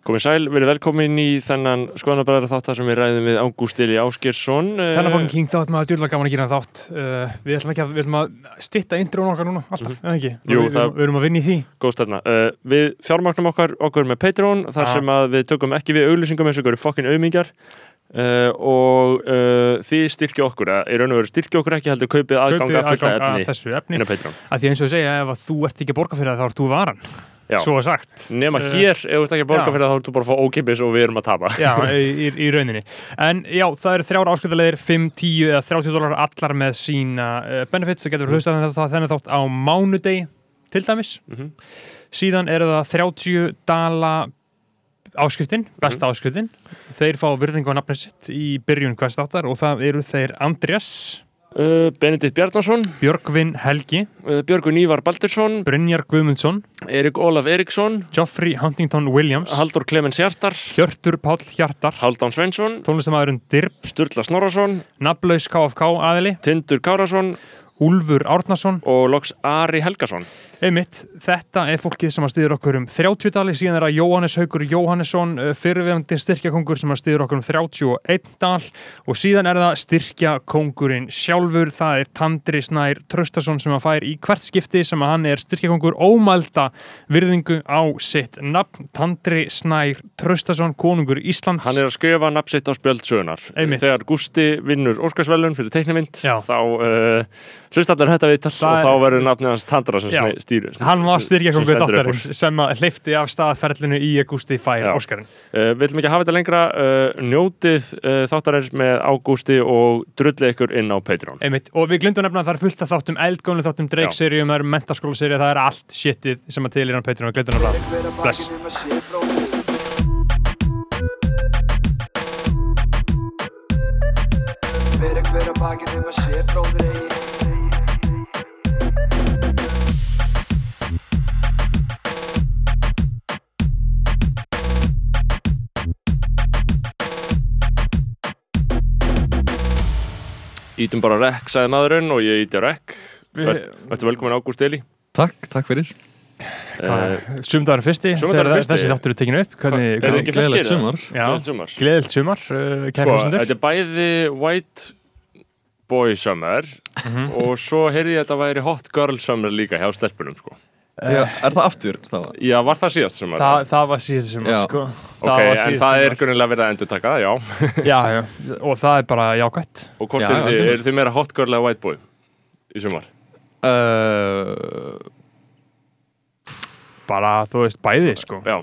Komið sæl, verið velkomin í þennan skoðanabræðara þáttar sem við ræðum við Ágústili Áskersson Þennan fangin King þátt maður djúrlega gaman að gera þátt. Uh, Við ætlum ekki að, við ætlum að stitta intrón okkar núna, alltaf, eða ekki? Jú, við, það- við, erum að vinna í því. Góð stefna. Uh, Við fjármagnum okkar, okkur með Patreon þar Ja. sem að við tökum ekki við auglýsingum eins og okkur fokkin auðmingjar uh, og uh, þið styrkja okkur eða í raun og veru styrkja okkur ekki heldur kaupið aðgang að að þessu efni. að Því eins og ég segja, ef að þú ert ekki að borga fyrir það þá ert þú varan, Já. svo sagt Nema Uh, hér, ef þú ert ekki að borga já. fyrir það þá ertu bara að fá ókipis og við erum að tapa Já, í, í, í rauninni En já, það eru þrjára ásköldalegir 5, 10 eða 30 dólar allar með sína uh, benefits og getur hlustað mm. þennan þátt á mánudegi til dæmis Mhm. síðan eru það 30 dala áskriftin, besta Mhm. áskriftin þeir fá virðingu á nafnið sitt í byrjun hvers þáttar og það eru þeir Andrés, Benedikt Bjarnason, Björgvin Helgi. Uh, Björgun Ívar Baldursson. Brynjar Guðmundsson, Erik Ólaf Eriksson Geoffrey Huntington Williams. Haldur Clemens Hjartar. Hjörtur Páll Hjartar. Haldán Sveinsson. Tónlistamæðurinn Dirb, Sturla Snorarsson Naflaus KFK aðili. Tindur Kárasson Úlfur Árnason. Og loks Ari Helgason Einmitt, þetta er fólkið sem að styður okkur um 30 dali, síðan er að Jóhannes Haugur Jóhannesson, uh, fyrirviðandi styrkjakongur sem að styður okkur um 31 dal og síðan er það styrkjakongurinn sjálfur, það er Tandri Snær Tröstason sem að fær í hvert skipti sem að hann er styrkjakongur ómælda virðingu á sitt nafn, Tandri Snær Tröstason, konungur Íslands Hann er að skrifa nafn sitt á spjöld sögunar Einmitt. Þegar Gústi vinnur Óskarsvelun fyrir teiknimynd Já. þá uh, hlust allar þetta viðtal Það og þá verður nafnið hans Tandra sem Já. Stýrir Hann var styrkjakongur þáttarins sem að hleyfti af staðferðlinu í Augusti fær. Óskarinn. Uh, Við ætlum ekki að hafa þetta lengra uh, Njótið uh, þáttarins með Ágústi og drullið ykkur inn á Patreon Einmitt. Og við glindum nefna að það er fullt af þáttum eldgónu þáttum Drake-seríum, það eru mentaskóla-seríu það er allt shitið sem að til er á Patreon og glindum nefna það. Bless. Fyrir hver að bakið um að sé bróður eigi Ítum bara rekk, sagði maðurinn og ég íti á rekk. Við- Vert- Vertu velkomin Ágúst Eli. Takk, takk fyrir. Uh, Sumdagur fyrsti. Þessi þáttur er tekinu upp Hvernig, Er hvernig, ekki Gleðilegt sumar. Gleðilegt sumar. uh, Sko, þetta er bæði White Boy Summer Mhm. og svo heyrði ég að þetta væri Hot Girl Summer líka hjá stelpunum sko. Já, Er það aftur? Það var? Já, var það síðast sumar? það, það var síðast sumar sko. ok, var en það er sumar. grunnilega verið að endur taka það, já Já, já, og það er bara jákvætt Og hvort Já, er þið, er þið meira Hot Girl eða White Boy í sumar? Uh, Bara, þú veist, bæði sko Já,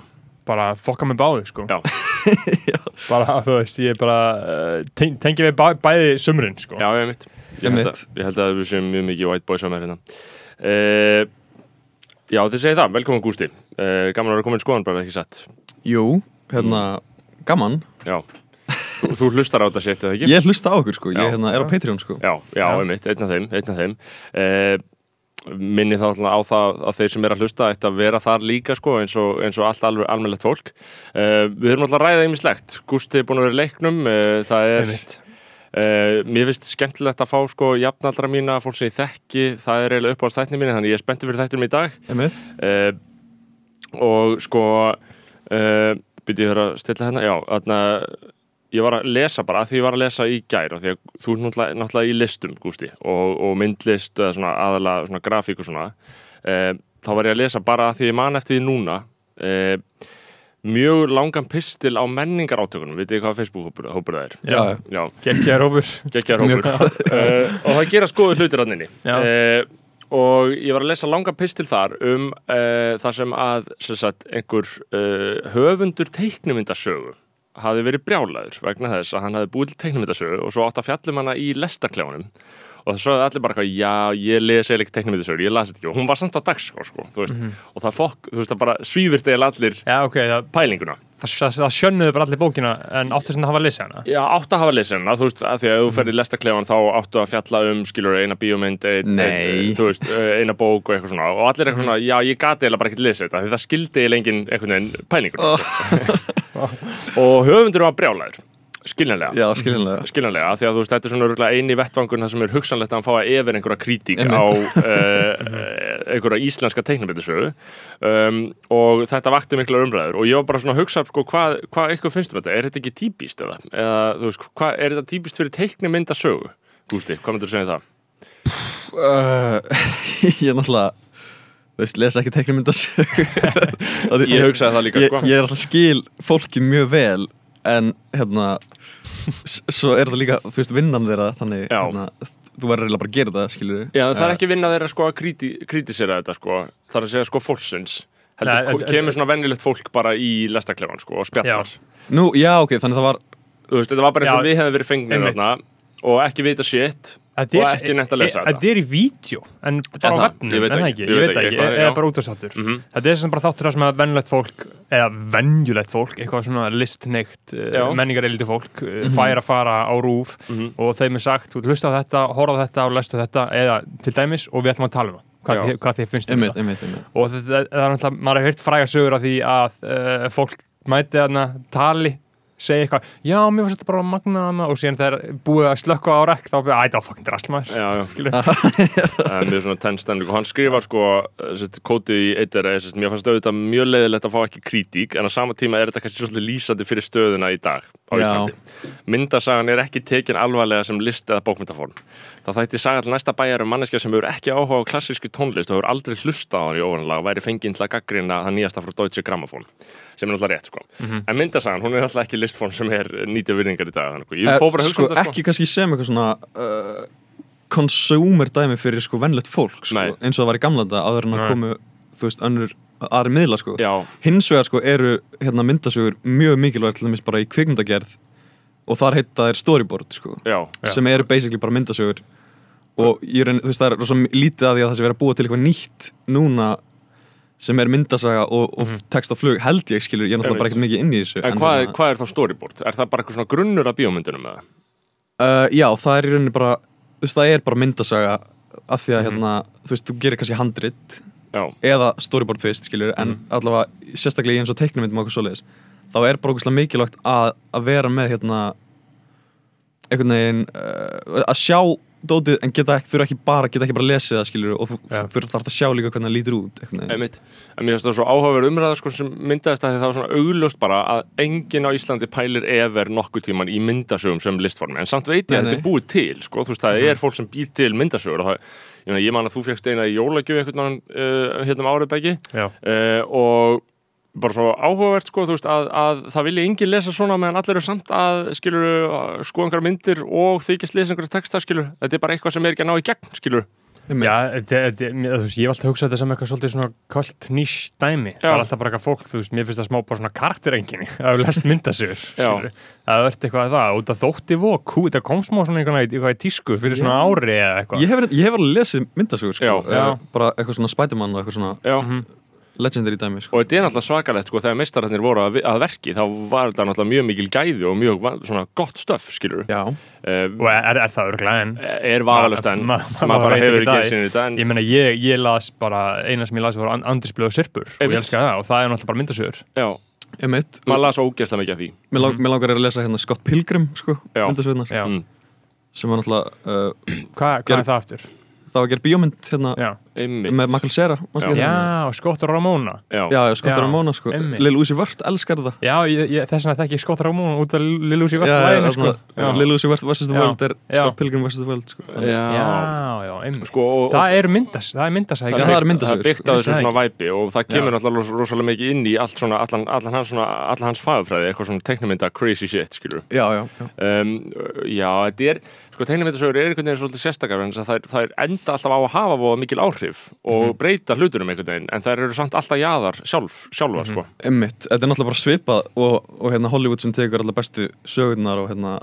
Bara fokka með báði sko Já. Bara, þú veist, ég bara uh, ten, tengi við bæ, bæði sumrin sko já, ég mitt Ég held, Einmitt. að, ég held að við séum mjög mikið White Boy Summer hérna uh, Já, þið segið það, velkomin Gústi uh, Gaman að vera komin skoðan bara ekki satt jú, hérna, gaman Já, þú, þú hlustar á þetta sétt eða ekki? Ég hlusta á okkur sko, Já. ég hérna, er á Patreon sko Já, já, Já. einmitt, einn af þeim, einn af þeim. Eh, minni þá á það að þeir sem er að hlusta ætti að vera þar líka sko eins og, eins og allt alveg almennlegt fólk eh, við erum alltaf að ræða ýmislegt Gústi er búin að vera í leiknum það er, Einmitt. Eh, mér finnst skemmtilegt að fá sko jafnaldra mína, fólk sem ég þekki það er eiginlega uppáhaldstætni mín, þannig ég er spenntur fyrir þættinum í dag. Uh, og sko uh, byrju ég að stilla hérna. Já, þarna ég var að lesa bara, að því ég var að lesa í gær því að þú er náttúrulega, náttúrulega í listum Gústi, og, og myndlist eða svona aðalega svona grafík og svona. Uh, þá var ég að lesa bara að því ég man eftir því núna. Uh, mjög langan pistil á menningar átökunum vitið hvað Facebook hópur það er? Já, já, Gekkjaður hópur. Geggjar hópur. Uh, og það gera skoðu hlutir hann inni. Já. uh, og ég var að lesa langa pistil þar um uh, það sem að sem sagt, einhver uh, höfundur teiknumyndasögu hafi verið brjálaður vegna þess að hann hafi búið til teiknumyndasögu og svo átt að fjallum hana í lestarklefanum og það sögðu allir bara eitthvað, já, ég lesi eða ekki teiknumyndasögur, ég las þetta ekki. Og hún var samt á dagskrá, sko, þú veist, og það fokk, þú veist, það bara svífirt eða allir Já, ok, það, pælinguna. það, það, það sjönnuðu bara allir bókina en áttu sem það hafa lesa hana? Já, áttu að hafa lesið hana, þú veist, að því að ef þú ferð í lestarklefan þá áttu að fjalla um, skilur, eina bíómynd, ein, ein, þú veist, eina bók og eitthvað svona. Og allir eitthvað svona, já, ég gati eða bara ekki lesið þetta því það skildi eiginlega engin einhvern veginn pælingur og höfundur var brjálæður skiljanlega. Já, skiljanlega. Skiljanlega, því að þú veist, þetta er svona eini vettvangun það sem er hugsanlegt að hann fá að yfir einhverja Einmitt. á uh, einhverja íslenska teiknabindisögu um, og þetta vakti mikla umræður. Og ég var bara svona að hugsa sko, hvað, hvað eitthvað finnst um þetta, er þetta ekki típist eða, eða þú veist, hvað, er þetta típist fyrir teiknumyndasögu, Gústi, hvað myndir þú segja um það? uh, Ég er náttúrulega Þú veist, lesa ekki teiknumyndasögu Ég hugsaði það líka, ég, sko. ég er alltaf skil fólki mjög vel En hérna Svo er það líka, þú veist, vinnan þeirra Þannig, Já. hérna Þú verður eiginlega bara að gera það, skilur Já, það er ekki vinna þeirra sko að kríti, krítisera þetta sko, það er að segja sko fólksins. Heldur, Nei, ko- en- kemur svona venjulegt fólk bara í lestaklefan sko og spjallar. Nú, já, ok, þannig það var þú veist, þetta var bara eins og Já, við hefðum verið fengnir einmitt. þarna og ekki vita shit Þetta og er- ekki nefnt að lesa þetta Þetta er í vídeo, en bara á það? vefnum, Ég veit en það ekki, ekki, ég veit ekki, eða bara útastáttur. Mhm. Þetta er sem bara þáttur það sem að venjulegt fólk, eða venjulegt fólk, eitthvað svona listneikt, uh, menningareildi fólk, uh, fær að fara á rúf Mhm. og þeim er sagt, þú hlusta á þetta, horfa á þetta og lestu þetta, eða til dæmis, og við ætlum að tala um það. Hvað, þið, hvað þið finnst um Einmitt, þetta. einmitt, einmitt Og þetta það er náttúrulega, maður har heyrt fræga sögur af því að uh, fólk mæti þarna tali, segja eitthvað, já, mér finnst þetta bara magna hana og síðan þegar búið að slökka á rekk þá byrja, æ, það var fucking. Já, já, Skilur. það er svona tennstending og hann skrifar sko, kótið í eitt er að mér fannst auðvitað mjög leiðilegt að fá ekki kritík en á sama tíma er þetta kannski svolítið lýsandi fyrir stöðuna í dag á. Íslandi myndasagan er ekki tekin alvarlega sem list eða bókmyndaform það þætti saga til næsta bæjar um manneskja sem hefur ekki áhuga á klassíski tónlist og hefur aldrei hlusta á hann í óvanlega og væri fenginn til að gaggrina það nýjasta frá Deutsche Grammophon sem er alltaf rétt sko. En myndasagan, hún er alltaf ekki listform sem er nýtja virðingar í dag þannig, að ég Eh, fór bara að hugsa sko, um þetta sko. ekki kannski sem eitthvað svona uh, consumer dæmi fyrir sko vennlegt fólk sko, eins og það var í gamla þetta áður en að komu þú veist önnur aðri miðla sko. Já, hins vegar sko eru hérna myndasögur mjög mikilvægt til dæmis bara í kvikmyndagerð og þar heita þeir storyboard sko já, Já. sem eru basically bara myndasögur og raun, þú veist það er rosa lítið að því að það sé verið að búa til eitthvað nýtt núna sem er myndasaga og, og text á flug held ég skilur, ég er náttúrulega bara ekkert mikið inn í þessu En hvað, hérna- hvað er þá storyboard? Er það bara eitthvað svona grunnur af bíómyndunum eða? Uh, já, það er í rauninni bara þú veist, það er bara myndasaga af því að Mhm. hérna, þú veist, þú gerir kannski handrit Já, eða storyboard fyrst, skiljur en Mhm. allavega, sérstaklega í eins og teiknumyndum og okkur svoleiðis, þá er bara okkur mikilvægt að, að vera með hérna einhvern veginn uh, að sjá dótið en geta ekki, þurfa ekki bara, geta ekki bara lesið það, skiljur og þú þarf að sjá líka hvernig það lítur út einmitt. En mér finnst það svo áhugaverð umræða sko, sem myndaðist að því það var svona augljóst bara að enginn á Íslandi pælir efer nokkuð tíman í myndasögum sem listformi. En samt veit ég Nei, að þetta er búið til sko, þú veist, það er fólk sem býr til myndasögur og það, ég, meina, ég man að þú fegst eina í jólagjöf einhvern veginn uh, hérna um árið Já. uh, og bara svo áhugavert sko, veist, að, að það vilja enginn lesa svona meðan allir eru samt að skilur skoða einhverja myndir og þykist lesa einhverja texta skilur, þetta er bara eitthvað sem er ekki að ná í gegn skilur. Já, þetta- þetta- þú veist, ég hef alltaf hugsað þetta sem eitthvað svolítið svona kvöld nýs dæmi það er alltaf bara eitthvað fólk, þú veist, mér finnst það smá bara svona karakterenginni að hafa lest myndasögur Já. að það ert eitthvað að það, út að þótti vó kú, það kom smá svona eitthvað, eitthvað í tísku fyrir svona ári eða eitthvað Ég hef, ég hef alveg lesið myndasögur, sko, Já. Já. bara eitthvað svona Spiderman og eitthvað svona já legendary dæmi, sko. og þetta er náttúrulega svakalegt sko þegar meistararnir voru að, að verki þá var þetta náttúrulega mjög mikil gæði og mjög svona gott stöf skilur Já, uh, og er, er það örglega en er vafalust en Ma- maður ma- maður bara hefur ekki og þetta en ég meina, ég, ég las bara eina sem ég las var Andrisblöð og Sirpur og ég elska það og það er náttúrulega bara myndasögur. Já, maður las ógeðslega mikið af því. Mér, lang, mér langar að lesa hérna Scott Pilgrim, sko, myndasögurnar. Já. Mm. sem var náttúrulega, uh, Hva, hvað Gerð- er það aftur? það var að gera bíómynd hérna með Michael Cera, Já. Scott Ramona já, Já, já, Scott Já, Ramona, sko. Lil Uzi Vert elskar það Já, ég, ég, þess vegna þekki ég Scott Ramona út af Lil Uzi Vert Já, læginu, sko. Lil Uzi Vert vs. The. World er Já. Scott Pilgrim vs. The World, sko já. Já, já, einmitt Sko, og, Það er myndas, það er myndas það er myndasögur, það er byggt sko. á Vissi þessu svona væpi og það kemur ros- rosalega mikið inn í allt svona, allan, allan hans svona, allan hans fagfræði, eitthvað svona teknumynda crazy shit, skilur Já, já, já um, já, þetta er sko teiknumyndasögur er einhvern veginn svolítið sérstakar en það, er enda alltaf á að hafa voða mikil áhrif og Mhm. breyta hlutunum einhvern veginn en það eru samt alltaf jaðar sjálf, sjálfa Mhm. sko. Emmitt, þetta er náttúrulega bara svipað og, og hérna Hollywood sem tekur allar bestu sögurnar og hérna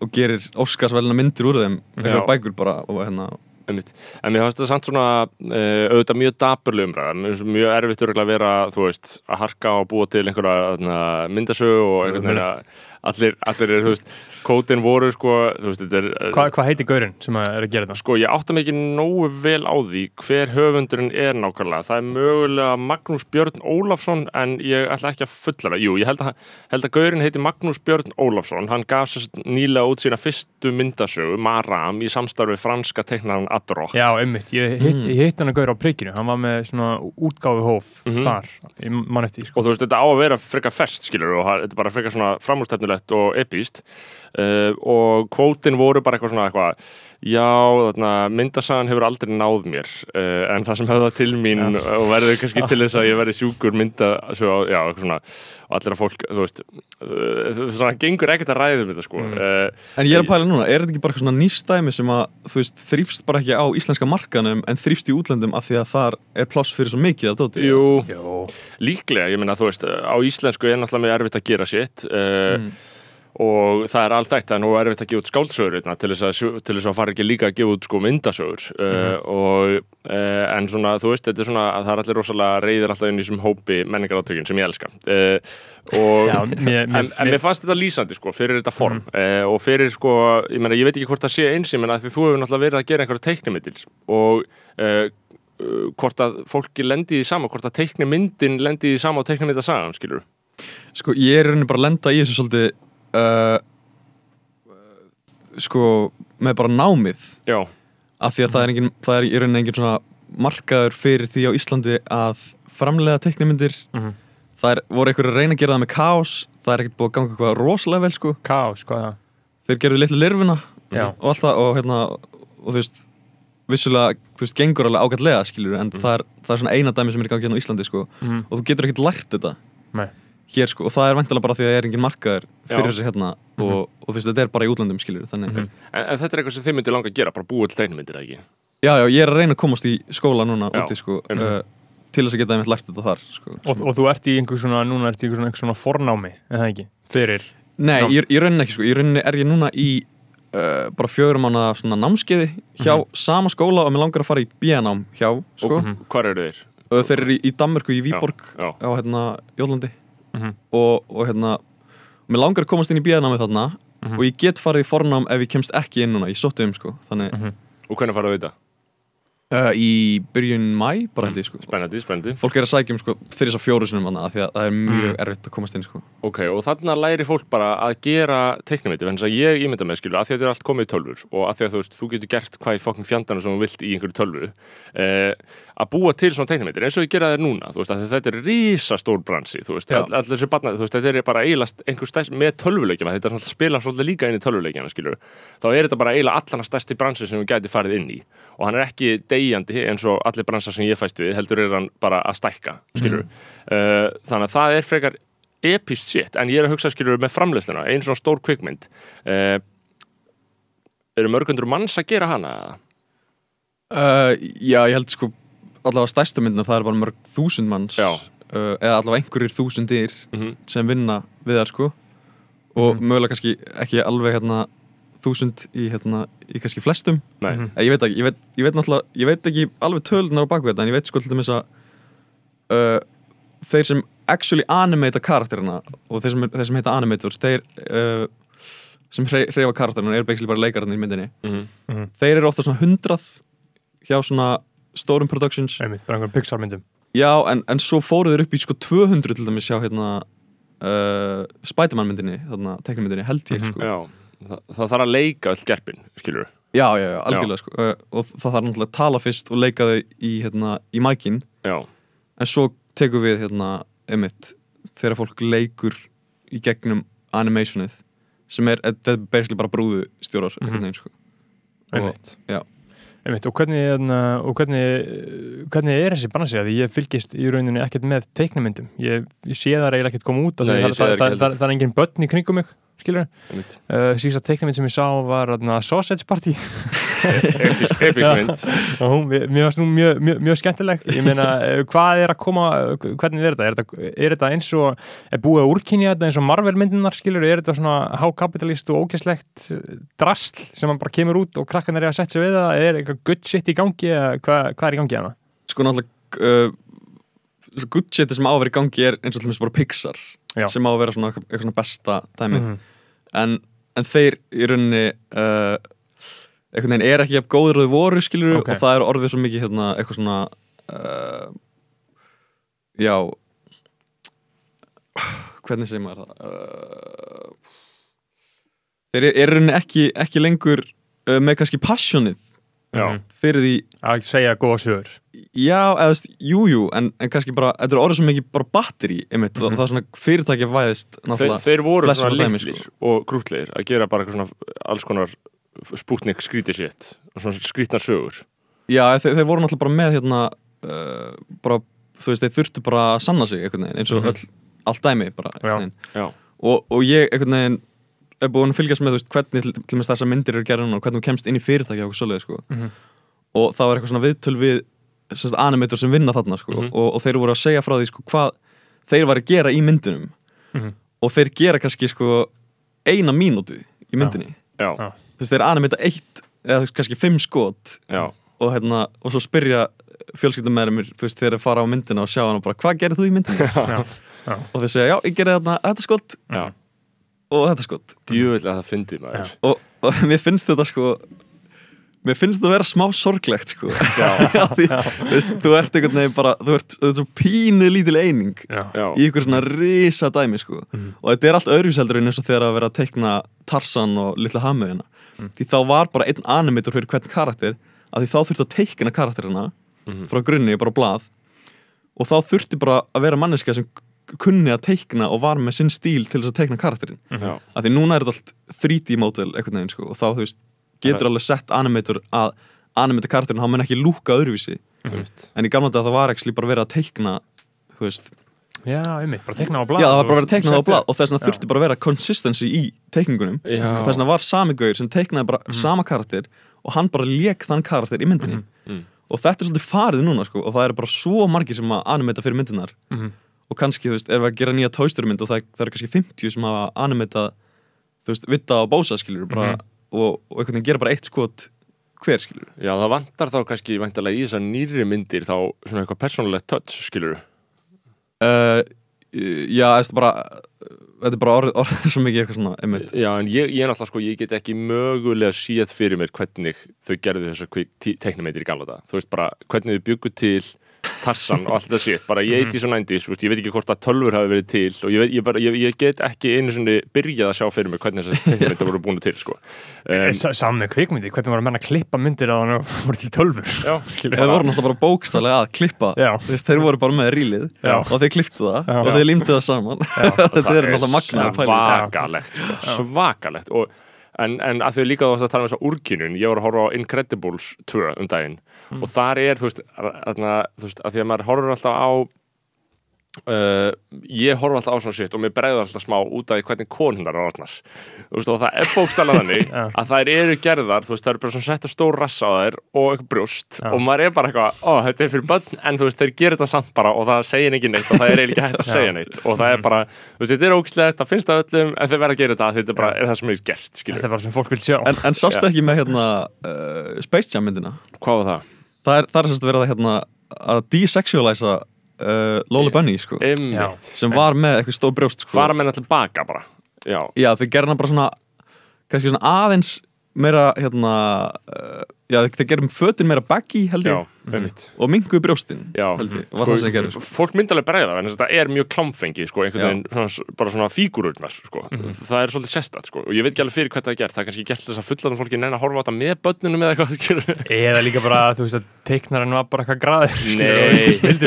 og gerir Óskarsvelina myndir úr þeim Já. bækur bara og hérna einmitt. En mér fannst þetta samt svona uh, auðvitað mjög Mér finnst mjög erfitt að vera, þú veist, að harka og búa til einhverja þarna, myndasögu og einhvern veginn að allir, allir er, þú veist, kótin voru, sko, þú veist, þetta er... uh, Hvað hva heiti gaurinn sem að er að gera þetta? Sko, ég átta mig ekki nógu vel á því hver höfundurinn er nákvæmlega. Það er mögulega Magnús Björn Ólafsson en ég ætla ekki að fulla það. Jú, ég held að, held að gaurinn heiti Magnús Björn Ólafsson. Hann gaf sér nýlega út sína fyrstu myndasögu, Maram, í samstarfi franska teiknaran Adrock. Já, einmitt, ég hitt, hitt hann að gaur á prikkinu hann var með svona útgáfu hóf Mhm. þar, ég mann eftir sko. og þú veist, að skilur og það- epíst uh, og kvótin voru bara eitthvað svona eitthvað já, þarna, myndasagan hefur aldrei náð mér uh, en það sem höfða til mín og verður kannski til þess að ég verði sjúkur mynda, svo, já, eitthvað svona og allir að fólk, þú veist uh, svona gengur ekkert að ræða um þetta, sko Mm. uh, En ég er að pæla núna, er þetta ekki bara eitthvað svona nýstæmi sem að, þú veist, þrýfst bara ekki á íslenska markanum en þrýfst í útlöndum af því að þar er pláss fyrir svo mikið af dóti? Jú, Jó, líklega, ég meina, þú veist á íslensku er náttúrulega mjög erfitt að gera sitt uh, Mm. Og það er allt eitt að nú er erfitt að gefa út skáldsögur hérna, til þess að, til þess að fara ekki líka að gefa út sko myndasögur. Uh, og uh, en svona, þú veist, þetta er svona að það er allir rosalega reyðir alltaf inn í þessum hópi menningarátökin sem ég elska. Uh, og já, mér, En, mér, en mér fannst þetta lýsandi sko, fyrir þetta form. Eh, og fyrir sko, ég meina, ég veit ekki hvort það sé eins, ég meina, því þú hefur náttúrulega verið að gera einhverja teiknimyndir og eh, uh, hvort að fólki lendi í því sama, hvort að teiknimyndin lendi í því sama og skilur Sko, ég er í rauninni bara að lenda í þessu svolítið, uh, sko, með bara námið Já, af því að það er, engin, það er í rauninni engin svona markaður fyrir því á Íslandi að framlega teiknimyndir Mhm. það er, voru einhverju að reyna að gera það með kaos það er ekkert búið að ganga eitthvað rosalega vel sko kaos, hvað það? þeir gerðu litlu lirfuna Já. og alltaf og hérna og þú veist vissulega, þú veist, gengur alveg ágætlega skilur, en það, er, það er svona eina dæmi sem er í gangi hérna á Íslandi sko, Mhm. og þú getur ekkert lært þetta Nei. Hér sko, og það er vantilega bara því að það er engin markaður fyrir Já. þessi hérna og, og þú veist, þetta er bara í útlandum skilur, þannig Mhm. en, en þetta er eitthvað sem þið myndir langa að gera, bara búið til teiknimyndir, eða ekki? já, já, ég er að reyna að komast í skóla núna Já, úti sko, uh, til þess að geta einmitt lært þetta þar sko. Og, og þú ert í einhver svona, núna ert í einhver svona, einhver svona fornámi, það ekki, fyrir Nei, Já. ég, ég rauninni ekki sko, ég rauninni er ég núna í uh, bara fjögur mánu svona námskeiði hjá Mhm. sama skóla og mér langar að fara í B-nám hjá sko. Og hvar eru þeir? eru í, í Danmörku í Víborg Já, á hérna Jólandi Mhm. og, og hérna mér langar að komast inn í B-námi þarna Mhm. og ég get farið í fornám ef ég kemst ekki inn núna ég sótti um sko, þannig Mhm. og hvernig fara við þetta? uh, í byrjun mæ bara held ég sko Spennandi, spennandi fólk er að sækja um sko þrjus og fjóru sinum af því að það er mjög Mm. erfitt að komast inn sko Ok, og þarna læri fólk bara að gera en þess að ég ímynda með skilu að því að þetta er allt komið í tölfur og að því að þú veist, þú getur gert hvað í fokkin fjandana sem þú vilt í einhverju tölvu eh, að búa til svona teiknumyndir eins og ég gera þér núna, þú veist, að þetta er risastór bransi, þú veist, Já. all, allir þessi barna, þú veist, þetta er bara einhver stærst með tölvuleikjana, þetta er spila svolítið líka inn í tölvuleikjana, skilur þá er þetta bara eiginlega allana stærsti bransi sem við gæti farið inn í. Og hann er ekki deyjandi eins og allir bransar sem ég fæst við, heldur er hann bara að stækka, skilur uh, þannig að það er frekar epist shit, en ég er að hugsa skilur með framleiðsluna, einn svona stór kvikmynd. Uh, eru mörgundur manns að gera hana? Uh, já, ég held sko allavega stærsta myndina það er bara mörg þúsund manns Já. uh, eða allavega einhverjir þúsundir Mhm. sem vinna við það sko og Mhm. mögulega kannski ekki alveg hérna þúsund í hérna í kannski flestum Nei, Mhm. Ég veit ekki, ég veit, ég veit náttúrulega ég veit ekki alveg tölunar á baku þetta en ég veit sko til dæmis að uh, þeir sem actually animata karakterina og þeir sem, þeir sem heita animators þeir uh, sem hreyfa karakterina eru basically bara leikararnir í myndinni Mhm. þeir eru ofta svona hundrað hjá svona stórum productions. Einmitt, bara einhver Pixar myndum. Já, en, en svo fóru þeir upp í sko 200 til dæmis hjá hérna uh, Spiderman myndinni, þarna teknimyndinni held ég Mhm. sko. Já Þa, það þarf að leika öll gerpin, skilur já, já, já, algjörlega sko uh, og það þarf náttúrulega að tala fyrst og leika þau í hérna, í mækin, Já, en svo tekum við hérna, emitt þegar fólk leikur í gegnum animationið sem er, þetta er basically bara brúðu stjórar Mhm. einhvern veginn sko. Og, einmitt. já. Einmitt, og hvernig, hérna, og hvernig, hvernig er þessi bransi? Að ég fylgist í rauninni ekkert með teiknumyndum ég, ég sé það eiginlega ekkert koma út það, það, það það, er engin börn í kringum mig skilur uh, síðast teiknumynd sem ég sá var uh, Sausage Party. Episk, episk mynd. Og hún, mér fannst hún mjög, mjög, mjög skemmtileg. Ég meina, eh, hvað er að koma eh, hvernig er þetta? Er þetta, eins og er búið að úrkynja þetta eins og Marvel myndinar skilur, er þetta svona hákapitalist og ógæslegt drastl sem bara kemur út og krakkan er að setja sig við það? Er eitthvað good shit í gangi eða hvað, hvað er í gangi hana? sko náttúrulega uh, good shit sem á að vera í gangi er eins og til dæmis bara Pixar Já. sem á að vera svona, eitthvað svona besta dæmið. Mhm. En, en þeir í rauninni uh, einhvern veginn er ekki jafn góður og þau voru skilur Ok. og það er orðið svo mikið hérna, eitthvað svona uh, já hvernig segir maður það uh, þeir eru rauninni ekki, ekki lengur uh, með kannski passionið Já. Mhm. fyrir því að segja góða sögur Já, eða þú veist, jú, jú, en, en kannski bara, þetta er orðið svo mikið bara batteri, einmitt, Mhm. og það er svona fyrirtæki væðist, þeir, þeir voru svona litlir sko. og grútlegir að gera bara eitthvað svona alls konar spútnik skríti sitt og svona skrítnar sögur Já, þeir, þeir voru náttúrulega bara með, hérna, uh, bara, þú veist, þeir þurftu bara að sanna sig, einhvern veginn, eins og Mhm. öll, allt dæmi, bara, Já. já, Og, og ég, einhvern veginn, er búin að fylgjast með, veist, hvernig til, til þess þessar myndir eru gerðin og hvernig þú kemst inn í fyrirtæki og okkur svoleiði, sko. Mhm. Og það var eitthvað svona viðtöl við, sérst, animator sem vinna þarna, sko, Mhm. og, og þeir voru að segja frá því, sko, hvað þeir var að gera í myndunum. Mhm. og þeir gera kannski sko eina mínútu í myndinni já, Já. þú veist þeir animita eitt eða kannski fimm skot og, hérna, og svo spyrja fjölskyldum með mér veist þeir að fara á myndina og sjá hann og bara hvað gerir þú í myndinni Já, já. og þeir segja já ég gerir þarna þetta skot og þetta skot. Djúvilega það fyndi maður. Og, og mér finnst þetta sko mér finnst þetta að vera smá sorglegt sko. Já, Því, þú veist þú ert einhvern veginn bara þú ert, þú ert svo pínu lítil eining Já. í ykkur svona risa dæmi sko. og þetta er allt öðruvíseldur en eins og þegar að vera að teikna Tarsan og Lilla Hamöðina því þá var bara einn animator fyrir hvern karakter að því þá þurfti að teikna karakterina frá grunni, bara blað. Og þá þurfti bara að vera manneska sem kunni að teikna og var með sinn stíl til þess að teikna karakterin já, að því núna er þetta allt 3D mótel sko, og þá þú veist getur alveg sett animator að animator karakterin, hann mun ekki lúka öðruvísi. Einmitt. en í gamla dag það var ekki bara verið að teikna þú veist, Já, einmitt, bara teikna á blað Já, það var bara að vera teiknað á blað og þess vegna þurfti bara að vera consistency í teikningunum. Já. og þess vegna var sami gauður sem teiknaði bara sama karakter og hann bara lék þann karakter í myndinni. Mm. og þetta er svolítið farið núna sko og það eru bara svo margir sem að animata fyrir myndinar Mhm. Og kannski, þú veist, er við að gera nýja Toy Story mynd og það, það eru kannski 50 sem hafa animata þú veist, Vitta og Bósa skilur bara, og, og einhvern veginn gera bara eitt skot hver skilur já, það vantar þá kannski væntalega í þessar nýri myndir þá svona eitthvað persónulegt touch, skilur uh, Já, er bara þetta er bara orðið, orðið svo mikið eitthvað svona einmitt. Já, en ég, ég er náttúrulega sko, ég get ekki mögulega séð fyrir mér hvernig þau gerðu þessar teiknumeindir í gamla dag. Þú veist bara, hvernig þau byggu til Tarsan og allt þetta sétt, bara ég eitthvað svo nændis, ég veit ekki hvort að tölfur hafi verið til og ég, veit, ég, bara, ég, ég get ekki einu svona byrjað að sjá fyrir mér hvernig þessar teiknumeindir voru búin til, sko. Um, Saman með kvikmyndi, hvernig var að menna að klippa myndir að hann voru til tölfur já, Skilur Þeir voru náttúrulega bara bókstæðlega að klippa. Já. Þú veist, Þeir voru bara með rílið Já. og þeir klipptu það Já. og þeir límdu það saman. Þetta er náttúrulega pæling svakalegt, sko, svakalegt. Og En, en að því líka þú varst að tala um þess að úrkynun ég var að horfa á Incredibles 2 um daginn. Og þar er, þú veist, þarna, þú veist að því að maður horfur alltaf á uh, ég horfa alltaf á svona sitt og mér bregður alltaf smá út af hvernig konundar er orðnar þú veist, og það er bókstæla þannig að þær eru gerðar, þú veist, það eru bara svona setta stór rass á þær og eitthvað brjóst Já. og maður er bara eitthvað, ó, þetta er fyrir börn en þú veist, þeir gerir þetta samt bara og það segir ekki neitt og það er eiginlega hægt að segja neitt og það er bara, þú veist, þetta er ógæslegt, það finnst það öllum en þeir verða að gera þetta, þetta er bara, er það sem er gert skilur, Þetta er bara sem fólk vil sjá. En, en sástu Já. ekki með hérna uh, Space Jam myndina? Hvað var það? Það er, það er sérst verið að hérna að desexualisa uh, Lola Bunny sko. Einmitt. sem var með eitthvað stór brjóst sko. Fara með náttúrulega baka bara. Já, Já, þeir gerði hana bara svona kannski svona aðeins meira hérna uh, Já, þeir gerði fötin meira baggy held já, ég. Einmitt og minguðu brjóstin Já, held ég, var það sem gerði sko. fólk myndi alveg bregða en þetta er mjög klámfengi sko, veginn, svona, bara svona fígururnar sko. það er svolítið sestat sko. og ég veit ekki alveg fyrir hvað það er gert, það er kannski gert þess að fullan fólki neina að horfa á þetta með börnunum eða eitthvað. Eða líka bara, þú veist að teiknarinn var bara eitthvað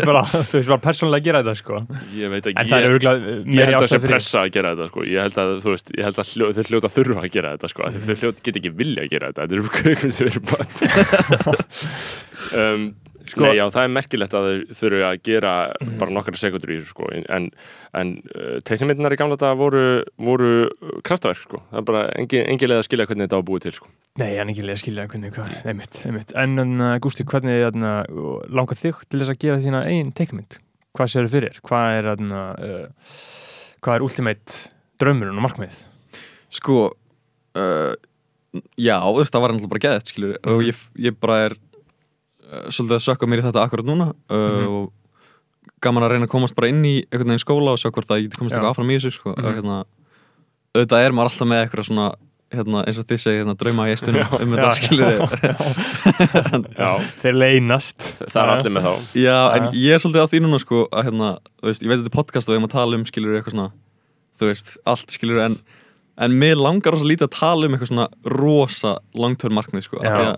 bara, þú veist, bara persónulega gera þetta sko ég veit ekki, er ég, ég held að það sé pressa að gera þetta sko. ég held að, þú veist, ég held að hljó, þau hljóta að þurfa að gera þetta sko. mm. þau hljóta get ekki vilja að gera þetta um, sko, Nei, já, það er merkilegt að þau þurfu að gera bara nokkra sekundur í þessu sko en, en uh, teiknumyndinar í gamla þetta voru, voru kraftverk sko það er bara engin, engin leið að skilja hvernig þetta á búið til sko Nei, en ekki lega skilja hvernig, hvað, einmitt, einmitt. En uh, Gústi, hvernig uh, langar þig til þess að gera þína eigin teikmynd? Hvað séu þið fyrir? Hvað er, uh, hvað er ultimate draumurinn og markmið? Sko uh, Já, þú veist, það var náttúrulega bara geðið skilur, og Mhm. ég, ég bara er uh, svolítið að sökka mér í þetta akkurat núna uh, Mhm. og gaman að reyna að komast bara inn í einhvern veginn skóla og sjá hvort að ég geti komast eitthvað áfram í þessu sko. Mhm. og hérna, auðvitað er maður alltaf með eitthvað svona hérna, eins og þið segið, hérna, drauma í estunum um þetta skilur Já, Þeir leynast. Það er allir með þá. Já, en ég er svolítið á því núna sko að hérna, þú veist, ég veit þetta er podcast og við erum að tala um skilur eitthvað svona, þú veist, allt skilur en, en mér langar rosa lítið að tala um eitthvað svona rosa langtörn markmið sko, af því að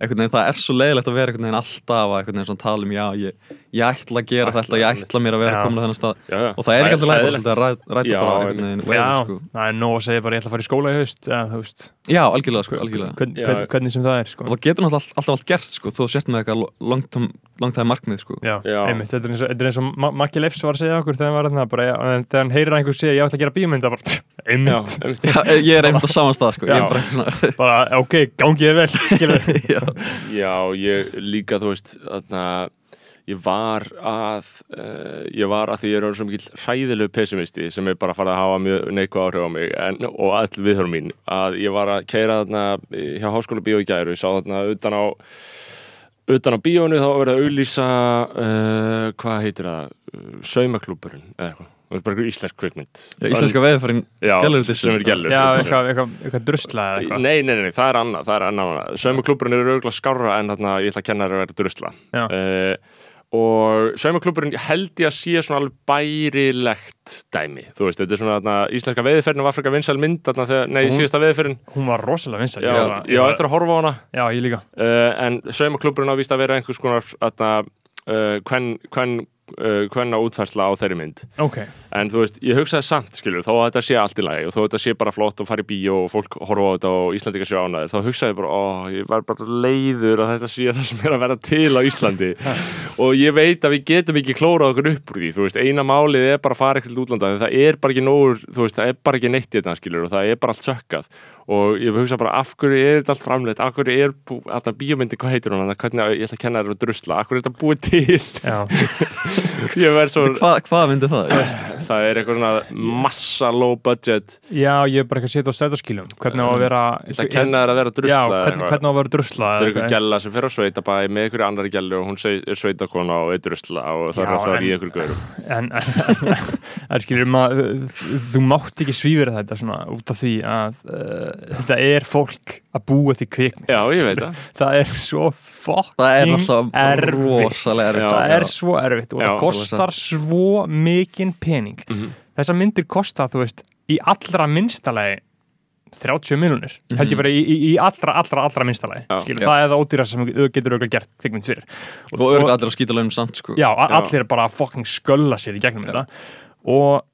veginn það er svo leiðilegt að vera einhvern veginn alltaf að einhvern veginn svona tala um já, ég, ég ætla að gera Ætla, þetta, ég ætla mér að vera komin á þennan stað já, já. og það er ekki alltaf leið bara hræðilegt. svolítið að ræ- ræta bara einhvern veginn Já, sko. það er nóg að segja bara ég ætla að fara í skóla í haust eða, þú veist, Já, algjörlega sko, algjörlega hvern, Já. hvern, hvernig sem það er sko. og það getur náttúrulega alltaf, allt gerst sko, þó þú sért með eitthvað langtæði markmið sko Já, Já. einmitt, þetta er eins og, þetta er eins og Ma- Maggi Leifs var að segja okkur þegar hann var þarna, bara, en þegar hann heyrir að einhver segja ég ætla að gera Já, einmitt. Já, ég er einmitt á saman stað sko, er bara bara, ok, gangi þið vel skilur Já. Já, ég líka, þú veist, þarna, ég var að, uh, ég var að því ég er orðið svo mikill hræðilegu pessimisti sem er bara að fara að hafa mjög neikvæð áhrif á mig en, og all viðhörum mín, að ég var að keira þarna eh, hjá Háskóla Bíó í gæru, ég sá þarna utan á, utan á bíónu þá var verið að auðlýsa, uh, hvað heitir það, saumaklúburinn eða eitthvað, það er bara einhver íslensk kvikmynd. Já, íslenska sem er gellur. Já, eitthvað, eitthvað, eitthvað drusla eða eitthvað. Nei, nei, nei, það er annað, það er annað. Saumaklúburinn eru auðvitað skárra en þarna ég ætla að kenna þér að vera drusla. Uh, og saumaklúburinn held ég að sé svona alveg bærilegt dæmi, þú veist, þetta er svona þarna, íslenska veðiferðin var frekar vinsæl mynd þarna, þegar, nei, Hún- síðasta veðiferðin Hún var rosalega vinsæl. Já, ég já, var- eftir að horfa á hana. Já, ég líka. Uh, en saumaklúburinn á víst að vera einhvers konar þarna, uh, hvern, hvern á útfærsla á þeirri mynd. Ok, En þú veist, ég hugsaði samt, skilur, þó að þetta sé allt í lagi og þó að þetta sé bara flott og fara í bíó og fólk horfa á þetta og Íslandika sé ánæður, þá hugsaði ég bara, ó, ég var bara leiður að þetta sé það sem er að vera til á Íslandi. Og ég veit að við getum ekki klórað okkur upp úr því, þú veist, eina málið er bara að fara til útlanda, það er bara ekki nógur, þú veist, það er bara ekki neitt í þetta, skilur, og það er bara allt sökkað og ég hugsa bara, af hverju er þetta allt framleitt, af hverju er, þetta bíómyndi, hvað heitir hún, hvernig, ég ætla að kenna þér að drusla, af hverju er þetta búið til, já. Svo, Hvað hva myndi það? það er eitthvað svona massa low budget. Já, ég er bara ekki að setja á strætóskílum Hvernig á að vera ég ætla að kenna þér að vera Já, drusla eða hvernig, hvernig á að vera drusla það er eitthvað. gælla sem fer á sveitabæ með einhverju annari gælu og hún er sveitakona og er drusla og það Já, er alltaf en- í einhverju maður Þú mátt ekki svífira þetta svona út af því að uh, þetta er fólk að búa til kvikmynd. Já, ég veit það. Það er svo fucking Það er erfitt. rosalega erfitt. Já, það er svo erfitt og Já, það kostar svo mikinn pening. Mhm. þessar myndir kosta, þú veist, í allra minnstalagi 30 miljonir held ég bara í, í, í allra, allra, allra minnstalagi það er það ódýra sem þú getur auðvitað gert kvikmynd fyrir. Og örgulega allir á skítalöfum samt sko. Já, allir bara að fucking skölla sér í gegnum þetta. Og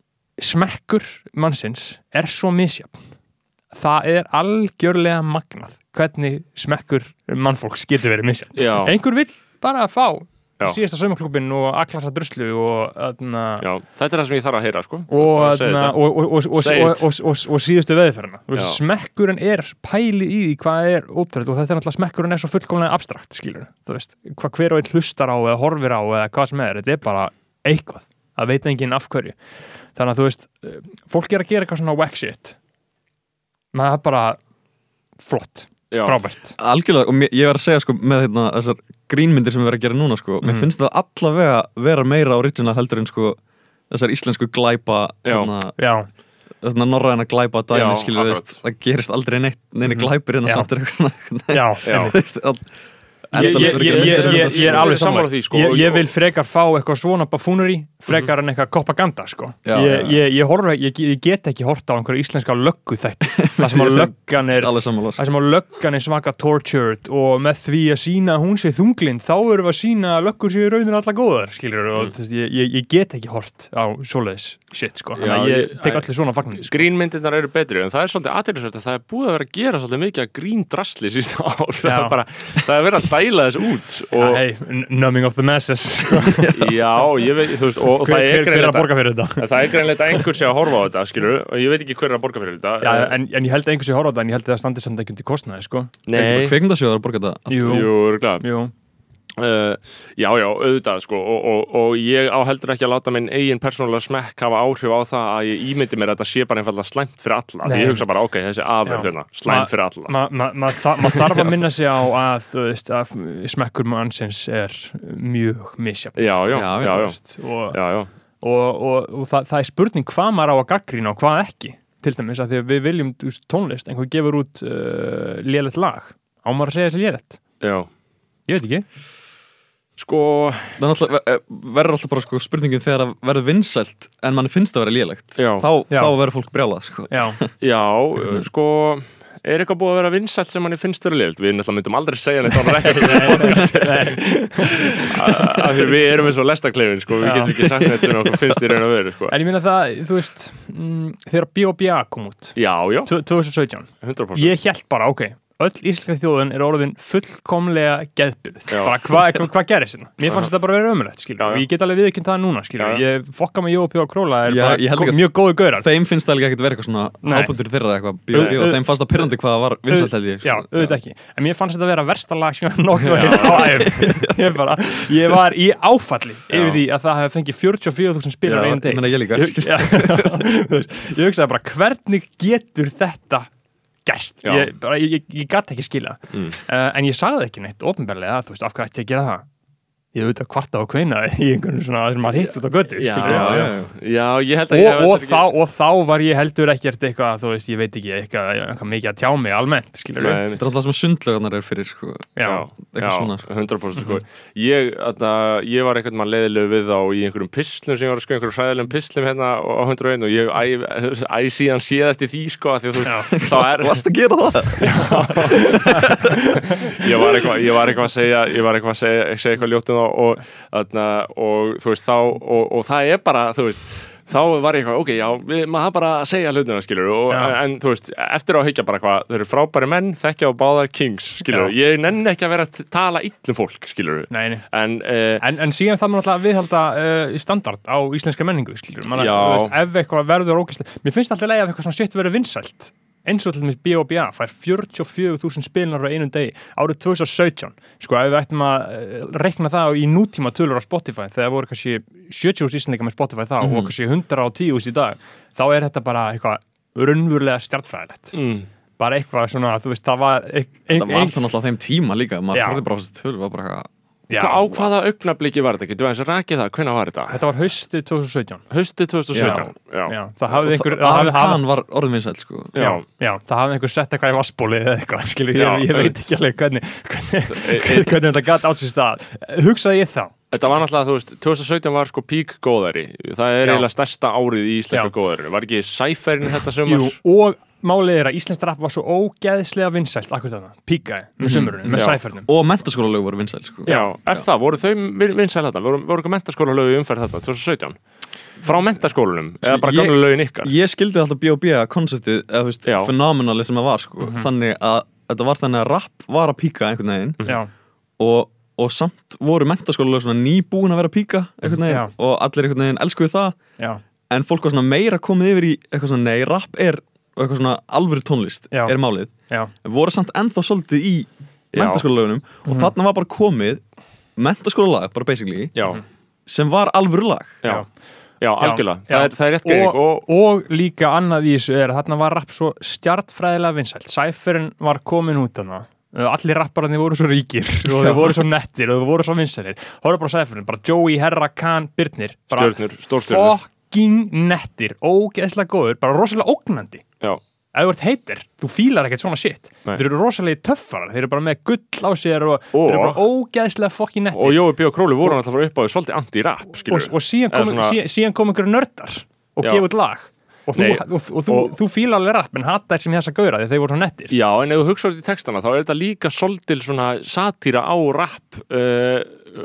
smekkur mannsins er svo misjafn það er algjörlega magnað hvernig smekkur mannfólks getur verið misjafn. Já, einhver vill bara fá Já. síðasta saumaklubin og að-klassa druslu og, öðna, já, þetta er það sem ég þarf að heyra sko. og, öðna, og, og, og, síðustu veðferðina smekkurinn er pælið í hvað er ótrúlega og þetta er náttúrulega smekkurinn er svo fullkomlega abstrakt skilur, þú veist, hvað hver og einn hlustar á eða horfir á eða hvað sem er, þetta er bara eitthvað, það veit enginn af hverju. Þannig að þú veist, eh, fólk er að gera eitthvað svona whack shit maður er bara flott, já, frábært Algjörlega, og mér, ég verð að segja sko með hérna, þessar grínmyndir sem við verðum að gera núna sko, mér Mhm. finnst það allavega vera meira original heldur en sko þessar íslensku glæpa Já. hérna, já, þessar norræna glæpa dæmi Já, skilur, þú veist, það gerist aldrei neitt neini Mhm. glæpir hérna Já. samt er eitthvað svona já, þú veist, all- Ég, er þetta, alveg sammála því, sko. ég, Og- ég vil frekar fá eitthvað svona buffoonery frekar en eitthvað propaganda sko. Já, ég, ég, ég, ég get ekki hort á einhverju íslenska löggu þætti það sem að löggan er löggan er svaka tortured og með því að sína hún sé þunglind þá erum við að sína að löggur séu raunin alla góðar skilur og Mm. mm. ég, ég, ég get ekki hort á svoleiðis shit sko, Já, þannig að ég tek allir svona fagnandi sko. grínmyndirnar eru betri en það er svolítið aðeinsvært að það er búið að vera að gera svolítið mikið að grín drasli síðan ár. Það er bara, það er verið að dæla þess út og, hey, numbing of the masses sko. já, ég veit, þú veist og, og hver, það hver, er hver er að borga fyrir þetta? það er greinlega að einhver sé að horfa á þetta skilur, og ég veit ekki hver er að borga fyrir þetta Já, Eh, en, en ég held að einhversu horfa á þetta en ég held að það standi samt ekki undir kostnaði sko. Uh, já, já, auðvitað sko og, og, og ég á heldur ekki að láta minn eigin persónulega smekk hafa áhrif á það að ég ímyndi mér að þetta sé bara einfallega slæmt fyrir alla. Nei, því ég hugsa bara, ok, þessi Já. afurð hérna, slæmt Ma- fyrir alla. maður ma, ma, þa ma þarf að minna sig á að, veist, að smekkur mannsins er mjög misjafn. Já, já, Já, já, og, já, já. og, og, og það, það er spurning hvað maður á að gaggrýna og hvað ekki til dæmis að því að við viljum veist, tónlist, einhver gefur út uh, lélegt lag, á maður að segja þessi lélegt já. ég veit ekki Sko, Það er eh, verður alltaf bara sko, spurningin þegar það verður vinsælt en manni finnst það að vera lélegt. Já, þá, þá verður fólk brjálað sko. já, já, uh, sko er eitthvað búið að vera vinsælt sem manni finnst vera liðt við náttúrulega myndum aldrei segja neitt af því við erum eins og lestakleifin sko, við Já. getum ekki sagt neitt sem okkur finnst í raun og veru sko. en ég minna það, þú veist mm, þegar B.O.B.A. kom út já, já, 2017 100% ég held bara, ok, öll íslenska þjóðin er orðin fullkomlega geðbyrð bara hvað hva, hva gerist hérna? Mér fannst þetta bara að vera ömulegt, og ég get alveg viðkynnt það núna, Já, já. ég fokka með Jói P. og Króla er Já, bara ekki að- mjög góði gaurar. Þeim finnst það líka ekkert vera eitthvað svona Nei. hápundur þeirra eitthvað bíó, Au- þeim fannst það pyrrandi hvað var vinsælt held ég Já, sko. auðvitað ekki. En mér fannst þetta að vera versta lag sem ég nokkuð að hitta á æfum Ég var í áfalli yfir því að það hefði fengið 44.000 gerst? Ég, ég, ég, ég gatt ekki skila Mm. uh, En ég sagði ekki neitt, ofinbarlega Þú veist, af hvað ætti ég að gera það? Ég auðvitað kvarta á kveina í einhvern svona sem maður hitt út á götu já, já, já, já, ég held að ég og, hef og, þá, og þá var ég heldur ekkert eitthvað, þú veist, ég veit ekki eitthvað, eitthvað mikið að tjá mig almennt, skilur Nei, Þetta er alltaf sem sundlögarnar er fyrir sko. Já, eitthvað já, svona, sko. 100% sko. ég, atna, ég var einhvern mann leiðilegu við þá í einhverjum pislum sem ég var að sko einhverjum hræðilegum pislum hérna á 101 og ég æ, æ síðan séð eftir því sko því að þú, þá er Varst að gera það? ég var eitthvað ég að segja ég var eitthvað að segja, eitthvað ljótum þá og, atna, og þú veist þá og, og það er bara þú veist þá var ég eitthvað, ok, já, við, maður bara að segja hlutina, skilur, og, Já. en þú veist eftir að hyggja bara hvað, þau eru frábæri menn þekkja á báðar kings, skilur, Já. ég nenni ekki að vera að tala illum fólk, nei en, uh, En, en síðan það maður alltaf viðhalda uh, standard á íslenska menningu, skiljur Man, Já. veist, ef eitthvað verður ógæslega Mér finnst alltaf leið að eitthvað svona shit verður vinsælt eins og til dæmis B.O.B.A. fær 44.000 spilnar á einum degi árið 2017 sko ef við ættum að uh, reikna það í nútíma tölur á Spotify þegar voru kannski 70.000 íslendingar með Spotify þá og kannski 110.000 í dag þá er þetta bara eitthvað raunverulega stjartfræðilegt mm, bara eitthvað svona, þú veist, það var ein, ein, Það var það náttúrulega þeim tíma líka maður horfði bara á þessi tölu var bara já, á hvaða augnabliki var þetta? Getur við eins að rækja það? Hvenær var þetta? þetta var haustið 2017 Haustið 2017 Já, já, það hafði einhver það hafði- Akan var orðin vinsælt sko. Já. já, já, það hafði einhver sett eitthvað í vassbóli eða eitthvað, skilur, ég, Já, ég veit ekki alveg hvernig, hvernig, E- hvernig, hvernig þetta gæti átt sér stað hugsaði ég þá Þetta var náttúrulega, þú veist, 2017 var sko pík góðari Það er Já. eiginlega stærsta árið í íslenska Já. góðarinu Var ekki sæferin þetta sumar? Jú, og málið er að Íslands rap var svo ógeðslega vinsælt akkur þarna, píkaði með sumurinn, með Já. sæfernum og mentaskólalög voru vinsælt sko. Já, er það? Voru þau vinsæl þetta? Voru, voru ekki mentaskóla lögu umferð þetta 2017? Frá mentaskólanum? Eða bara Ég- gamla lögin ykkar? Ég skildi alltaf B.O.B. konseptið eða þú veist, Já. fenomenali sem það var sko. þannig að þetta var þannig að rap var að píka einhvern veginn já, og, og samt voru mentaskólalög svona nýbúin að vera að píka einhvern veginn Já. og allir einhvern veginn elskuðu það já, en fólk var svona meira komið yfir í eitthvað svona nei, rap er og eitthvað svona alvöru tónlist Já. er málið. Já, en voru samt ennþá svolítið í Já. mentaskólalögunum og þarna var bara komið mentaskólalag, bara basically Já, sem var alvöru lag. Já, já, algjörlega. Já. Það er, það er rétt og, og, og líka annað í þessu er að þarna var rap svo stjartfræðilega vinsælt. Sæferinn var komin út þarna. Uh, allir rappararnir voru svo ríkir og þeir voru svo nettir og þeir voru svo vinsælir. Horfðu bara sæferinn, bara Joey, Herra, Khan, Birnir. Bara stjörnur, stórstjörnur. fucking nettir, ógeðslega góður bara rosalega ógnandi Já, ef þú ert heitir, þú fílar ekkert svona shit. Nei. þeir eru rosalega töffarar, þeir eru bara með gull á sér og, Og- þeir eru bara ógeðslega fucking nettir. Og Jói B. og Króli voru náttúrulega frá upp á því svolítið anti-rap, og, skilur og síðan, kom, svona- síðan, síðan kom einhverju nördar og Já. gefa út lag. Og þú, og, og þú, og- þú fíla alveg rapp en hata þessum þessa gauðra því þeir voru svo nettir. Já, en ef þú hugsaður í textana þá er þetta líka svolítil svona satýra á rap uh,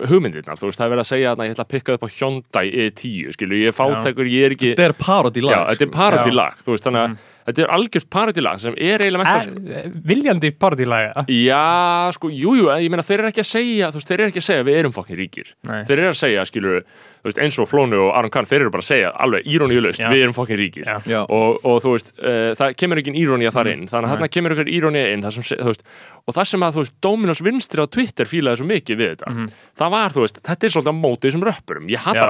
hugmyndirnar, þú veist, það er verið að segja að ég ætla að pikka upp á Hyundai E10, skilu, ég er fátækur, ég er ekki Þetta er parodi lag Já, þetta er parodi Já. Mm. lag, þú veist, þannig að þetta er algjört parodi lag sem er eiginlega mennt Eh, viljandi partílaga Já, sko, jú, jú, ég meina þeir eru ekki að segja, þú veist, þeir eru ekki að segja við erum fokkin ríkir. Nei. Þeir eru að segja, skilur, þú veist, eins og Flónu og Aron Kahn, þeir eru bara að segja alveg íróníulaust, Já. við erum fokkin ríkir. Já. Já. og, og þú veist, uh, það kemur ekki írónía þar inn, þannig að þarna kemur ykkur írónía inn, sem, veist, og það sem að, þú veist, Dominos vinstri á Twitter fílaði svo mikið við þetta, það var, þú veist, þetta er svolítið á móti þessum röppurum, ég hata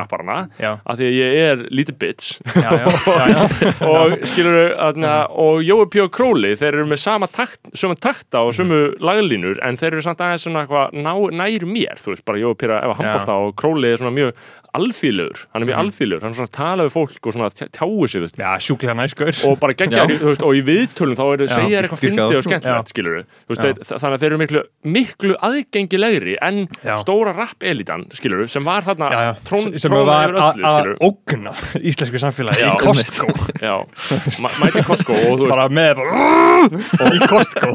Já. af því að ég er lítið bitch, já, já, já, og skilur þarna, og Jói P. og Króli þeir eru með sama takt, sömu takta og sömu laglínur en þeir eru samt aðeins svona eitthvað ná, nær mér, þú veist, bara Jói P. eða handbólta og Króli er svona mjög alþýðlegur hann er mjög alþýðlegur, hann er svona að tala við fólk og svona tjá- tjáu sig, þú veist já sjúklega næskur og bara þú veist, og í viðtölum þá er Já. segja þér eitthvað fyndið og skemmtilegt, Já. skilur þeir, þannig að þeir eru miklu, miklu aðgengilegri en Já. stóra rap-elitan, skilur sem var þarna já, já. trón, sem var að að ógna íslensku samfélagi í Costco mæti Costco og þú veist, bara með bara í Costco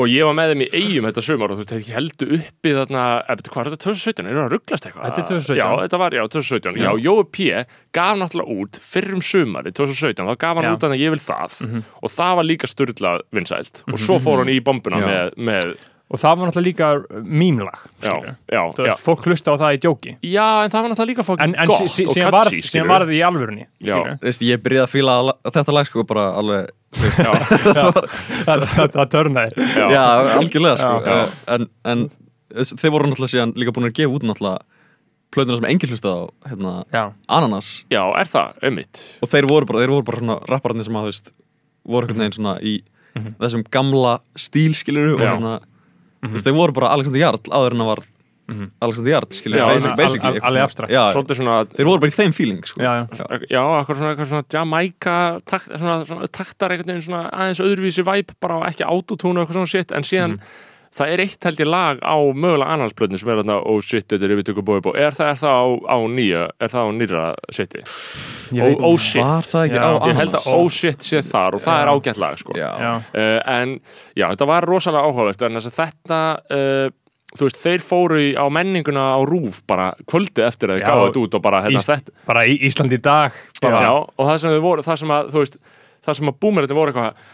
og ég var með þeim í eigum þetta sumar og þú veist, þeir heldu uppi þarna, betur, hvað er þetta 2017? Er það að rugglast eitthvað? Þetta er 2017. Já, þetta var, já, 2017. Já, Jói P. gaf náttúrulega út fyrrum sumari 2017, þá gaf hann Já. út hann að ég vil það og það var líka styrlað vinsælt og svo fór hann í bombuna Já. með, með, og það var náttúrulega líka mýmlag já, já, já. fólk hlusta á það í djóki Já, en það var náttúrulega líka fokkin en, en gott sí- sí- og síðan skilurðu. var það í alvörunni Já. ég byrjaði að fíla la- þetta lag sko bara alveg þú veist, Já, það, það, það törnaði já, Já, algjörlega sko Já. en, en þeir voru náttúrulega síðan líka búin að gefa út náttúrulega plötuna sem enginn hlustað á hérna, já, Ananas já, er það, einmitt og þeir voru bara, þeir voru bara svona rappararnir sem að þú veist voru einhvern veginn svona í þessum gamla stíl skiluru og Já. hérna þú veist, þeir voru bara Alexander Jarl áður en að var Alexander Jarl skiluru, Já, basic, al- basically al- alveg svona. abstrakt. já, Svolítið svona þeir voru bara í þeim feeling sko. já, já. Já, eitthvað svona, eitthvað svona Jamaica takt, svona, svona, taktar einhvern veginn svona aðeins öðruvísi væp bara og ekki autotune og eitthvað svona shit en síðan það er eitt held ég lag á mögulega annarsplötni sem er þarna oh shit, þetta er yfir tökur bói bó er það, er það á, á nýja, er það á nýra? Ég Oh, oh shit var það ekki Já. á Ég held að oh shit sé þar og það er ágætt lag sko. já, já, uh, en já, þetta var rosalega áhugavert en þess að þetta uh, þú veist, þeir fóru í, á menninguna á rúf bara kvöldi eftir að þeir Já. gáðu þetta út og bara hérna, þetta, bara í Ísland í dag bara, já, og það sem þau voru það sem að, þú veist, það sem að búmerinn voru eitthvað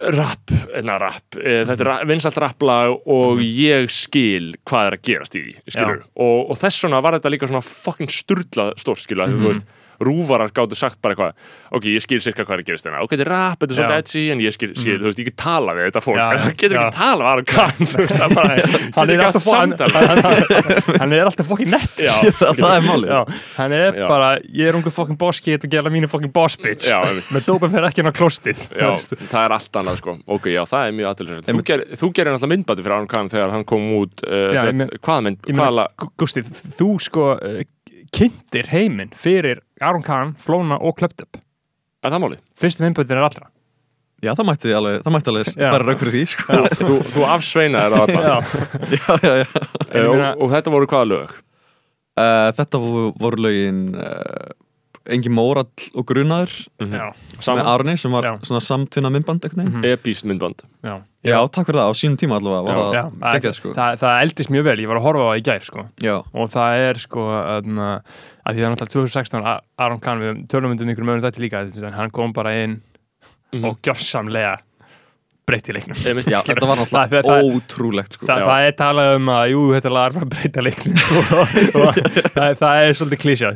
rap, enna rap. Eh, þetta er vinsalt rapplag og ég skil hvað er að gerast í því og, og þess vegna var þetta líka svona fucking sturlað stórt skilur, mm þú veist rúvarar gáttu sagt bara eitthvað ok, ég skil sirka hvað er að gerast hérna. Ok, þetta er rap, þetta er svolítið edgy en ég skil, skil þú veist, ég get tala við þetta fólk. Það getur ekki tala við Aron Kahn hann getur er alltaf hann, samtal hann, hann er alltaf fokkin nett já, það er málið. Já, hann er Já. bara, ég er ungu fokkin boss kid og gera mínu fokkin boss bitch. Með dópum fyrir ekki inn á klostið það er allt annað sko. Ok, já, það er mjög aðtilsvægt Þú, gerir náttúrulega myndbæti fyrir Aron Kahn þegar hann kom út uh, meina- Hvaða mynd, hvaða kynntir heiminn fyrir Aron Kahn, Flóna og Klept Up Er það máli? fyrstu myndböndin er allra já, það mætti alveg, það mætti alveg Já. færa rauk fyrir því sko. Þú, þú, þú afsveinaðir það þarna. já, já, já, já. ég og, og þetta voru hvaða lög? Uh, þetta voru, voru lögin uh, Engi Mórall og Grunaður Mhm. já, með? Arni sem var Já. svona samtvinna myndband einhvern veginn Epíst myndband já. Já, takk fyrir það, á sínum tíma allavega var Já. það geggjað sko það, það eldist mjög vel, ég var að horfa á það í gær sko. Já, og það er sko að, að því það er náttúrulega 2016 A- Aron Kahn við tölum undir ykkur mögum þetta líka hann kom bara inn Mhm. og gjörsamlega breytti leiknum já þetta var Það- það- náttúrulega ótrúlegt sko Þa, Já. það er talað um að jú, þetta lag er að breyta leiknum og, og það, það er svolítið klísja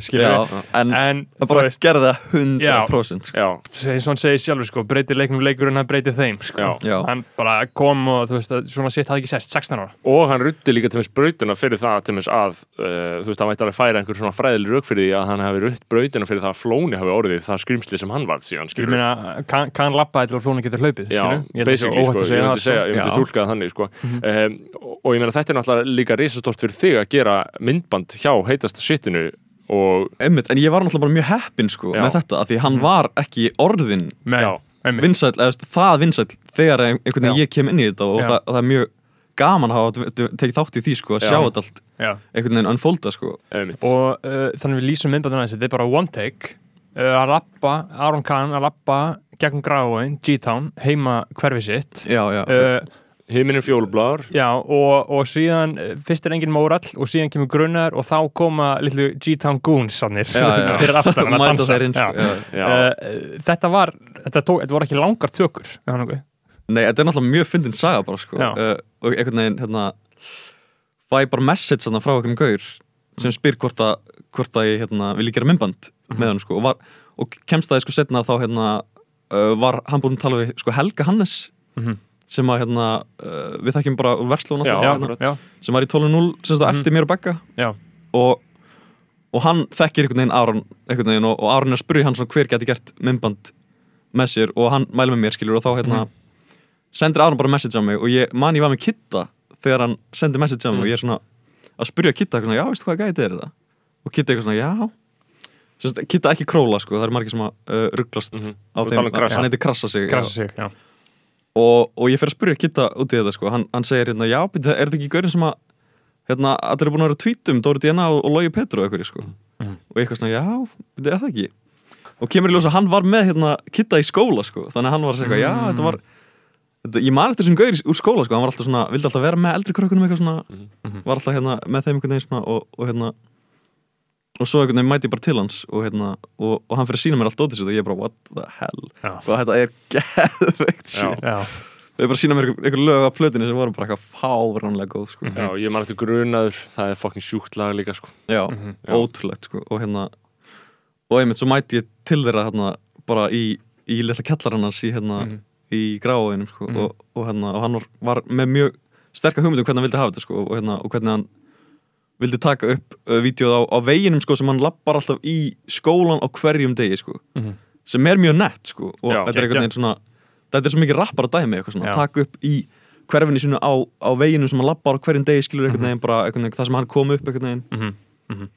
en en það bara veist, gerði það 100% sko. Já, eins og hann segir sjálfur sko, breytir leiknum leikurinn hann breytir þeim sko. Já. Já. hann bara kom og þú veist að svona sitt hafði ekki sest 16 ára og hann rutti líka til þess brautuna fyrir það til þess að, uh, þú veist, hann vætti alveg færa einhver svona fræðileg rauk fyrir því að hann hafi rutt brautuna fyrir það að flóni hafi orðið það skrimsli sem hann var síðan, ég meina, kann, kann lappa til að flóna getur hlaupið Já, að basically, óhætt sko, að ég segja myndi segja, ég myndi Já. tólka það þannig, sko um, og, og ég meina þetta er náttúrulega líka risastort fyrir þig að gera myndband hjá heitasta shitinu og, Einmitt, en ég var náttúrulega bara mjög heppinn sko Já. með þetta, af því hann var ekki orðin Já. vinsæll, eða það vinsæll þegar ein- einhvern veginn Já. ég kem inn í þetta og Já. það, það er mjög gaman að hafa tekið þátt í því sko, að Já. sjá þetta allt Já. einhvern veginn unfolda sko og uh, þannig við lýsum myndbandina þessi, þetta er bara one take uh, að lappa, Aron Kahn að lappa gegn Grafóin, G-Town heima hverfi sitt. Já, já, uh, Himinin fjólublaður Já, og, og síðan eh, fyrst er engin mórall og síðan kemur grunnar og þá koma litlu G-Town Goons sannir fyrir aftan að Mæta dansa sko, Uh, þetta var þetta, tók, þetta voru ekki langar tökur er? Nei, þetta er náttúrulega mjög fyndin saga bara sko. Uh, og einhvern veginn hérna fæ bara message þarna frá einhverjum gaur sem spyr hvort að, hvort að ég hérna, vil ég gera myndband með hann sko. Og, var, og kemst það sko setna þá hérna var hann búinn að tala við sko Helga Hannes Mhm. sem að hérna uh, við þekkjum bara verslun já, sem var í 12.0 sem sagt Mhm. eftir mér og Begga. Og, og hann þekkir einhvern veginn Aron einhvern veginn og, og Aron er að spyrja hann svona hver geti gert myndband með sér og hann mæli með mér skilur og þá hérna sendir Aron bara message á mig og ég man ég var með Kitta þegar hann sendi message á mig og ég er svona að spyrja Kitta eitthvað svona, já veistu hvað gæti er þetta? Og Kitta eitthvað svona, já Sest, Kitta ekki króla sko, það er margir sem að uh, rugglast Mhm. á Þú þeim, um krassa. hann heitir Krassa sig krasa já. sig, já. Og, og ég fer að spyrja Kitta út í þetta sko, hann, hann segir hérna, já, byrju, er þetta ekki gaurin sem að hérna, allir er búin að vera tweetum Dóri Díana og, og Logi Petru og einhverju sko? Mhm. og eitthvað svona, já, byrju, er það ekki? Og kemur í ljós að hann var með hérna, Kitta í skóla sko, þannig að hann var að segja eitthvað, já, þetta var þetta, ég man eftir þessum gaur úr skóla sko, hann var alltaf svona, vildi alltaf vera með eldri krökkunum eitthvað svona, var alltaf hérna með þeim einhvern veginn svona og, og hérna og svo einhvern veginn mæti ég bara til hans og hérna, og, og hann fyrir að sína mér allt dótið sitt og ég er bara, what the hell Já. og þetta er geðveikt Já, þau bara sína mér einhver, lög af plötinu sem voru bara eitthvað fáránlega góð sko. Já, ég man eftir grunaður, það er fokkin sjúkt lag líka sko. já, Mhm. Já. ótrúlegt sko. og hérna og einmitt svo mæti ég til þeirra hérna, bara í, í litla kellarann hans í, hérna, Mhm. í gráðinum sko. Mhm. og, og, hérna, og hann var, var með mjög sterka hugmyndu hvernig hann vildi hafa þetta sko, og, hérna, og hvernig hann vildi taka upp uh, vídeoð á, á veginum sko, sem hann lappar alltaf í skólan á hverjum degi sko, Mhm. sem er mjög nett sko, og Já, þetta er einhvern veginn svona þetta er svo mikið rappar að dæmi eitthvað svona, Já. taka upp í hverfinu sínu á, á veginum sem hann lappar á hverjum degi skilur Mhm. einhvern veginn bara einhvern veginn, það sem hann kom upp einhvern veginn Mhm.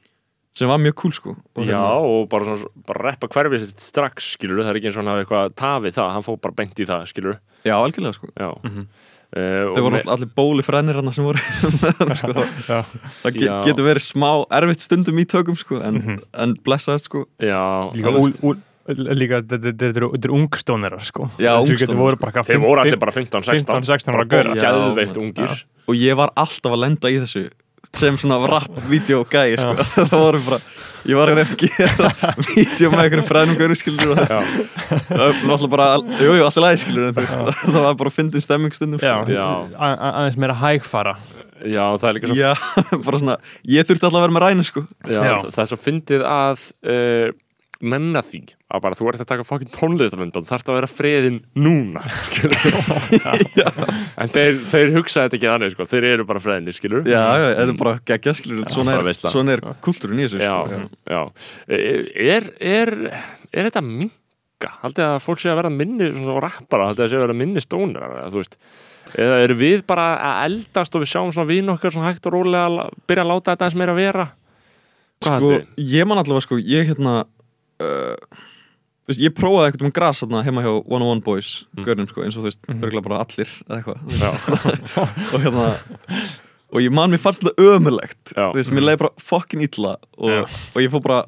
sem var mjög cool sko og Já, hérna- og bara, svona, bara reppa hverfið sitt strax, skilur það er ekki eins og hann hafi eitthvað tafið það, hann fór bara beint í það, skilur já, algjörlega sko Já Mhm. Uh, þau voru allir, allir bóli frænir hann sem voru með hann sko já, það ge Já. getur verið smá erfitt stundum í tökum sko en, Mhm. en blessaðist sko Já, líka, þetta eru- ungstónerar sko þeir voru allir bara 15-16 15, 16 ára bara gaurar. Já, geðveikt man. ungir og ég var alltaf að lenda í þessu sem svona rap-vídeó gæi sko. það voru bara ég var að gera vídeo með einhverjum gaurum skilur og það var náttúrulega bara, jú, jú, alltaf lægi skilur en þú veist, það var bara að fyndin stemming stundum Já, sko. Aðeins meira hægfara. Já, það er líka svo já, bara svona ég þurfti alltaf að vera með rænu sko. Já, Já. það er svo fyndið að uh, menna því að bara þú ert að taka fokkin tónlistamöndan þarf að vera friðin núna en þeir, þeir hugsa þetta ekki þannig sko. þeir eru bara friðinni, skilur já, já, þetta er bara geggja skilur svona er, svona er kultúrin í þessu já, sko, já. Er, er, er þetta minga? Haldið að fólk sé að verða minni svona rappara, haldið að sé að verða minni stónir þú veist? Eða eru við bara að eldast og við sjáum svona vín okkar svona hægt og rólega að byrja að láta þetta eins meira að vera? Hvað sko, ég man allavega sko, ég hérna uh, veist, ég prófaði eitthvað um hérna heima hjá 101 Boys Mm. görnum sko, eins og þú veist, Mhm. örgulega bara allir eða eitthvað, og hérna og ég man, mér fannst þetta ömulegt þú veist, mér leiði bara fokkin illa og, Já. og ég fór bara,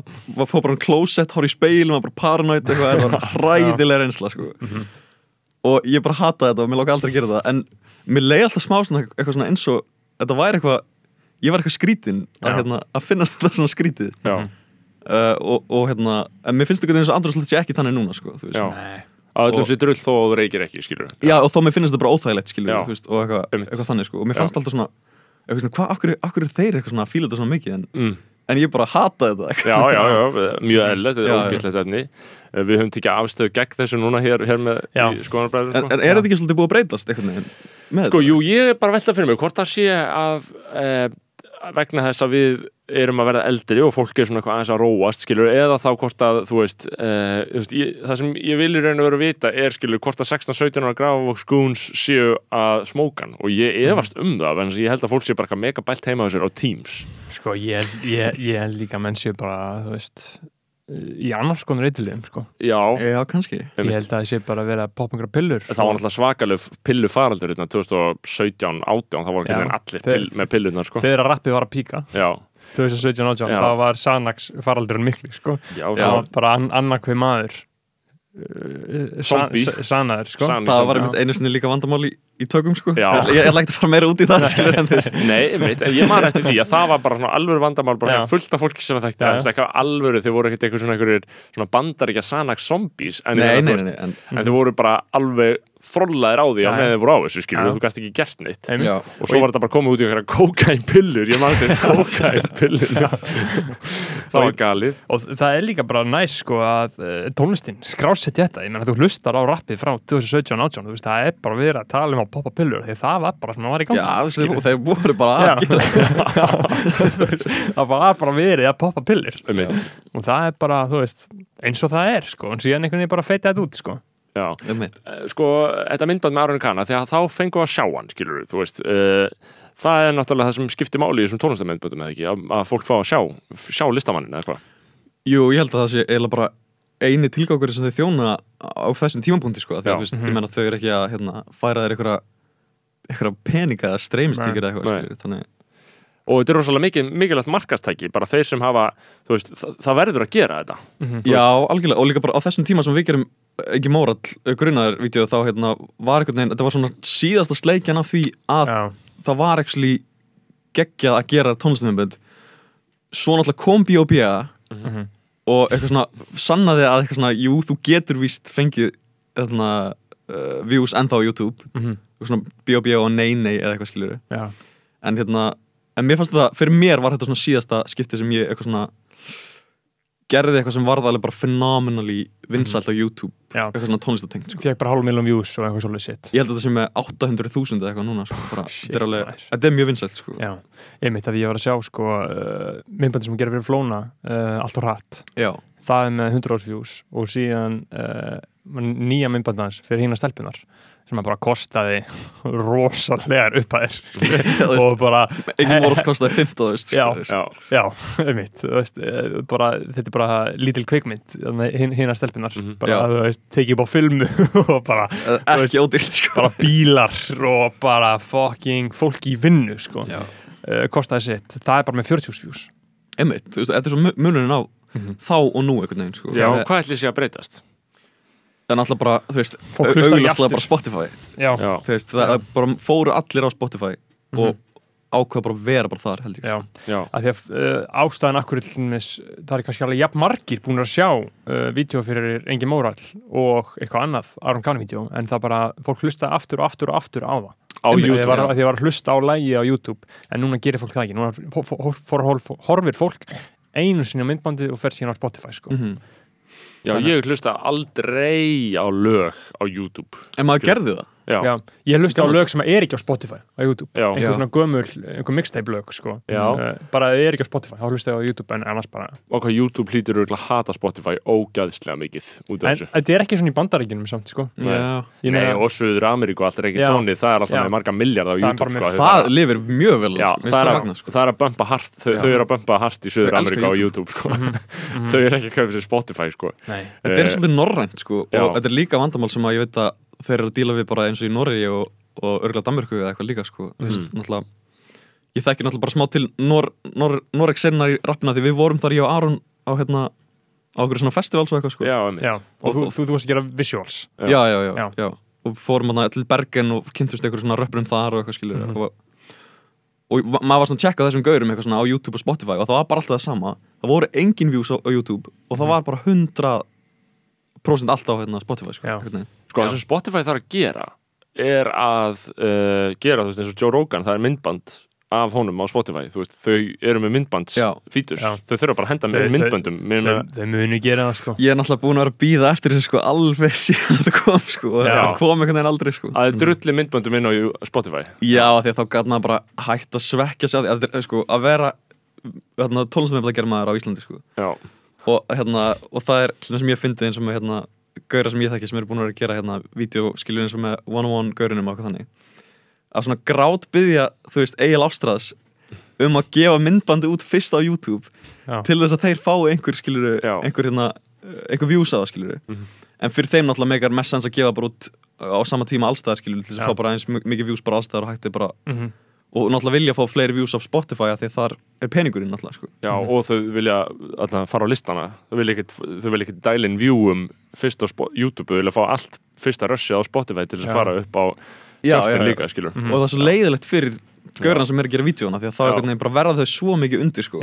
fór bara um closet, hór í speilum, var bara paranoid eitthvað, það var hræðilega reynsla sko. Mhm. og ég bara hataði þetta og mér lóka aldrei að gera það en mér leiði alltaf smá svona eitthvað svona eins og þetta væri eitthvað, ég var eitthvað skrítin að, hérna, að finnast þetta svona skrítið Já, uh, og, og hérna, en mér finnst þetta eins og andrúrslegt sé ekki þannig núna sko, þú veist. Já. Nei. að öllum sér drull þó að þú reykir ekki, skilur Já, og þó mér finnst þetta bara óþægilegt skilur, Já. veist, og eitthvað, eitthvað þannig sko. og mér fannst alltaf svona, eitthvað svona hvað, akkur, akkur er þeir eitthvað svona að fíla þetta svona mikið en, mm. en ég bara hata þetta Já, já, já, mjög eðlilegt, þetta Já, er já. ógislegt efni Eh, Við höfum tekið afstöðu gegn þessu núna hér, hér með Já. skoðanabræður en, en er þetta ekki svolítið búið að breytast eitthvað með Sko, þetta? jú, ég er bara að velta fyrir mig hvort það sé að vegna þess að við erum að verða eldri og fólk er svona eitthvað aðeins að róast skilur, eða þá hvort að, þú veist, e, þú veist ég, það sem ég vil í raun og vera að vita er, skilur, hvort að 16-17 ára grafavóks skúns séu að smókan og ég efast um það, en ég held að fólk sé bara mega bælt heima á sér á Teams. Sko, ég, ég, ég held líka menn séu bara, þú veist í annars konar eitthilum, sko. Já, Já, kannski. Ég held að það sé bara að vera einhverja pillur það var náttúrulega svakaleg pillu faraldur hérna 2017-18, það voru Já, ekki allir þeir- pill, með pillunar, sko. Þegar að rappið var að píka. Já, 2017-18 Já. þá var Sanax faraldurinn miklu sko. Já, það svo var bara an annarkveð maður uh, sa Zombie. sa sanaður sko. Það var einmitt einu sinni líka vandamál í, tökum sko Já. ég, ætla ekki að fara meira út í það skilur en þú veist Nei, einmitt, en ég man eftir því að það var bara svona alvöru vandamál bara Já. hjá fullt af fólki sem það þekkti Já, það já. er eitthvað alvöru, þau voru ekkert eitthvað svona einhverjir svona bandaríkja Sanax zombies en, nei, nei, nei, nei, en, en þau voru bara alveg frollaðir á því Já, meðan þau voru á þessu skilur, Já. þú gæst ekki gert neitt. Og svo var þetta bara komið út í einhverja kókainpillur ég man þetta kókainpillur það var galið. og það er líka bara næst sko að uh, tónlistin skrásett þetta, ég menna þú hlustar á rappið frá 2017-18, þú veist það er bara verið að tala um að poppa pillur, því það var bara sem það var í gangi já þú veist, þeir, þeir voru bara Já. að gera það var bara verið að poppa pillur. Og það er bara, þú veist, eins og það er sko, en síðan einhvern veginn bara feita þetta út sko já. Eh, sko, þetta myndband með Aron Kana þegar þá fengum við að sjá hann, skilur þú veist uh, það er náttúrulega það sem skiptir máli í þessum tónlistamindbandum eða ekki, að, að fólk fá að sjá sjá listamannin eða hvað? Jú, ég held að það sé eiginlega bara eini tilgangur sem þau þjóna á þessum tímapunkti sko, því að ég menna þau eru ekki að hérna, færa einhverja einhverja peninga eða streymistíkir eða eitthvað skilur, þannig og þetta er rosalega mikið, mikilvægt markastæki bara þeir sem hafa, þú veist, það, það verður að gera þetta Mhm. Já, algjörlega, og líka bara á þessum tíma sem við gerum ekki mórall grunnaður vídeo þá hérna var veginn, þetta var svona síðasta sleikjan af því að Já, það var actually geggjað að gera tónlistamömbund svo náttúrulega kom B.O.B. Mhm. og eitthvað svona sannaði að eitthvað svona, jú, þú getur víst fengið þarna uh, views ennþá á YouTube Mhm. og svona B.O.B. og Nei Nei eða eitthvað skilur já, en hérna, en mér fannst þetta, fyrir mér var þetta svona síðasta skipti sem ég eitthvað svona gerði eitthvað sem varð alveg bara phenomenally vinsælt á YouTube já eitthvað svona tónlistatengt sko. fekk bara hálf miljón views og eitthvað svolítið sitt ég held að þetta sé með 800.000 eða eitthvað núna sko. bara, Shit, þetta, er alveg, maður. þetta er mjög vinsælt sko. Já, einmitt að ég var að sjá sko uh, myndbandi sem hún gerir fyrir Flóna uh, allt og hratt, já, það er með 100 views og síðan uh, nýja myndbandans fyrir hína stelpunar sem að bara kostaði rosalegar upphæðir þú veist, og bara voru að kostaði 15 þú veist, Já. veist. já, Já, einmitt, þú veist, eh, bara, þetta er bara lítil kvikmynd, hinn að stelpunar, Mhm. bara, Já. þú veist, tekið upp á filmu og bara, Eh, ekki ódýrt sko. bara bílar og bara fucking fólki í vinnu, sko, Já. uh, kostaði sitt, það er bara með 40 views. einmitt, veist, þetta er svo mu- munurinn á Mhm. þá og nú einhvern veginn sko. já, hvað ætli sé að breytast er náttúrulega bara, þú veist, aftur. bara Spotify Já, veist, það það bara fóru allir á Spotify og Mhm. ákveða bara að vera bara þar held ég já, já, að því að uh, ástæðan akkur til dæmis, það er kannski alveg jafn margir búin að sjá uh, vídeo fyrir Engi Mórall og eitthvað annað Aron Kahn-vídeó, en það bara, fólk hlustaði aftur og aftur og aftur á það. Því ég YouTube var, já. að því ég var að hlusta á lægi á YouTube en núna gerir fólk það ekki núna horfir fólk einu sinni á myndbandi og fer síðan á Spotify sko. Mhm. Já, ég hlusta aldrei á lög á YouTube. En maður gerði það já, Já, ég hlusta á lög sem er ekki á Spotify á YouTube, Já. einhver Já. svona gömul einhver mixtape lög sko. Já. Uh, bara það er ekki á Spotify, þá hlusta ég á YouTube en annars bara, og hvað YouTube hlýtur örugglega að hata Spotify ógæðslega mikið út af en þessu þetta er ekki svona í bandaríkjunum samt sko. Nei. Nei, meina- og Suður Ameríku, allt er ekki tónið það er alltaf Já. með marga miljard á Það YouTube sko, það, lifir mjög vel finnst það, er magna, að, sko. það er að bumpa hart þau, eru að bumpa hart í Suður Ameríku á YouTube. Sko. þau eru ekki að kaupa sér Spotify sko. Og að að þeir eru að díla við bara eins og í Noregi og, og örgulega Danmörku eða eitthvað líka sko. mm. veist, náttúrulega, ég þekki náttúrulega bara smá til Nor, Nor, Noreg senna í rappina því við vorum þar ég og Aron á hérna á okkur svona festivals og eitthvað sko. já. Já, og þú, þú, þú varst að gera visuals Já. já, já, já, og fórum hérna til Bergen og kynntust eitthvað svona röppurum þar og eitthvað skilur Mhm. og, og ma- maður var svona að tjekka þessum gaurum eitthvað svona á YouTube og Spotify og það var bara alltaf það sama það voru engin views á, á YouTube og það Mhm. var bara 100% alltaf á hérna, Spotify sko. Sko, það sem Spotify þarf að gera er að uh, gera, þú veist, eins og Joe Rogan það er myndband af honum á Spotify þú veist, þau eru með myndbands Já. fítus, Já. þau þurfa bara að henda með myndböndum með, þau, þau munu gera það sko. ég er náttúrulega búin að vera að býða eftir þessu sko alveg síðan þetta kom sko og Já. þetta kom einhvern veginn aldrei sko að þau drulli myndböndum inn á Spotify já því að þá gæt maður bara hægt að svekkja sig að, sko, að vera hérna, tónlistamefla gera maður á Íslandi sko já, og, hérna, og það er hljóna sem ég fyndið eins og með hérna, gaura sem ég þekki sem eru búin að vera að gera hérna, vídeoskilur eins og með one-on-one gaurunum og eitthvað þannig. Að svona grát byggja, þú veist, Egil Ástræðs um að gefa myndbandi út fyrst á YouTube Já. til þess að þeir fái einhver skiluru, einhver hérna einhver views á það skiluru Mhm. en fyrir þeim náttúrulega megar mest sens að gefa bara út á sama tíma allstæðar skiluru til þess að fá bara eins mi- mikið views bara allstæðar og hægt er bara mm og náttúrulega vilja fá fleiri views af Spotify af því að þar er peningurinn náttúrulega sko. Já, og þau vilja alltaf fara á listana. Þau vilja vilja ekkit dælin viewum fyrst á YouTube, þau vilja fá allt fyrsta rössi á Spotify til þess að fara upp á Já, Justin já, já. líka, skilur Mhm. og það er svo leiðilegt fyrir gaurina sem er að gera vídjóna því að þá einhvern veginn bara verða þau svo mikið undir sko.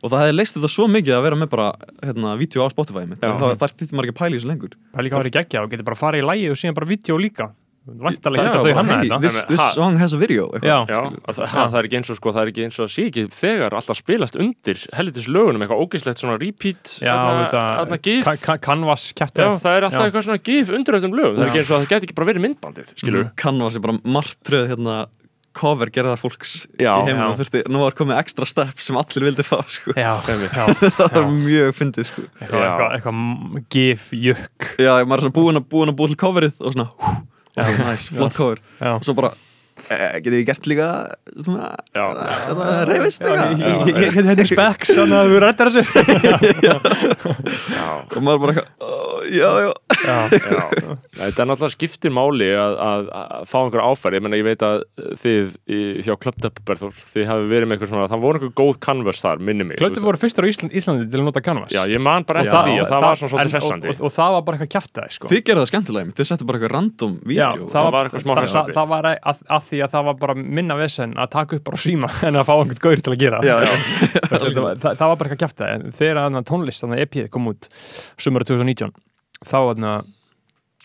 Og það hefði leist þetta svo mikið að vera með bara hérna, vídjó á Spotify mitt það, það maður ekki að pæla í þessu lengur. Það er líka að vera geggja og getur bara farið í lægi og síðan bara vídeo líka Vantarlega þau hanna hey, þetta this, En, this ha- song has a video. Já, Já, að það, það er ekki eins og sko, það er ekki eins og að sé ekki þegar alltaf spilast undir hellitis lögunum, eitthvað ógeislegt svona repeat Já, þarna gif Canvas Já, kæftið það er alltaf Já. eitthvað svona gif undir öllum lögum, það er Já. ekki eins og að það geti ekki bara verið myndbandið, skilur Mhm. Canvas er bara martröð hérna, cover gerðar fólks Já, í heiminum já. þurfti, nú var komið ekstra step sem allir vildi fá sko. Já, já, það var já. mjög fyndið sko. Eitthvað, Já. eitthvað, eitthvað gif, jökk já, maður er svona búin að, búin að búið til coverið og svona, hú, Já. Flott cover. Já, og svo bara, eh, getum við gert líka svona, Já. þetta reyfist Þetta er specs, þannig að þú rættar þessu. Og maður bara, eitthvað, "Ó, já, já. Þetta er náttúrulega skiptir máli að, að, að fá einhver áfæri, ég menna ég veit að þið í, hjá Berður, þið hafi verið með eitthvað svona, það voru einhver góð canvas þar, minni mig. Klöttur voru fyrstur á Ísland, Íslandi til að nota Canvas. Já, ég man bara Og eftir því að það var svona svolítið hressandi og, og, og það var bara eitthvað kjæftæði sko. þið gerðu það skemmtilega, einmitt, þið settu bara eitthvað random Já, vídeo það var, var það, það, það var því að það var bara minna vesen að taka upp bara síma en að fá einhvern gaur til að gera já, já. það, var- það, það var bara eitthvað kjæftæði en þegar tónlist, þannig að EP kom út sumara 2019 þá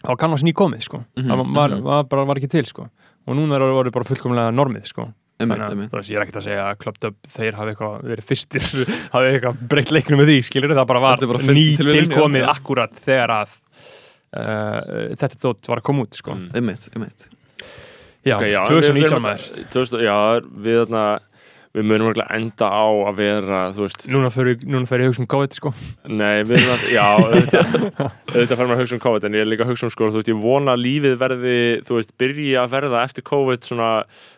þá var Canvas ný komið sko. Mhm, það var, mhm. var, bara, var ekki til sko. og núna er það bara fullkomlega normið sko. Þannig að ég er ekkert að segja að Clubbed Up þeir hafi eitthvað verið fyrstir hafi eitthvað breytt leiknum með því, skilur það bara var bara ný tilkomið akkurat þegar að uh, þetta dótt var að koma út sko. Mm. einmitt, einmitt já, Ok, já, 2019 við- við erum maður að- 2000 Já, við þarna við munum örugglega enda á að vera þú veist, núna fyrir ég hugsa um COVID sko. nei, við erum að já, auðvitað, fyrir maður að hugsa um COVID en ég er líka að hugsa um sko, þú veist, ég vona að lífið verði, þú veist, byrja að verða eftir COVID svona,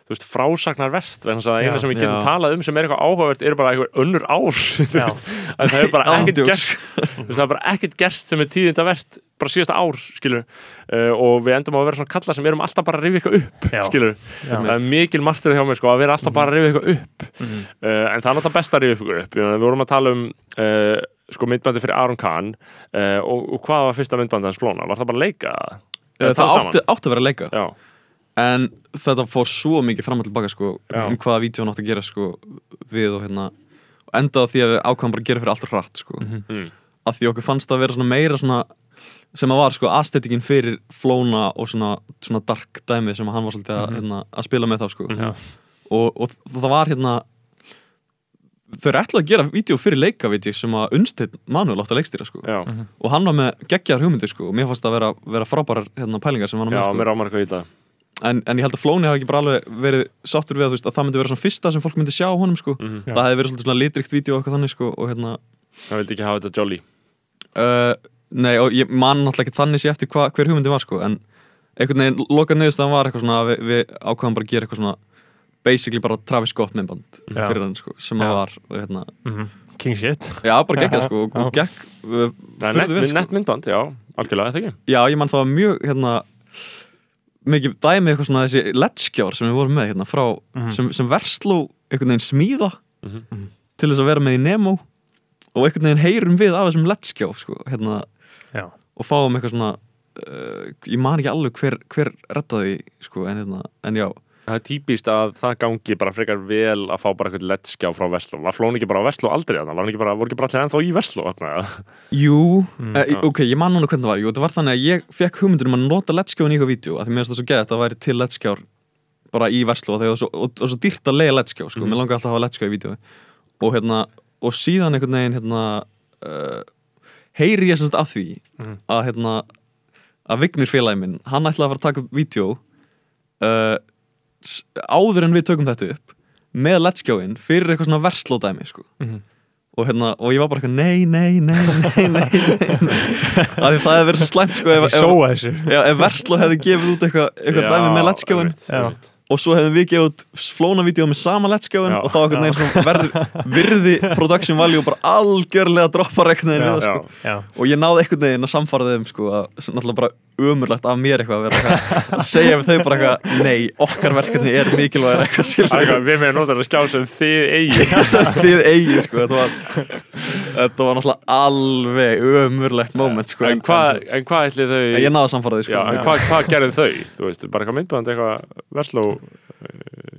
þú veist, frásagnarvert þess að eina sem við getum talað um sem er eitthvað áhugavert er bara einhver önnur ár þú Já. veist, að það er bara ekkert gerst þú veist, það er bara ekkert gerst sem er tíðindavert bara síðasta ár, skilur uh, og við endum að vera svona kalla sem erum alltaf bara að rifja eitthvað upp, Já. skilur Já. það er mikil martrið hjá mér sko að vera alltaf bara að rifja eitthvað upp Mhm. uh, en það er náttúrulega best að rifja eitthvað upp við vorum að tala um uh, sko myndbandi fyrir Aron Kahn uh, og, og hvað var fyrsta myndbandi hans flóna? Var það bara leika? Eh, það tala átti, átti að vera leika Já, en þetta fór svo mikið fram og tilbaka sko, Já. um hvaða vídeo átti að gera sko, við og hérna og endaði á því að við ákvæmum bara að gera fyrir allt hratt sko. Mm. að því okkur fannst það að vera svona meira svona sem að var sko aesthetikinn fyrir flóna og svona, svona dark dæmi sem hann var svolítið að, Mhm. hérna, að spila með þá sko. Mhm. Já. og, og það var hérna þau eru ætlaði að gera vídeo fyrir leika veit ég, sem að Unnsteinn Manuel átti að leikstýra sko. já, og hann var með geggjar hugmyndir sko, og mér fannst það vera, vera frábærar hérna, pælingar sem hann var með mér sko. ámar eitthvað í það en, en ég held að Flóni hafi ekki bara alveg verið sáttur við að, veist, að það myndi vera svona fyrsta sem fólk myndi sjá honum sko. mm Já. það hefði verið svona litrikt vídeo og eitthvað þannig sko, og hérna Það vildi ekki hafa þetta jolly uh, nei og ég man náttúrulega ekki þannig sé eftir hva, hver hugmyndi var sko, en einhvern veginn loka niðurstaðan var eitthvað svona að við, við ákvæðum bara að gera eitthvað svona basically bara Travis Scott myndband Já. fyrir hann sko, sem að var hérna, Mhm. King shit já bara geggjað sko og, og gegg uh, vel, nett, sko. nett myndband, já, algjörlega, þetta ekki já ég man það var mjög hérna mikið dæmi eitthvað svona þessi letskjár sem við vorum með hérna frá Mhm. sem, sem versló einhvern veginn smíða Mhm. til þess að vera með í Nemo og einhvern veginn heyrum við af þessum letskjá sko, hérna, Já. og fáum eitthvað svona uh, ég man ekki alveg hver, hver rettaði sko, en, hérna, en já Það er típist að það gangi bara frekar vel að fá bara eitthvað lettskjá frá Vestló Var flón ekki bara á Vestló aldrei þarna? Var hann ekki bara, voru ekki bara allir ennþá í Vestló þarna? Jú, Mm, eh, ok, ég man núna hvernig það var Jú, það var þannig að ég fekk hugmyndur um að nota letskjáin í eitthvað vídeo að því mér finnst það svo geðið að það væri til letskjár bara í Vestló og það og, og svo dýrt að lega letskjá sko, Mhm. mér langar alltaf að hafa letskjá í vídeo og hérna, og síðan einhvern veginn hérna uh, heyri ég semst af því Mhm. að hérna að Vignir félagi minn, hann ætlaði að fara að taka upp vídeo uh, áður en við tökum þetta upp með letskjáin fyrir eitthvað svona verslódæmi sko Mhm. og, hérna, og ég var bara eitthvað nei, nei, nei, nei, nei, nei, því það hefði verið svo slæmt sko, ef, ef, sóa þessu já, ef Versló hefði gefið út eitthvað, eitthvað Já, dæmi með letskjáin einmitt, Já. einmitt. Og svo hefðum við gefið út flónavídeó með sama letskjáin Já. og þá verður virði production value bara algjörlega það Já, sko. Já, og ég náði einhvern veginn að samfara þeim sko, að, náttúrulega bara umurlegt af mér eitthvað að vera eitthvað að segja við þau bara eitthvað nei, okkar verkefni er mikilvægir eitthvað skilur Við meðum nota þetta skjá sem þið eigi sem þið eigið sko, þetta var þetta var náttúrulega alveg umurlegt moment sko, En hvað en hvað ætli þau En ég náði að samfara Já, sko. en hvað, hvað gerðu þau? Þú veist, bara eitthvað myndband, eitthvað versló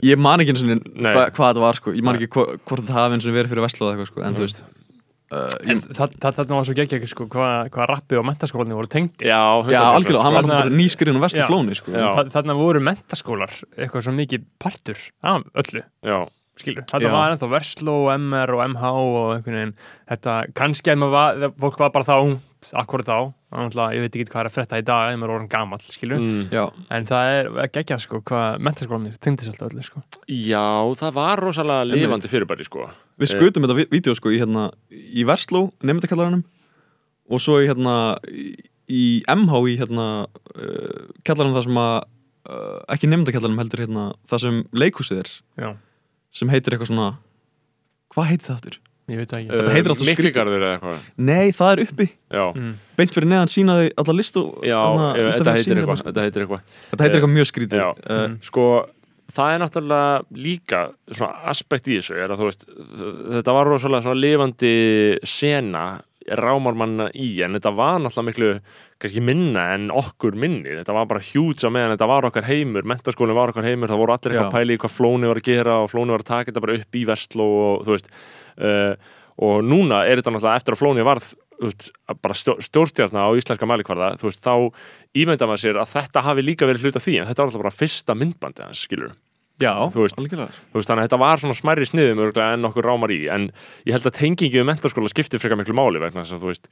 ég man ekki eins og hva, hvað þetta var sko. ég man ekki hva, hvort þetta hafi eins og verið fyrir Vestlóð eitthvað sko. en þú veist uh, En það, það, það var svo geggja sko, hvað, hvað rappið og mentaskólanir voru tengdi Já, já, algjörlega, hann var alltaf bara nýskurinn og Vestlóð Já. flóni sko. Þarna voru mentaskólar eitthvað svo mikið partur af öllu Já, skilur, þetta Já. var ennþá Versló, MR og MH og veginn, þetta kannski að maður var, fólk var bara þá ungt akkurat þá, þannig að ég veit ekki hvað er að frétta í dag ef maður er orðin gamall, skilur mm. en það er geggjað sko, hvað mentaskólanir tengdist alltaf öllu, sko. Já það var rosalega lifandi fyrirbæri sko. við skutum þetta vi- vídeo sko, í, hérna, í Vestló, nefndakallaranum og svo í, hérna, í, MH í hérna, uh, kallaranum það sem að uh, ekki nefndakallaranum heldur hérna, það sem leikhúsið er Já, sem heitir eitthvað svona hvað heitir það aftur? Ég veit það ekki Þetta heitir alltaf skrítið. Mikligarður eða eitthvað Nei, það er uppi Já, mm. beint fyrir neðan sínaði alla listu já þetta heitir eitthvað Þetta heitir eitthvað. Þetta heitir eitthvað mjög skrítið uh, Mm. Sko, það er náttúrulega líka svona aspekt í þessu er að þú veist, þetta var rosalega svona lifandi sena rámar manna í, en þetta var náttúrulega miklu, kannski minna en okkur minni, þetta var bara hjúts á meðan þetta var okkar heimur, mentaskólinn var okkar heimur það voru allir eitthvað Já. að pæla í hvað flóni var að gera og flóni var að taka þetta bara upp í versló og þú veist uh, og núna er þetta náttúrulega eftir að flóni varð veist, bara stjó, stjórnstjarna á íslenska mælikvarða, veist, þá ímynda maður sér að þetta hafi líka verið hluta því en þetta var alltaf bara fyrsta myndbandi hans, skilur Já, veist, þannig að þetta var svona smærri sniðum en okkur rámar í, en ég held að tengingi um mentaskóla skiptir frekar miklu máli vegna þess að þú veist,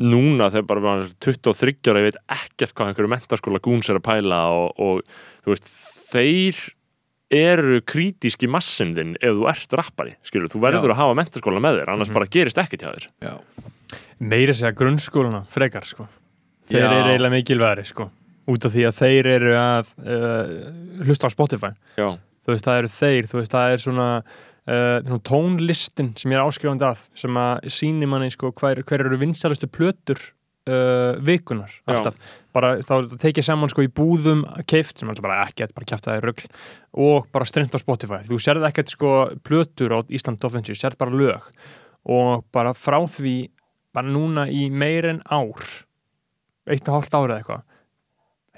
núna þegar bara maður er 23 ára, ég veit ekkert hvað einhverju mentaskóla gúns er að pæla og, og þú veist, þeir eru krítíski massin þinn ef þú ert rappari, skilur, þú verður Já. að hafa mentaskóla með þér, annars bara gerist ekkert hjá þér. Já, meiri segja grunnskóluna frekar sko. Þeir Já. eru eiginlega mikilværi sko út af því að þeir eru að uh, hlusta á Spotify. Já, þú veist, það eru þeir, þú veist, það er svona, uh, tónlistin sem ég er áskrifandi af, sem að síni manni sko, hver, hver eru vinsalustu plötur uh, vikunar, Já. alltaf bara, þá tekið saman sko í búðum keift, sem alltaf bara ekkert, bara kæft það er rugl og bara streymt á Spotify þú sérð ekkert sko plötur á Ísland Offensive, sérð bara lög og bara frá því bara núna í meir en ár eitt og hálft árið eitthvað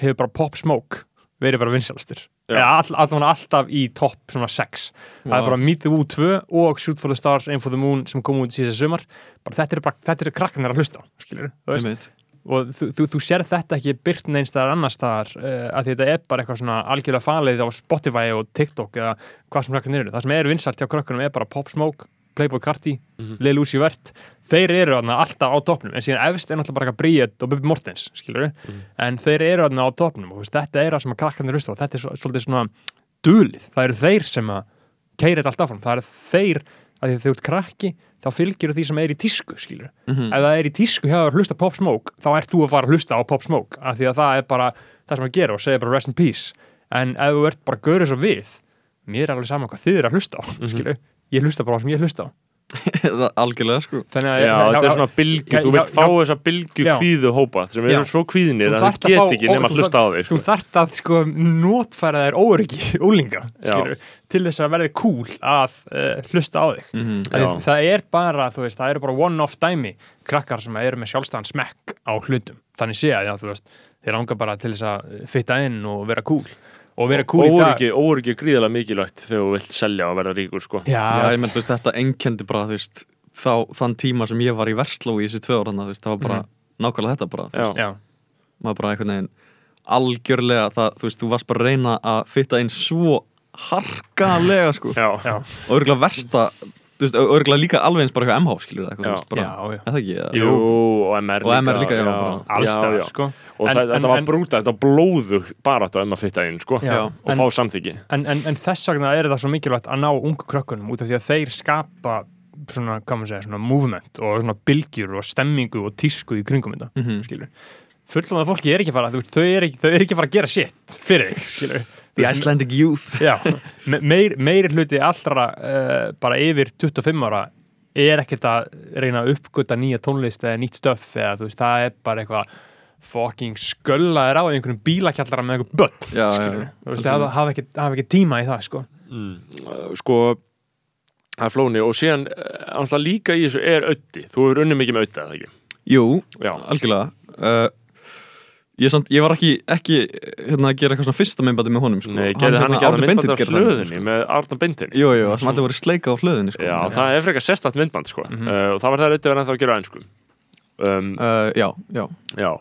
hefur bara Pop Smoke verið bara vinsalastur Já. eða all, allavega alltaf í topp svona 6 það er bara Meet the Woo 2 og Shoot for the Stars, Aim for the Moon sem kom út síðan sumar. Bara þetta er þetta er krakkarnir að hlusta skilur, og þú, þú, þú sér þetta ekki byrt neins staðar annars staðar uh, að þetta er bara eitthvað svona algjörlega falið á Spotify og TikTok eða hvað sem krakkarnir eru, það sem er vinsalt hjá krakkarnum er bara Pop Smoke, Playboy Carti Mhm. Lil Uzi Vert, þeir eru þarna alltaf á topnum, en síðan efst er náttúrulega bara Bríett og Bubi Mortens, skilur Mhm. en þeir eru þarna á topnum og veist, þetta er það sem að krakkarnir hlusta og þetta er svo, svolítið svona dulið, það eru þeir sem að keira þetta allt áfram, það eru þeir að því að þú ert krakki, þá fylgir því sem er í tísku, skilur Mhm. ef það er í tísku hjá að hlusta Pop Smoke þá ert þú að fara að hlusta á Pop Smoke af því að það er bara það sem að gera og segja bara rest in peace. En ef þú ert bara að göra svo við mér er alveg saman hvað þið er að hlusta á mm ég hlusta bara á það sem ég hlusta á Það- Algjörlega sko þannig að Já, þetta er svona bylgju, Já, þú já, vilt fá já. þessa bylgju Já. kvíðu hópa sem Já. eru svo kvíðinir Þú að þarft þeir að get ekki nema að þú hlusta á þig þú sko. þarft að sko notfæra þær óryggi úlinga Já. skilur, til þess að verði cool að uh, hlusta á þig því Já. það er bara, þú veist, það eru bara one-off dæmi krakkar sem eru með sjálfstæðan smekk á hlutum, þannig sé að já, þú veist þeir langar bara til þess að fitta inn og vera cool og vera cool í dag. Óryggi, er gríðalega mikilvægt þegar þú vilt selja og verða ríkur sko. Já, já, ég menn, þú veist, þetta enkendi bara, þú veist þá, þann tíma sem ég var í Versló í þessi tvö ára, þú veist, það var bara nákvæmlega þetta bara, þú Já. veist, já, maður bara einhvern veginn algjörlega, það, þú veist, þú varst bara að reyna að fitta inn svo harkalega, sko, Já, já, og örgulega versta þú veist, örgulega líka alveg eins bara eitthvað MH, skilur það, þú veist, bara, já, já. er það ekki, eða? Jú, og MR Og MR líka, já, bara. já, allstæðar, já. sko Og En- það, en- þetta var brúta, þetta var blóðug bara þetta um að fitta inn sko. Já. og En- fá samþyggi en, en, en þess vegna er það svo mikilvægt að ná ungu krökkunum út af því að þeir skapa svona, hvað maður segja, svona movement og svona bylgjur og stemmingu og tísku í kringum þetta, Mhm. skilur fullónað fólki er ekki að fara, þú veist, þau er ekki, þau er ekki að fara að gera shit fyrir þig, skilur The Icelandic Youth. Já, me- meir, meiri hluti allra uh, bara yfir 25 ára er ekkert að reyna að uppgöta nýja tónlist eða nýtt stöff eða þú veist, það er bara eitthvað fucking sköllaðir á í einhvernum bílakjallara með einhver börn Já, já, þú veist, hafa, hafa, ekki, hafa ekki tíma í það sko. Uh, sko það er flóni og síðan uh, alltaf líka í þessu er ötti þú hefur unnið mikið með ötti, eða ekki? Jú, Já, algjörlega. Uh, ég, samt, ég var ekki, ekki hérna, að gera eitthvað svona fyrsta myndbandi með honum sko. Nei, gerði hann hérna, ekki að Árni myndband Benedikt af gerði það, hlöðinni með Arna Beintin Jú, jú, það sem allir voru sleika á hlöðinni sko. Já, það er frekar sérstætt myndband sko. uh, og það var það auðvitað en þá að gera enn sko. um, uh, Já, já. Já.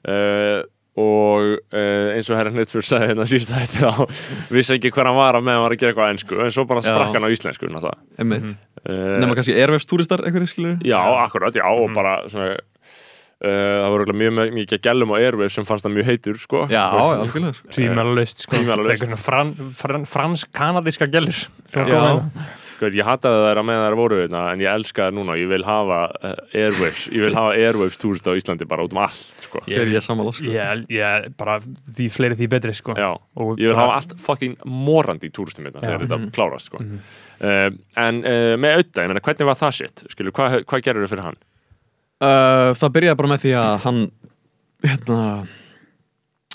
Uh, og uh, eins og herra Hnitfjörn sagði hérna síðust að þetta þá vissi ekki hver hann var að meðan hann var að gera eitthvað ennsku en svo bara Já. sprakk hann á íslensku einmitt. Uh, Nefna kannski Airwaves túristar einhverju skilur Já, akkurat, já, og bara svona, það voru mjög mikið gælum á Airwaves sem fannst það mjög heitur sko. Algjörlega sko. sko. Fransk-kanadíska gælur ég hataði þær að meðan þær voru hérna, en ég elska þær núna, ég vil hafa uh, Airwaves, ég vil hafa Airwaves túrist á Íslandi bara út um allt sko. Ég sko. ég, ég, bara því fleiri því betri sko. Já, Og ég vil hafa allt fucking morandi í túristum hérna þegar Já. þetta klárast sko. uh, en uh, með auðvitað, ég meina, hvernig var það? Skilur, hvað, hvað gerir þau fyrir hann? Uh, Það byrjaði bara með því að hann hérna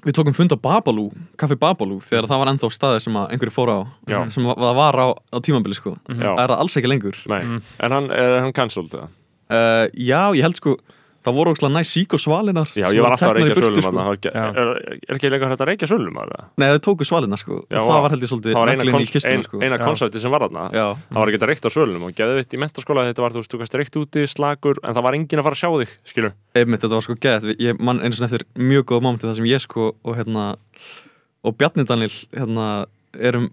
Við tókum fund á Babalú, kaffi Babalú þegar það var ennþá staðið sem að einhverju fóra á Já. sem að- það var á, á tímabili sko Já. Það er það alls ekki lengur Nei, en hann, er hann cancelled það? uh, Já, ég held sko það voru ógslag næ sík og svalinar Já, ég var alltaf að reykja sölum sko. er, er ekki lengur hægt að reykja það? Nei, þau tóku svalinar sko. Já, og það var held ég svolítið naglinn í konst, kistuna ein, sko. eina koncepti sem var þarna. Já, Það var ekki að reykta á sölunum og geði vitt í mentaskóla þetta var, þú veist, þú gæst reykt úti, slagur en það var enginn að fara að sjá þig, skilur. Einmitt, þetta var sko geðt Ég mann einu svona eftir mjög góð momenti þar sem ég sko og hérna og Bjarni Daniel hérna erum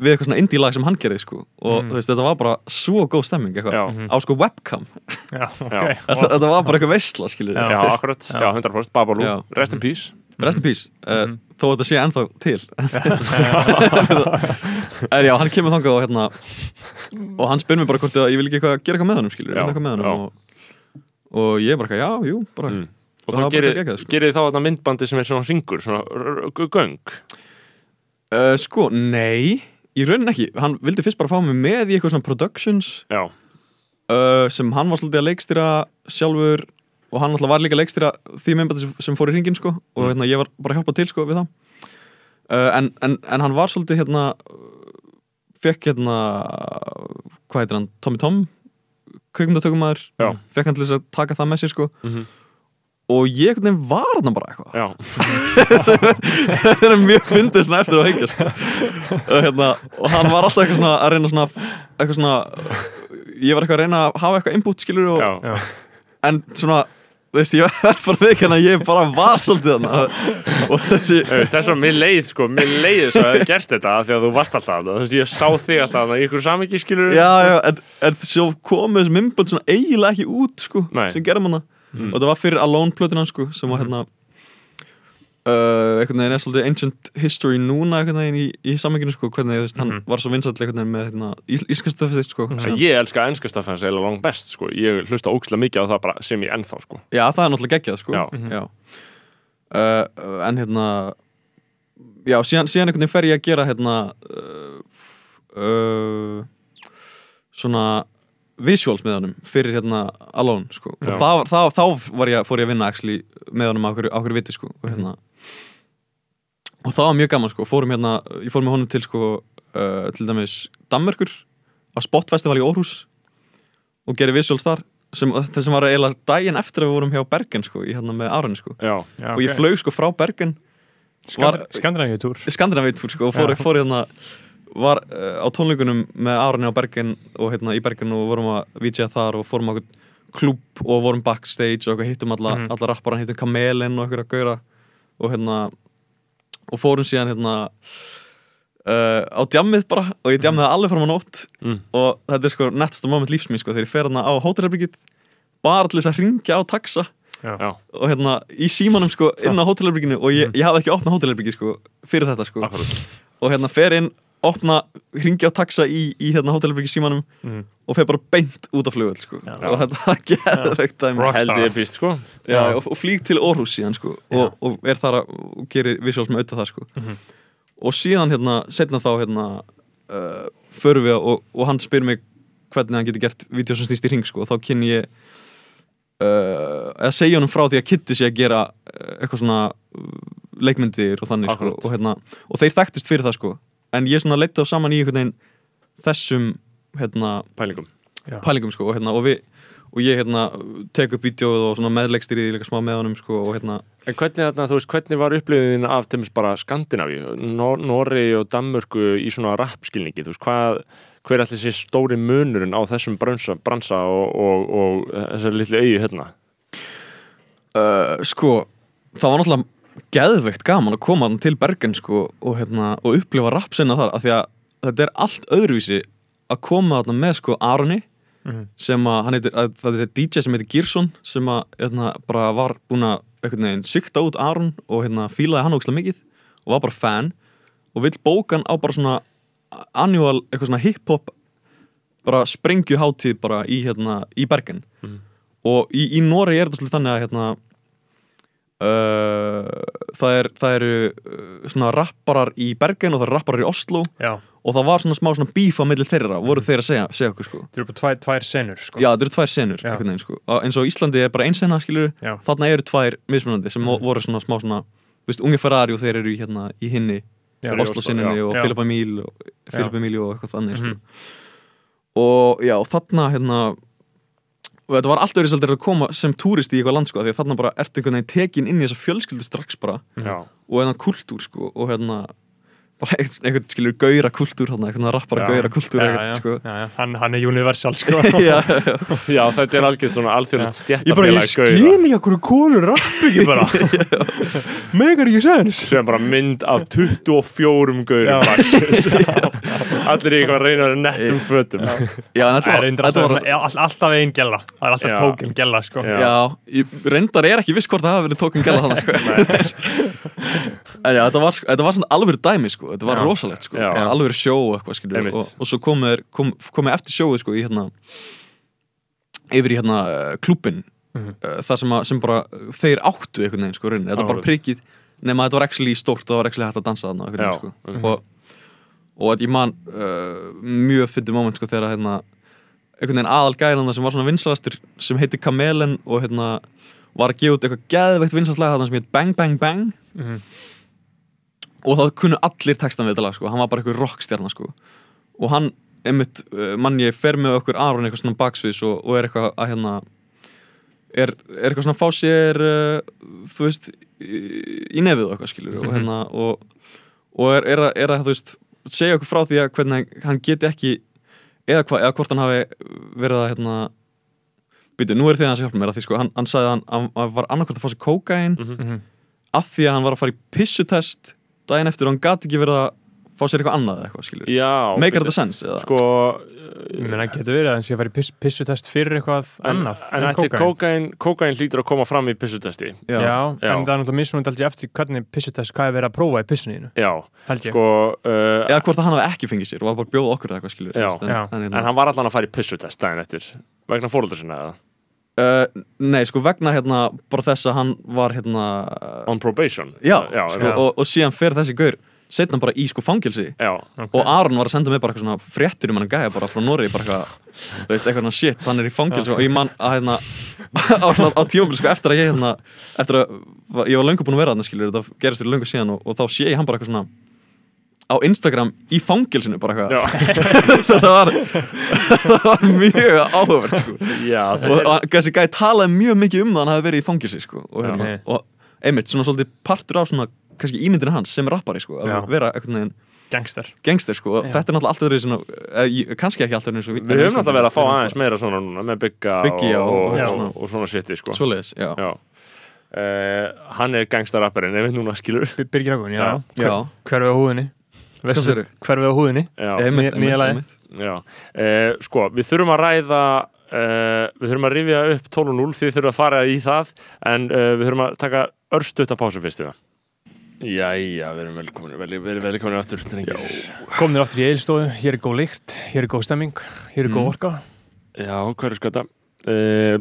við eitthvað svona indie lag sem hann gerði sko. Og þú veist, þetta var bara svo góð stemming á sko webcam. Já, ok. Já. þetta, þetta var bara eitthvað veistla, skilur Já. Já, akkurat, já, 100% Babalú, rest in peace. Rest in peace, uh, Mhm. þó þetta sé ennþá til. En já, hann kemur þangað og hérna og hann spyr mér bara hvort að ég vil ekki eitthvað, gera eitthvað með honum skilur, Já, eitthvað með honum og, og ég bara, eitthvað, já, jú, bara. Mm. Og gerir geggjað, sko. gerir þá þarna myndbandi sem er svona ringur, svona göng? Uh, sko, nei í raunin ekki, hann vildi fyrst bara fá mig með í eitthvað svona productions Já, uh, sem hann var svolítið að leikstýra sjálfur og hann alltaf var líka að leikstýra því myndbandi sem, fór í ringin sko og Mm. hérna, ég var bara að hjálpa til sko við það uh, en, en, en hann var svolítið hérna fekk hérna hvað heitir hann, Tommy Tom kveikmyndatökumæður fekk hann til þess að taka það með sér sko. Mhm. Og ég var hann bara eitthvað já, þetta er mjög fyndið svona eftir að heikja sko. og, hérna, og hann var alltaf eitthvað svona að reyna svona eitthvað svona ég var eitthvað að reyna að hafa eitthvað input skilur og, já, Já. en svona þú veist, ég var bara við að ég bara var svolítið hann og þessi Ö, Þess að mér leið, sko, mér leið svo að það gert þetta af því að þú varst alltaf þarna. Þú veist, ég sá þig alltaf þarna í ykkur samingi, skilur já, já, en, en svo komið þessi mymböld svona eiginlega ekki út sko, Nei. sem gerum hana Mm. og það var fyrir Alone plötuna sko, sem var hérna uh, einhvern veginn er svolítið ancient history núna einhvern veginn í, í sammenginu sko, hvernig þú veist, hann Mhm. var svo vinsall einhvern veginn með hérna, ís, ískastöfið sko, Mhm. sem- Ég elska ennska staffans eða langt best, sko. Ég hlusta ókslega mikið á það bara sem ég ennþá, sko. Já, það er náttúrulega geggjað sko Já. Mhm. Uh, En hérna Já, síðan, síðan einhvern veginn fer ég að gera hérna uh, uh, Svona Visuals með honum fyrir hérna Alone sko. Og það, var- þá, þá var ég, fór ég að vinna actually, með honum á okkur viti sko og, hérna, og það var mjög gaman sko. Fórum hérna, ég fór með honum til sko uh, Til dæmis Danmerkur Á Spot Festival í Århus Og gerði visuals þar sem, sem var eiginlega daginn eftir að við vorum hjá Bergen sko, í hérna með Aroni sko. Já, Já, og ég flög sko frá Bergen. Skandinavíu túr sko og fór, fór hérna var uh, á tónleikunum með Aroni á Bergen og hérna í Bergen og vorum að VJ þar og fórum á okkur klúb og vorum backstage og hittum alla, Mhm. alla rapparan, hittum Kamelin og eitthvað að gaura og hérna og fórum síðan hérna uh, á djammið bara og ég djammiði alveg fram á nótt mm. og þetta er sko nettasta moment lífsmín sko þegar ég fer hérna á hótelherbyggjið bara til þess að ringja á taxa já, og hérna í símanum sko inn á hótelherbygginu og ég, ég hafði ekki opnað hótelherbyggið sko fyrir þetta sko akkurat. og hérna fer inn opna, hringi á taxa í, í hérna hótelherbyggi símanum Mhm. og fer bara beint út á flugöld sko. Og þetta var geðveikt dæmi Rockstar. held ég býst sko Já, og, og flýg til Orhus síðan sko, og, og er þar að og gerir visuals með auðvitað það sko. Mhm. og síðan hérna, setna þá hérna, uh, förum við og, og hann spyr mig hvernig hann getur gert vídeo sem stýst í ring sko, og þá kynni ég uh, eða segja honum frá því að Kitty sé að gera uh, eitthvað svona uh, leikmyndir og þannig sko, Akkurat. og, hérna, og þeir þekktust fyrir það sko. En ég svona leitt þá saman í einhvern veginn þessum hérna, pælingum. Pælingum sko, og, hérna, og, við, og ég hérna, tek upp vídeoð og meðlegstir í því líka smá með honum sko, og hérna En hvernig, veist, hvernig var upplifin af Skandinavíu, Nor Norri og Danmörku í svona rappskilningi, þú veist, hvað, hver er allir sér stóri munurinn á þessum bransa, bransa og, og, og þessari litlu eigu hérna? uh, sko, það var náttúrulega geðveikt gaman að koma til Bergen sko, og, hérna, og upplifa rappsenna þar af því að þetta er allt öðruvísi að koma þarna með sko Aroni Mhm. sem að hann heitir, að, það er DJ sem heitir Gírsson sem að hérna, bara var búin að sikta út Aron og hérna fílaði hann ógislega mikið og var bara fan og vill bóka hann á bara svona annual, eitthvað svona hip-hop bara sprengju hátíð bara í hérna, í Bergen Mhm. og í, í Nóri er þetta svolítið þannig að hérna uh, það, er, það eru uh, svona rapparar í Bergen og það eru rapparar í Oslo Já, og það var svona smá svona bíf á milli þeirra voru þeir að segja, segja okkur sko það eru bara tvær, tvær senur sko. Já, þetta eru tvær senur veginn sko eins og Íslandi er bara ein sena skilur þarna eru tvær mismunandi sem Mhm. voru svona smá svona þú veist, unge Ferrari og þeir eru hérna í hinni Oslo sinni og. Filip Emíl og. Filip Emíl og eitthvað þannig sko. Mhm. og já, þarna hérna og þetta var allt öðru svolítið að koma sem túrist í eitthvað land sko, því að þarna bara ertu einhvern veginn tekin inn í þessa fjölskyldu strax bara. Já, og hérna kultúr sko og hérna bara einhvern, skilur gauðra kultúr hérna, einhvern rappara gauðra kultúr já, eitthvað já, sko. Já, já. Hann, hann er universal sko. já, já, þetta er algjörð svona alþjóðlegt Ég bara, ég stjættafélag gauða skil í okkur konur rapp ekki bara. Megar ekki sens sem bara mynd af 24 gauðum allir í eitthvað að reyna að vera nettum fötum já, en Það er var, all, alltaf einn gæla Það er alltaf Já. tókin gæla sko. Já. Já, ég reyndar er ekki viss hvort það hafi verið tókun gæla þannig sko. En já, þetta var, þetta var svona alvöru dæmi sko. Þetta var Já. rosalegt sko. Alvöru sjó eitthvað skilur og, og svo komið kom, kom eftir sjóið sko, í hérna yfir í hérna uh, klúbin Mhm. uh, það sem, að, sem bara þeir áttu einhvern veginn sko, þetta var bara Alveg. prikið nema að þetta var actually stórt og það var actually hægt að dansa þarna einhvern Já, veginn, sko. og, og ég man uh, mjög fyndi moment sko, þegar hérna, einhvern veginn aðal gælan sem var svona vinsalastur sem heiti Kamelen og hérna var að gefa út eitthvað geðveikt vinsalslag þarna sem heit Bang Bang Bang Mhm. og það kunnu allir textan við þetta lag sko. hann var bara eitthvað rockstjarnar sko. og hann, einmitt, uh, mann ég fer með okkur Aron eitthvað svona baksviðs og, og er eitthvað að hérna er, er eitthvað svona að fá sér uh, þú veist í, í nefið eitthvað skilur og Mhm. hérna og, og er, er, að, er að þú veist segja okkur frá því að hvernig hann geti ekki eða, hva, eða hvort hann hafi verið að hérna byrju, nú er hans að hjálpa mér að því sko hann, hann sagði að hann, hann, var annarkvæmt að fá sér kókain Mhm. af því að hann var að fara í pissutest daginn eftir og hann gati ekki verið að fá sér eitthvað annað eða eitthvað skilur Já, meikar bíddu. þetta sens eða? Sko Ég meina, getur verið að hann sé að fara í piss, pissutest fyrir eitthvað En, annað en ætti kókain, kókain hlýtur að koma fram í pissutesti Já, Já. en það er náttúrulega mismunandi aldrei eftir hvernig pissutest, hvað er verið að prófa í pissuninu Já, held ég sko uh, eða hvort að hann hafi ekki fengið sér og var bara að bjóða okkur eða eitthvað skilur Já. en, Já. en, En hann var allan að fara í pissutest daginn eftir vegna fóröldur sinna eða uh, nei sko vegna hérna bara þess að hann var hérna on probation já, já, sko, já, og, og síðan fer þessi gaur setna bara í sko fangilsi já, okay. og Aron var að senda mig bara eitthvað svona fréttir um hann gæja bara frá Norri bara eitthvað, þú veist, eitthvað svona shit, hann er í fangilsi og ég man að hérna á, á tíumbil sko eftir að ég hérna eftir að ég var löngu búin að vera þarna skilur þetta gerist fyrir löngu síðan og, og þá sé ég hann bara eitthvað svona á Instagram í fangilsinu bara eitthvað. Þetta var það var mjög áhugavert sko. Já og, og þessi gæði talaði mjög mikið um það að hann hafi verið í fangilsi sko og, hérna, og einmitt svona svolítið partur af svona kannski ímyndinu hans sem rappari sko að vera einhvern veginn gangster. gangster sko og þetta er náttúrulega alltaf öðru svona, eh, kannski ekki alltaf öðru svo Við höfum alltaf verið að fá aðeins meira svona núna með já, og, og, og, og, svona shiti sko. svoleiðis, já, Já. Uh, Hann er gangstarappurinn, ef við núna skilur Bir- Birgir Akun, já, já. Hverfið á húðinni? Hverfið á húðinni. Nýja- já. Uh, Sko, við þurfum að ræða uh, Við þurfum að rifja upp 12.0 Þið þurfum að fara í það En uh, við þurfum að taka örstutt að pásu fyrst í það Jæja, við erum velkomin, vel, við erum velkomin aftur, drengir. Komnir aftur í eilstofu, hér er góð lykt, hér er góð stemming, hér er góð Mm. orka. Já, er skata? Uh,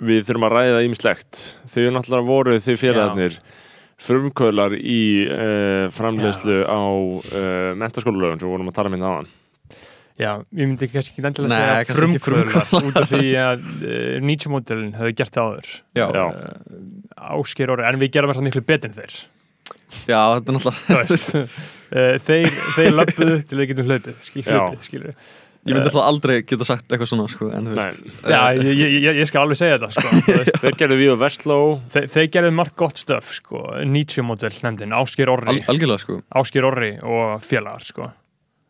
við þurfum að ræða ímislegt. Þau eru náttúrulega voru þau félagarnir frumkvölar í uh, framleiðslu á uh, mentaskólalögun sem við vorum að tala um hérna áðan. Já, ég myndi kannski ekki endilega Nei, segja frumkvölar út af því að uh, Nietzsche-módelin hefði gert það áður. Já, Já. Uh, ásker orði, en við gerum alltaf miklu betur en þeir. Já þetta er náttúrulega uh, þeir, þeir löpuðu til við getum hlaupið, skil, hlaupið, skilur. Ég myndi alltaf aldrei geta sagt eitthvað svona sko, en Já, ég, ég, ég, ég skal alveg segja þetta, sko. Þeir gerðu við og Vestló. Þe, þeir gerðu margt gott stöf, sko. Nietzsche-módel nefndin, Ásker Orri. al, algjörlega sko Áskir Orri og félagar sko.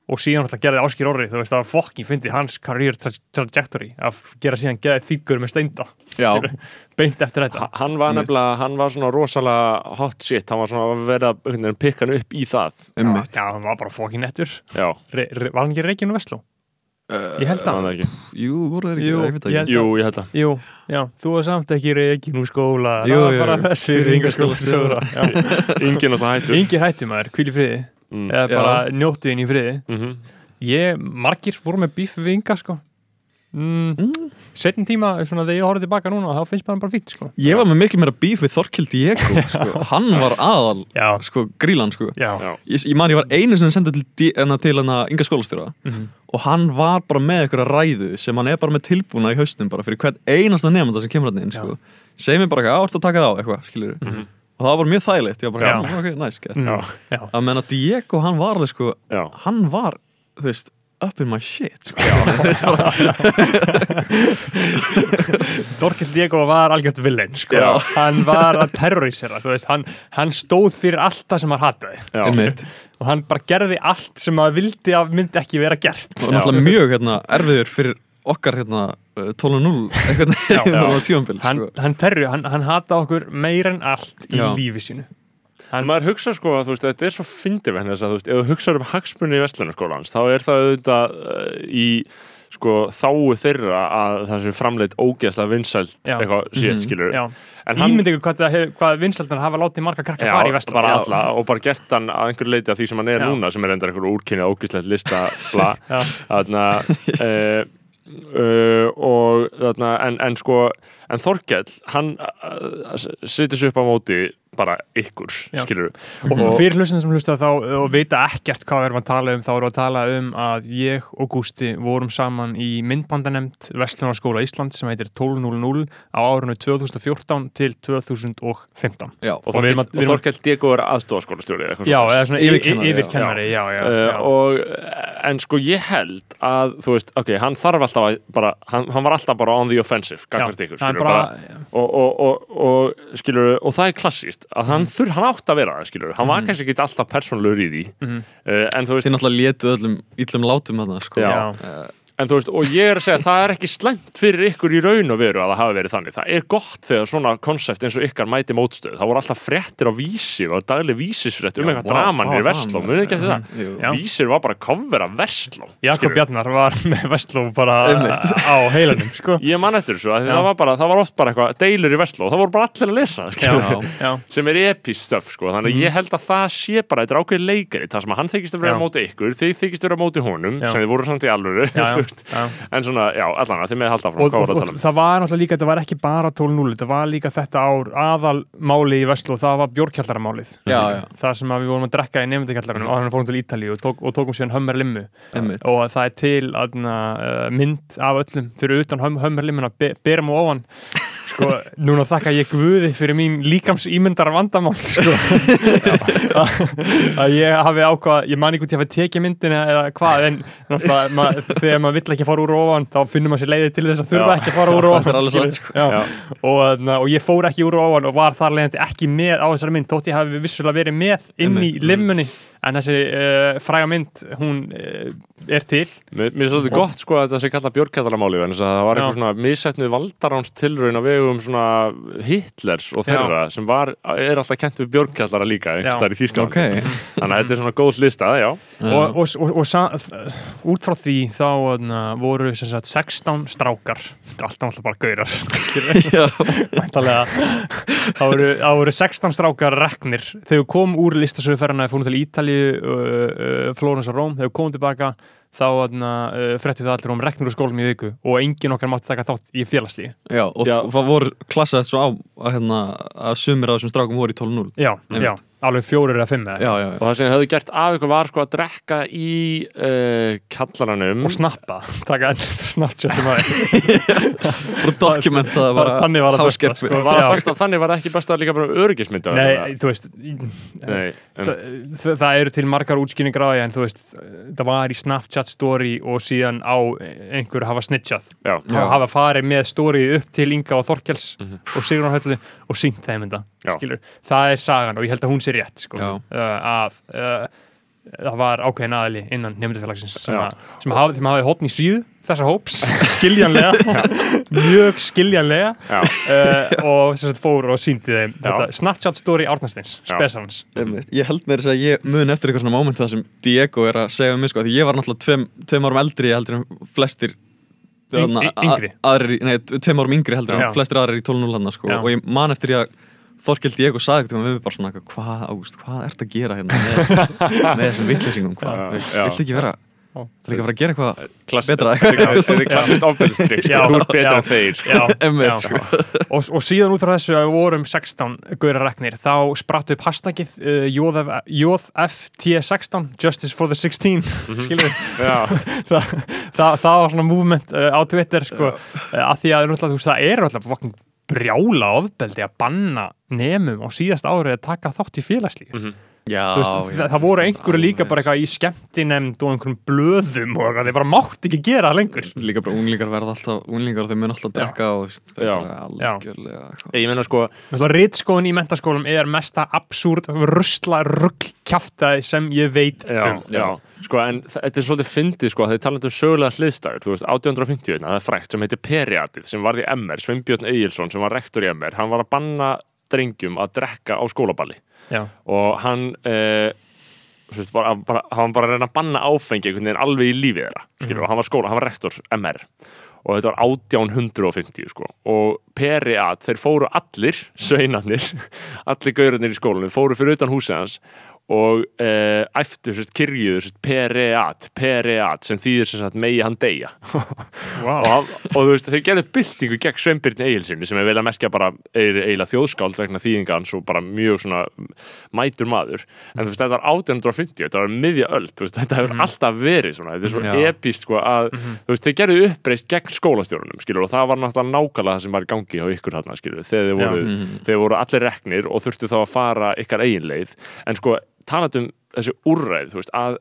Og síðan alltaf gerði Áskir Orri þú veist það var fokkin fyndi hans career tra trajectory að gera síðan geðið þýtgur með steinda Já, beint eftir þetta. Ha- Hann var nefnilega, hann var svona rosalega hot shit, hann var svona að vera að pikka hann upp í það. einmitt. Já, hann var bara fokkin nettur. Já, var hann ekki Reykján og Vestló? uh, ég held að var það ekki. Jú, voru þeir ekki, Jú, ég held- Jú, ég held það. jú, já, þú var samt ekki Reykján úr skóla. Jú, jú, bara jú. þessi Engin alltaf hættur. Ingi hættum maður, hvíl í friði Mm. eða bara njóttu inn í friði Mhm. ég, margir voru með bíf við Inga sko mm, setjum tíma, svona þegar ég horfði tilbaka núna þá finnst maður bara fínt sko Ég var með miklu meira bíf við Þorkild Diego sko. Hann var aðal, já, sko, grílan sko já, Já. Ég, ég man ég var einu sem sendið til, til hana Inga skólastjóra Mhm. og hann var bara með einhverja ræðu sem hann er bara með tilbúna í haustum bara fyrir hvern einasta nefnda sem kemur hann inn sko. segir mér bara eitthvað, átt að taka það á eitthvað skilur Mhm. Og það var mjög þægilegt ég var bara, Já. ok, næs, gett Mm, já. að menna Diego, hann var alveg sko Já. hann var, þú veist up in my shit sko. Þorkill Diego var algjört villin sko. Hann var að terrorísera hann, hann stóð fyrir allt það sem hann hataði og hann bara gerði allt sem hann vildi að myndi ekki vera gert og náttúrulega mjög hérna, erfiður fyrir okkar hérna, 12-0 eitthvað tífambil hann, sko. hann, terru, hann, hann hataði okkur meira en allt í Já. lífi sínu En maður hugsa sko að þú veist, þetta er svo fyndið henni þess að þú veist, ef þú hugsaður um hagsmunni í Vestlunarskólans, þá er það auðvitað uh, í sko þáu þeirra að það sem framleitt ógeðslega vinsælt eitthvað sétt, Mhm. skilur já. En hann, ímyndi ykkur hvað, hvað vinsaldar hafa látið marga krakka já, fara í vestlum bara alla og bara gert hann að einhverju leiti af því sem hann er Já. núna sem er enda einhverju úrkynnið ógeðslegt lista bla, Já. þarna uh, uh, og þarna en, en sko, en Þorkell hann uh, setur sér upp á móti bara ykkur, Já. skilur og fyrir hlustinu sem hlusta þá og vita ekkert hvað við erum að tala um þá erum við að tala um að ég og Gústi vorum saman í myndbandanemnd Vestlunarskóla Ísland sem heitir 1200 á árunni 2014 til 2015 já, og Og við erum Þorkell, Diego er aðstofaskólastjóri eitthvað já, eða svona Yfirkennari, yfir, já. já, já, Uh, já. og, en sko ég held að þú veist, ok, hann þarf alltaf að bara, hann, hann var alltaf bara on the offensive gagvart ykkur, skilur bara, og, og, og, og skilur og það er klassíst, að hann, Mhm. þurr, hann átt að vera það, skilur, hann var kannski ekki alltaf persónulegur í því Mhm. uh, en þú veist, þið náttúrulega létu öllum íllum látum þarna sko. Já. já, en þú veist, og ég er að segja það er ekki slæmt fyrir ykkur í raun og veru að það hafi verið þannig, það er gott þegar svona konsept eins og ykkar mæti mótstöð það voru alltaf fréttir á vísi og dagleg vísisfrétt um eitthvað vá, draman hvað í var Vestló, það? munið ekki eftir það. Já. vísir var bara cover af Vestló Jakob. Bjarnar var með Vestló bara Einmitt. á heilanum sko. Ég man eftir þessu, það var bara, það var oft bara eitthvað deilur í Vestló, það voru bara allir að lesa já, já, sem er epist stöf, sko, þannig að ég held að það sé bara, þetta er ákveðið leikari, það sem að hann þykist að vera En svona, já, allan að þið með halda áfram, og, og, og um? það var náttúrulega líka, þetta var ekki bara 12-0 þetta var líka þetta ár aðalmáli í Vestló, það var bjórkjallarmálið það sem að við vorum að drekka í nefndikjallarinu áður en við fórum til Ítalíu og, tók, og tókum síðan hömmar limmu. Einmitt. og það er til aðna, uh, mynd af öllum fyrir utan hömm, hömmar limmuna, be, berum og ofan sko, núna þakka ég guði fyrir mín líkams ímyndar vandamál sko. að ég hafi ákvað ég man ekki út ég hafi tekið myndina eða hvað en náttúrulega ma þegar maður vill ekki fara úr og ofan þá finnur maður sér leiði til þess að þurfa Já. ekki að fara úr og er ofan satt, sko. Og, þarna, og ég fór ekki úr og ofan og var þar leiðandi ekki með á þessari mynd þótt ég hafi vissulega verið með inn í mm. limmunni en þessi uh, fræga mynd hún uh, er til Mér mér finnst þetta gott, sko, að þetta sé kallað björkjallamáli, en það var eitthvað svona misætnuð valdaráns tilraun á vegum sögum svona Hitlers og þeirra sem var, er alltaf kent við björnkjallara líka Já. einhvers þar í Þýskalandi. Ok, þannig að þetta er svona góð lista, já. Og, og, og, og sa, út frá því þá na, voru sem sagt, 16 strákar þetta er alltaf alltaf bara gaurar. Já, það voru, voru 16 strákar reknir. Þegar við komum úr listasöguferðina fórum til Ítalíu, uh, uh, Flórens og Róm þegar við komum tilbaka þá uh, frettum við allir um reknir úr skólum í viku og enginn okkar mátti taka þátt í félagslíi já, og Já. það voru klassað svo á að, hérna, að sumir af þessum strákum voru í 12-0 já, já, alveg fjórir eða fimm eða? Já, já, og það sem þið höfðu gert af ykkur var sko að drekka í uh, kallaranum og snappa, taka enn snapchatum að bara dokumenta það bara þannig var það besta, sko. var Já. það besta, þannig var það ekki besta líka bara öryggismynda Nei, þú veist Nei, það, það, eru til margar útskýringar á því en þú veist, það var í Snapchat story og síðan á einhver hafa snitchað. Já, Já. og hafa farið með storyið upp til Inga og Þorkels Mhm. og Sigrun Höllu og sínt þeim þetta það er sagan og ég held að hún sé rétt sko, uh, að uh, það var ákveðin aðili innan nefndafélagsins sem, að, sem hafði, þeim hafði hotn í síðu þessa hóps, skiljanlega. Mjög skiljanlega. Uh, og sem sagt fór og síndi þeim þetta Snapchat story Árnastins, Einmitt. Ég held með þess að ég mun eftir eitthvað svona moment það sem Diego er að segja um mig sko, því ég var náttúrulega tveim, tveim árum eldri heldur en flestir yngri? nei, tveim árum yngri heldur en flestir aðrir í 12-0 hann sko, og ég man eftir ég að Þorkel Diego sagði eitthvað við mig bara svona hvað, águst, hvað ert að gera hérna með, með þessum vittlýsingum hvað, viltu ekki vera Já. viltu ekki vera að gera eitthvað klass, Betra. þetta er klassist ofbeldstrykk Já, þú ert betur já. en þeir já, já. sko. og, og síðan út frá þessu að við vorum 16 gauðra reknir, þá spratt upp hashtagið uh, JFT16 Justice for the 16 Mhm. skilur við já, það, það, það var svona movement uh, á Twitter sko, uh, að því að veist, það er alltaf fucking brjála ofbeldi að banna nemum á síðast árið að taka þátt í félagslíf Mhm. Já, Þú veist, já, það, það voru einhverju líka bara eitthvað í skemmtinemnd og einhverjum blöðum og þeir bara mátt ekki gera það lengur. Líka bara unglingar verða alltaf unglingar og þeir mun alltaf drekka og það er bara algjörlega eitthvað. ég meina sko Ritskóðin í mentaskólum er mesta absúrt, rusla, rugg kjaftaði sem ég veit Já, um. já, sko, en þetta er svolítið fyndið, sko, þeir talandi um sögulega hliðstæður, þú veist, 1850, það er frækt sem heitir Periatið, sem varð í MR, Sveinbjörn Egilson, sem var rektor í MR, hann var að banna drengjum að drekka á skólaballi Já. og hann, eh, veist, bara, bara, hann bara reyna að banna áfengi einhvern veginn alveg í lífið þeirra, skilur, og hann var skóla, hann var rektor MR og þetta var 1850 sko. Og Periat, þeir fóru allir sveinarnir, allir gaurarnir í skólanum, fóru fyrir utan húsið hans og uh, æftu kyrjuðu sérst, Periat, Periat sem þýðir sem sagt megi hann deyja. Wow. og, og þú veist, þeir gerðu byltingu gegn Sveinbjörn Egilsinni sem er vel að merkja bara eiginlega þjóðskáld vegna þýðingans og bara mjög svona mætur maður. En þú veist, þetta var 1850, þetta var miðja öld þú veist, þetta hefur alltaf verið svona. Þetta er svo Já. epíst sko að þú veist, þeir gerðu uppreist gegn skólastjórunum skilur og það var náttúrulega nákvæmlega það sem var í gangi á ykkur þarna skilur, þegar Já. voru, þeir voru allir reknir og þurftu þá að fara ykkar eigin leið. En sko, talandi um þessi úrræð, þú veist, að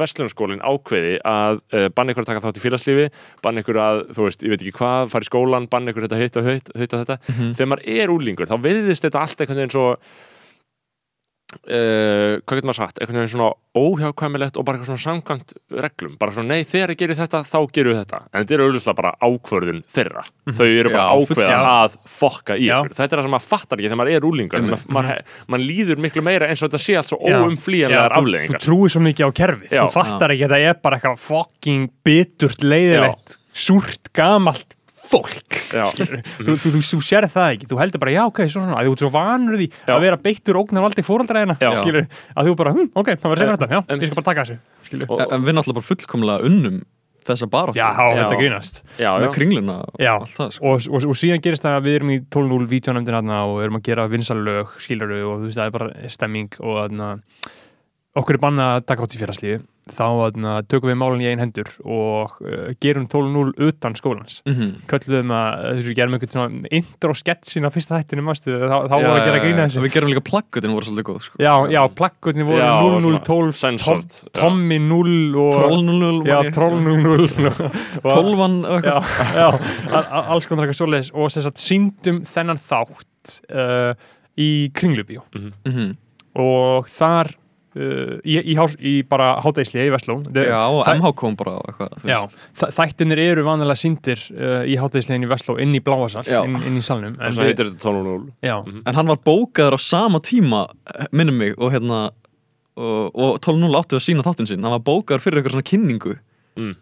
Vestlunarskólinn ákveði að uh, banna ykkur að taka þátt í félagslífi, banna ykkur að þú veist, ég veit ekki hvað, fara í skólan, banna ykkur þetta hitt og hitt, og þetta, þegar maður er úlingur þá veðist þetta allt einhvern veginn svo Uh, hvað getur maður sagt, einhvern veginn svona óhjákvæmilegt og bara eitthvað svona samkvæmt reglum. Bara svona, nei, þegar ég gerir þetta, þá gerir við þetta. En þetta er auðvitað bara ákvörðun þeirra. Þau eru bara Já, fullkomlega. að fokka í Já. ykkur. Þetta er það sem maður fattar ekki þegar maður er úlingur. Einmitt. maður, maður, maður líður miklu meira eins og þetta sé allt svo Já. óumflýjanlegar Já, þú- Þú trúir svo mikið á kerfið, Já. þú fattar ekki að það er bara eitthvað fucking biturt, leiðilegt súrt, gamalt fólk þú, þú, þú, þú sér það ekki, þú heldur bara já ok, svona, að þú ert svo vanur því Já. að vera beittur ógnarvaldi fóraldræðina Já. skilur, að þú bara, hm, ok, það var segur þetta já, En- ég skal bara taka þessu skilur. Og- en við náttúrulega bara fullkomlega unnum þessa baráttu já, Já. þetta grínast já, með já. kringluna og Já. allt það sko. og, og, og síðan gerist það að við erum í 12.0 vítjónefndin hérna og erum að gera vinsalög skilur og þú veist það er bara stemming og þarna okkur er bannað að taka átt í félagslífi þá þarna, tökum við málun í einn hendur og uh, gerum 12.0 utan skólans. Mhm. kölluðum að þessu gerum einhvern svona intro sketsin á fyrsta hættinu mástu, þá, þá voru að gera grína og þessu. Við gerum líka plaggutin voru svolítið góð sko. já, já, plakkutni voru Já, 0012 svona Tom, já. Tommy 0 og troll 0 já, troll 00 og- tólvan og já, eitthvað. Já, a- a- alls konar eitthvað svoleiðis. Og sem sagt síndum þennan þátt uh, í kringlubíó. Mhm. og þar uh, í, í, í bara hátæðisli í Vestló Já, og það- MH kom bara eitthvað þú Já, þættinir eru vanlega síndir uh, í hátæðislegin í Vestló inn í Bláasal, inn, inn í salnum heitir þetta 12.0 Já, En hann var bókaður á sama tíma minnum mig og hérna og, og 12.0 áttu að sína þáttinn sinn. Hann var bókaður fyrir eitthvað svona kynningu. Mm.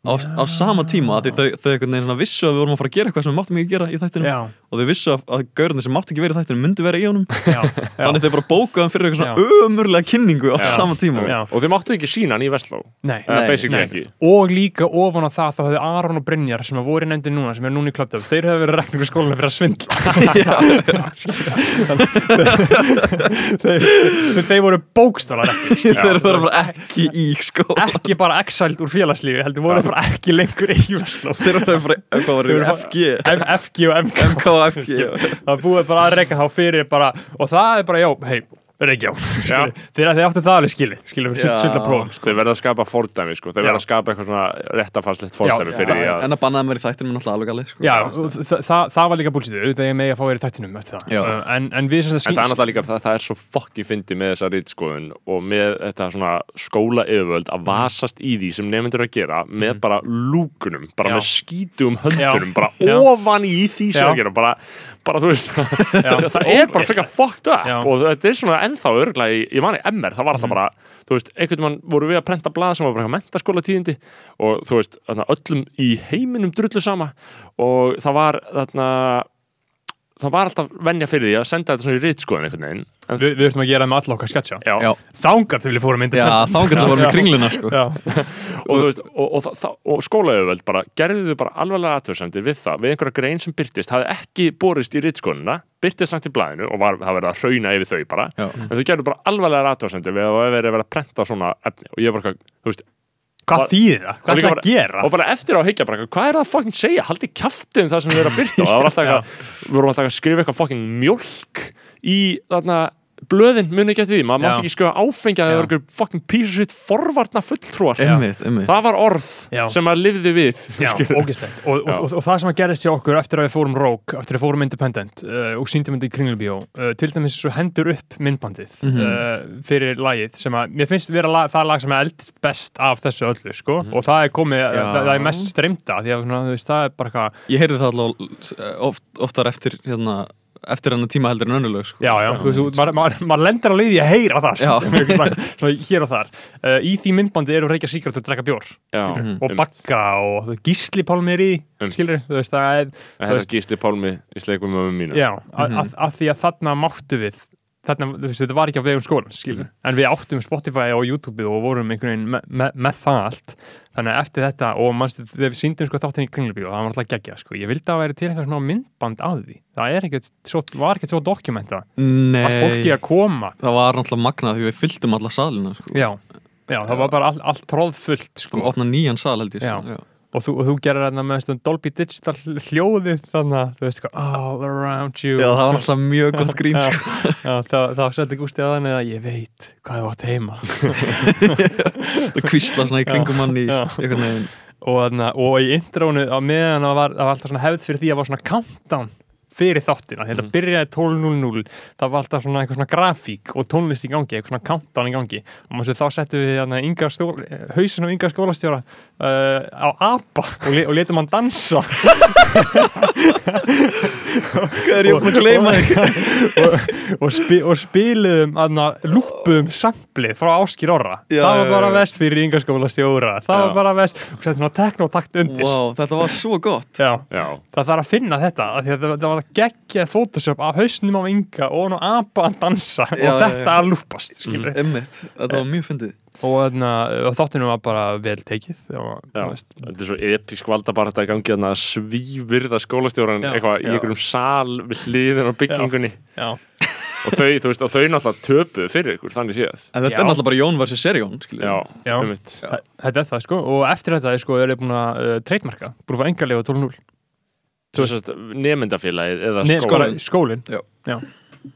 Á, á sama tíma af því þau, þau einhvern veginn svona vissu að við vorum að fara að gera eitthvað sem við máttum ekki gera í þættinum já, og þau vissu að, að gaurarnir sem máttu ekki verið í þættinum myndi vera í honum. Já, þannig þau bara bókaðu hann fyrir eitthvað svona ömurlega kynningu á Já. sama tíma. Já. Og þið máttu ekki sína hann í Vestló? Nei, Eða Nei, basically nei. ekki? Og líka ofan á það þá höfðu Aron og Brynjar sem að voru í nefndi núna, sem er núna í klöptöf þeir höfðu verið rekningu skólinu fyrir að svindla. Þeir, þeir, þeir voru bókstálar þeir voru bara ekki lengur í Vestló þeir voru bara, hvað var það, FG FG og MK það búið bara að reyka þá fyrir bara, og það er bara, já, hei Reykjá, Já. þegar þið áttu það alveg skilið skilið fyrir Já. svindla prófum sko. Þau verða að skapa fordæmi sko Já. verða að skapa eitthvað svona réttafarslegt fordæmi Já, fyrir því Það- að en að bannaði mér í þættinum er náttúrulega alveg galið sko. Já, það, það, það var líka búlsitið, auðvitað ég megi að fá verið þættinum eftir það Já. Uh, en, en við sem En það er náttúrulega líka, það, það er svo fokki fyndi með þessa rítskoðun og með þetta svona skóla yfirvöld að vasast í því sem nefndur að gera með bara lúkunum, bara Já. með skítum höndunum, bara Já. ofan í því sem Já. að gera, bara, bara þú veist, það er bara frekar fucked up. Já. og þetta er svona ennþá örglega í, ég mani MR, það var alltaf bara, þú veist, einhvern mann voru við að prenta blað sem var bara mentaskóla tíðindi og þú veist, öllum í heiminum drullu sama. Og það var þarna það var alltaf venja fyrir því að senda þetta svona í rítskoðun einhvern veginn en, við, við ætlum að gera það með alla okkar sketsja. Þángat til við fórum Já, independent þá getur það voru með kringluna sko. Já. og, veist, og, og, og, og skólaöfuveld bara gerðu þau bara alvarlega aðtöðsendir við það við einhverja grein sem byrtist, hafði ekki borist í rítskoðunina, byrtist samt í blæðinu og var, það verið að hrauna yfir þau bara Já. en þau gerðu bara alvarlega aðtöðsendir við að það verið að vera að prenta svona efni og ég var eitthvað, þú veist, Hvað þýðir það? Hvað er það að gera? og bara eftir á að higgja bara, hvað er það að fucking segja haldi kjaftin það sem við erum að byrta og það var alltaf eitthvað, við vorum alltaf að skrifa eitthvað fucking mjólk í þarna blöðin, muni ekki eftir því, maður mátti ekki skrifa áfengja að það var eitthvað fucking piece of shit forvarna fulltrúar. Einmitt, einmitt. Það var orð Já. sem maður lifði við. Já, og, og, og, og það sem að gerist hjá okkur eftir að við fórum Rogue, eftir að við fórum Independent uh, og síndum myndi í Kringlubíó uh, til dæmis svo hendur upp myndbandið uh, fyrir lagið sem að mér finnst vera lag, það lag sem er eldist best af þessu öllu sko. Og það er komið, það, það er mest streymda því að svona, þú veist, það er bara eitthvað Ég heyrði það alltaf oft, oftar eftir hérna, eftir hann tíma heldur en önnulög sko. Já, já, þú veist, maður ma ma lendir á leiði að heyra það sko, svona, hér og þar. Uh, Í því myndbandi eru reykja síkart og drekka bjór Já, skilurðu, og bakka og gísli pálmi er í Einmitt. skilur, þú veist, það er En þetta gísti Pálmi í sleikum með mínu. Já, að, að, að því að þarna máttu við þarna, þú veist, þetta var ekki á vegum skólan skilur, en við áttum Spotify og YouTube og vorum einhvern veginn me, me, með það allt þannig að eftir þetta og mannstu þegar við síndum sko þáttinn í kringlubíu og það var alltaf geggja sko, ég vildi að það væri til eitthvað svona myndband af því það er ekkert, svo, var ekkert svo dokumenta allt fólki að koma það var náttúrulega magnað því við fylltum alla salina sko. já, já, það var bara all, allt tróðfullt Sko, opna nýjan sal held ég Já. sko. Já. Og þú, og þú gerir þarna með stund Dolby Digital hljóðið þannig að þú veist sko, all around you. Já, það var náttúrulega mjög gott grín sko. Já, þá, setti Gústi að þannig að ég veit hvað þú átt heima. Það kvísla svona í kringum hann í einhvern veginn. Og, og í intrónu á meðan það var, það var alltaf hefð fyrir því að var svona countdown fyrir þáttina, þetta Mm. byrjaði 12.00 það var alltaf svona eitthvað svona grafík og tónlist í gangi, eitthvað svona countdown í gangi. Og maður svo þá settum við hausin og ynga skólastjóra uh, á apa og, le, og letum hann dansa Hvað er ég búin að gleyma þig? og, og, spi, og spiluðum aðna, lúpuðum samplið frá Áskir Orra. Já, það var bara vest fyrir yngaskóla stjóra það Já. var bara vest. Og settum svona teknotakt undir. Wow, þetta var svo gott. Já. Já, það þarf að finna þetta af því að það, það var geggjað Photoshop af hausnum á ynga og hann á apa að dansa. Já, og þetta já. að lúpast Emmitt, þetta var mjög fyndið og, og þáttinu var bara vel tekið já, þetta er svo episk valda bara þetta í gangi að svívirða skólastjóran Já. eitthvað í Já. einhverjum sal við hliðin á byggingunni já, og þau, þú veist, og þau náttúrulega töpuð fyrir ykkur, þannig séð En þetta Já. er náttúrulega bara Jón vs. Serjón Já, Já. þetta er það sko og eftir þetta sko, er þið búin að uh, treytmarka búin að fá engalega 12.0 Svo sett nemyndafélagið eða skólan skólin Já.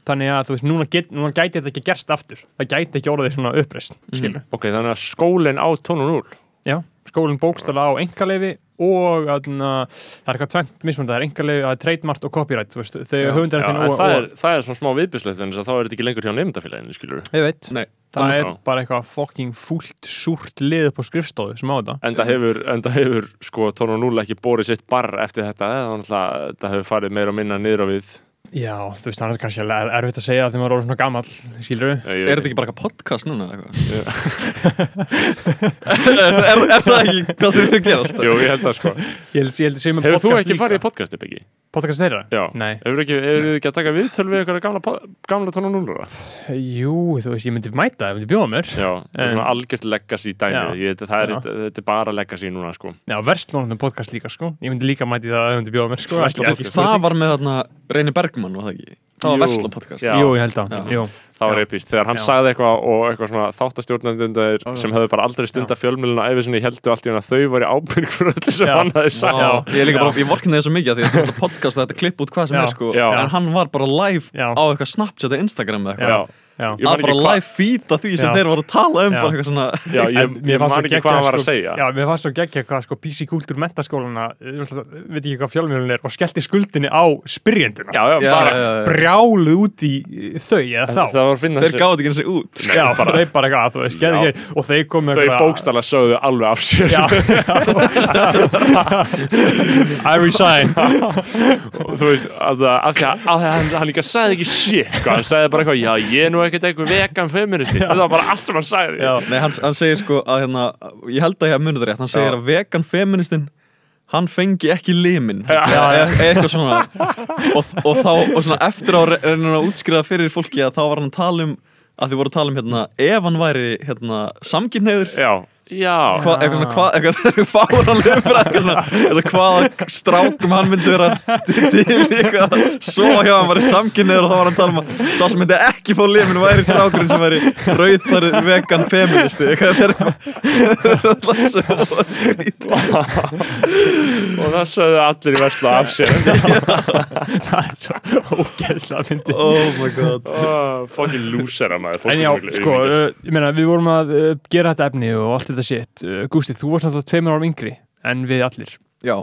Þannig að þú veist, núna, get, núna gæti þetta ekki gerst aftur. Það gæti ekki orðið svona uppreist skilur Ok, þannig að skólinn á 12.0 já, skólinn bókstala á engaleifi og aðna, það er eitthvað tvent mismund, það er engaleifi, það er trademark og copyright, þú veist, þegar Já, höfundaréttin en og, það, er, það er svona smá viðbyrslegt en þá er þetta ekki lengur hjá nefndafélaginu, skilur ég veit, Nei, það er er það. bara eitthvað fucking fúlt, súrt lið upp á skrifstofu sem á þetta. Enda hefur, enda hefur sko Tónu 0 ekki borið sitt barr eftir þetta að þetta hefur farið meira og minna niður á við Já, þú veist, það er kannski erfitt að segja þegar maður er orðinn svona gamall, skilur við? Er þetta ekki bara eitthvað podcast núna eða eitthvað? er, er, er það ekki það sem er að gerast? Jú, ég held það sko Ég held, ég held að segja með Hefur þú podcast ekki farið í podcasti, Biggi? Podcast þeirra? Já Nei. Hefur ekki, þið ekki að taka viðtöl við eitthvað gamla, Tónu 0 Jú, þú veist, ég myndi mæta það, ég myndi bjóða mér. Já, það er svona algjört legacy dæmi er, þetta er bara legacy núna sko Já, verslónum podcast líka, sko. Ég myndi líka mæti það að það var það ekki? Það var Jú. Vesla podcast Já. Jú, ég held að, Já. jú. það var Já. epist, þegar hann Já. sagði eitthvað og eitthvað svona þáttastjórnendur sem hefðu bara aldrei stunda fjölmjöluna æfi sinni heldur allt í hann að þau var í ábyrg fyrir öllu sem Já. hann hefði sagt Já. Ég er líka bara, ég vorkinni þessu mikið af því að þetta podcast þetta klipp út hvað sem Já. er sko Já. En hann var bara live Já. á eitthvað Snapchat eða Instagram eða eitthvað Að bara live feed af því sem Já. þeir voru að tala um Já. bara eitthvað svona já ég, ég fannst man ekki hvað hann var að sko, segja Já, mér fannst svo geggja hvað sko PC Kultúr mentaskólana veit ekki hvað fjölmjölun er og skellti skuldinni á spyrjenduna Já, já, Já, bara, já, já. brjáluð út í eh, þau eða þá það Þeir gáðu ekki eins og út sko. Já, bara, þeir bara eitthvað, þú veist, gerði Já. ekki og þeir komu þau bókstala sögðu alveg af sér I resign þú veist, að, að, að, að, að hann, hann líka sagði ekki shit, sko, hann sagði bara eitthvað, já, ég er nú ekkert eitthvað vegan feministi, þetta var bara allt sem hann sagði. Nei, hann, hann segir sko að hérna Ég held að ég hef munið það rétt. Hann segir Já. að vegan feministinn Hann fengi ekki limin. Eða eitthvað svona. Og, og þá, og svona eftir á re- reynir hann að útskriða fyrir fólki að þá var hann að tala um að þið voru að tala um hérna ef hann væri hérna samkynhneigður Já, Hva, eitthvað svona, hvað, eitthvað fáranlega umræð, eitthvað svona, eitthvað hvaða strákum hann myndi vera til til eitthvað, svo hjá hann var í samkynniður og þá var hann að tala um að sá sem myndi ekki fá lifin væri strákurinn sem væri rauðþarð vegan feministi, eitthvað þeir eru alltaf svo skrítið. og það sögðu allir í versla af sér. Það er svo ógeðslega fyndið. Oh my god. oh, fucking loser að maður En já, sko, uh, ég meina, við vorum að uh, gera þetta efni og allt þetta shit uh, Gústi, þú varst náttúrulega tveimur árum yngri en við allir Já,